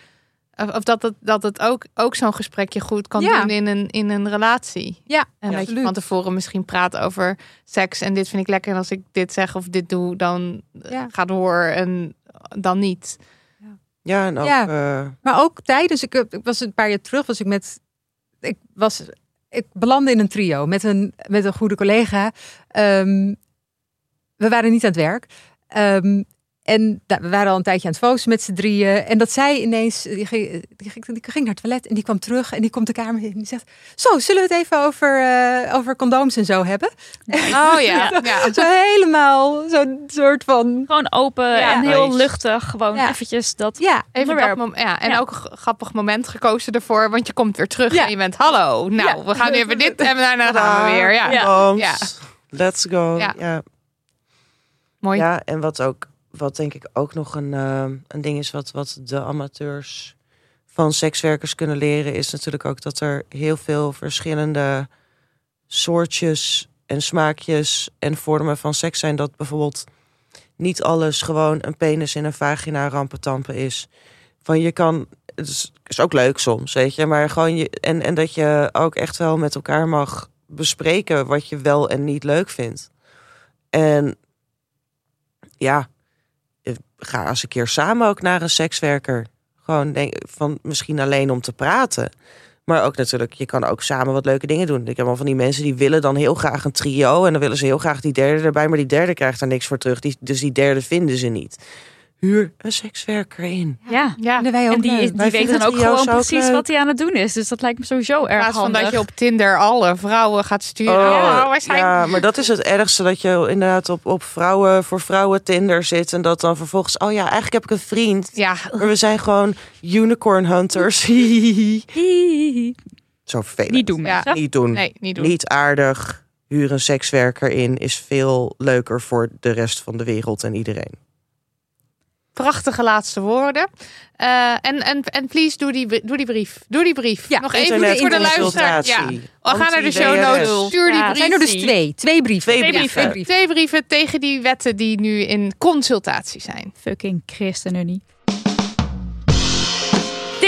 [SPEAKER 2] Of of dat het, dat het ook, ook zo'n gesprekje goed kan
[SPEAKER 4] Ja.
[SPEAKER 2] doen in een, in een relatie.
[SPEAKER 4] ja,
[SPEAKER 2] En dat je van tevoren misschien praat over seks. En dit vind ik lekker. En als ik dit zeg of dit doe, dan
[SPEAKER 4] Ja.
[SPEAKER 2] ga door en dan niet.
[SPEAKER 3] Ja, en ook...
[SPEAKER 4] Ja.
[SPEAKER 3] eh,
[SPEAKER 4] Maar ook tijdens, ik, ik was een paar jaar terug, was ik met, ik was, ik belandde in een trio met een, met een goede collega. Ehm, we waren niet aan het werk. Ehm, en we waren al een tijdje aan het focussen met z'n drieën. En dat zij ineens, die ging, die, naar het toilet en die kwam terug en die komt de kamer in en die zegt, zo, zullen we het even over, eh, over condooms en zo hebben?
[SPEAKER 2] Oh ja. ja.
[SPEAKER 4] Zo helemaal, zo'n soort van,
[SPEAKER 1] Gewoon open
[SPEAKER 2] Ja.
[SPEAKER 1] en heel
[SPEAKER 3] Nice.
[SPEAKER 1] luchtig. Gewoon
[SPEAKER 4] Ja.
[SPEAKER 1] eventjes dat.
[SPEAKER 4] ja.
[SPEAKER 2] Even dat
[SPEAKER 1] onderwerp.
[SPEAKER 2] mom- ja, en
[SPEAKER 1] Ja.
[SPEAKER 2] ook een grappig moment gekozen ervoor, want je komt weer terug
[SPEAKER 4] Ja.
[SPEAKER 2] en je bent hallo. Nou,
[SPEAKER 4] Ja.
[SPEAKER 2] we gaan nu even dit en daarna gaan we weer. Ja,
[SPEAKER 1] Ja.
[SPEAKER 3] Dans,
[SPEAKER 2] Ja.
[SPEAKER 3] Let's go.
[SPEAKER 2] Ja.
[SPEAKER 3] Ja.
[SPEAKER 2] mooi.
[SPEAKER 3] Ja, en wat ook, wat denk ik ook nog een, eh, een ding is wat, wat de amateurs van sekswerkers kunnen leren, is natuurlijk ook dat er heel veel verschillende soortjes en smaakjes en vormen van seks zijn. Dat bijvoorbeeld niet alles gewoon een penis in een vagina rampetampen is. Van je kan, het is, is ook leuk soms, weet je, maar gewoon je, en, en dat je ook echt wel met elkaar mag bespreken wat je wel en niet leuk vindt. En ja, ga eens een keer samen ook naar een sekswerker. Gewoon denk, van misschien alleen om te praten. Maar ook natuurlijk, je kan ook samen wat leuke dingen doen. Ik heb al van die mensen die willen dan heel graag een trio. En dan willen ze heel graag die derde erbij. Maar die derde krijgt daar niks voor terug. Die, dus die derde vinden ze niet. Huur een sekswerker in.
[SPEAKER 1] Ja.
[SPEAKER 2] Ja,
[SPEAKER 4] Vinden wij ook
[SPEAKER 1] En die, die weet dan ook gewoon precies
[SPEAKER 3] leuk.
[SPEAKER 1] wat hij aan het doen is. Dus dat lijkt me sowieso
[SPEAKER 2] in
[SPEAKER 1] erg
[SPEAKER 2] plaats van
[SPEAKER 1] handig.
[SPEAKER 2] dat je op Tinder alle vrouwen gaat sturen. Oh, wij zijn...
[SPEAKER 3] ja, maar dat is het ergste. Dat je inderdaad op, op vrouwen voor vrouwen Tinder zit. En dat dan vervolgens, oh ja, eigenlijk heb ik een vriend.
[SPEAKER 2] Ja,
[SPEAKER 3] Maar we zijn gewoon unicorn hunters. Zo vervelend.
[SPEAKER 1] Niet doen
[SPEAKER 2] Ja.
[SPEAKER 1] mensen.
[SPEAKER 3] Niet doen.
[SPEAKER 2] nee, niet doen.
[SPEAKER 3] Niet aardig. Huur een sekswerker in is veel leuker voor de rest van de wereld en iedereen.
[SPEAKER 2] Prachtige laatste woorden. Eh, en, en, en please, doe die, doe die brief. Doe die brief.
[SPEAKER 4] Ja,
[SPEAKER 2] Nog even voor de luisteraar. Ja. We gaan naar de show notes. Stuur die
[SPEAKER 1] Ja,
[SPEAKER 2] brief.
[SPEAKER 4] Zijn er dus twee. Twee brieven.
[SPEAKER 3] Twee
[SPEAKER 1] Twee
[SPEAKER 3] brieven.
[SPEAKER 1] brieven.
[SPEAKER 2] Twee brieven tegen die wetten die nu in consultatie zijn.
[SPEAKER 1] Fucking ChristenUnie.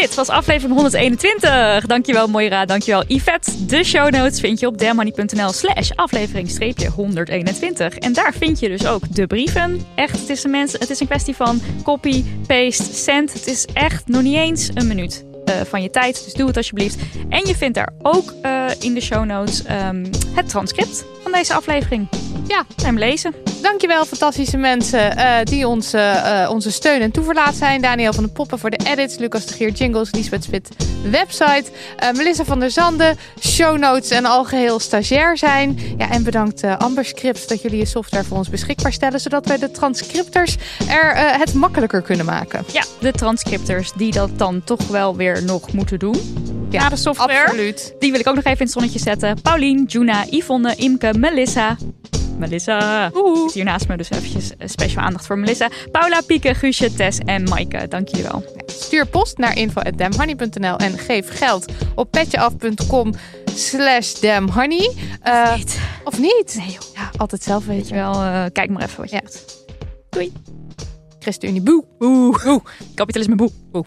[SPEAKER 1] Dit was aflevering 121. Dankjewel Moira, dankjewel Yvette. De show notes vind je op dermoney.nl slash aflevering 121. En daar vind je dus ook de brieven. Echt, het is een, mens, het is een kwestie van copy, paste, send. Het is echt nog niet eens een minuut. Eh, van je tijd, dus doe het alsjeblieft. En je vindt daar ook eh, in de show notes ehm, het transcript van deze aflevering.
[SPEAKER 2] Ja.
[SPEAKER 1] hem lezen.
[SPEAKER 2] Dankjewel, fantastische mensen eh, die ons, onze steun en toeverlaat zijn. Daniel van de Poppen voor de edits, Lucas de Geer jingles, Lisbeth Spit website, Melissa van der Zanden, show notes en algeheel stagiair zijn. Ja, en bedankt Amber Script dat jullie je software voor ons beschikbaar stellen, zodat wij de transcripters er het makkelijker kunnen maken.
[SPEAKER 1] Ja, de transcripters die dat dan toch wel weer nog moeten doen.
[SPEAKER 2] Ja,
[SPEAKER 1] de software.
[SPEAKER 2] Absoluut.
[SPEAKER 1] Die wil ik ook nog even in het zonnetje zetten. Paulien, Juna, Yvonne, Imke, Melissa. Melissa. Hier naast me, dus eventjes eh, speciaal aandacht voor Melissa. Paula, Pieke, Guusje, Tess en Maaike. Dank jullie wel.
[SPEAKER 2] Stuur post naar info.damhoney.nl en geef geld op petjeaf.com slash damhoney. Eh, of niet?
[SPEAKER 1] Nee joh.
[SPEAKER 2] Ja, altijd zelf
[SPEAKER 1] Weet je wel, eh, kijk maar even wat je
[SPEAKER 2] Ja.
[SPEAKER 1] doet. Doei.
[SPEAKER 2] ChristenUnie, boe.
[SPEAKER 1] Oeh. Oeh. Kapitalisme boe. Oeh.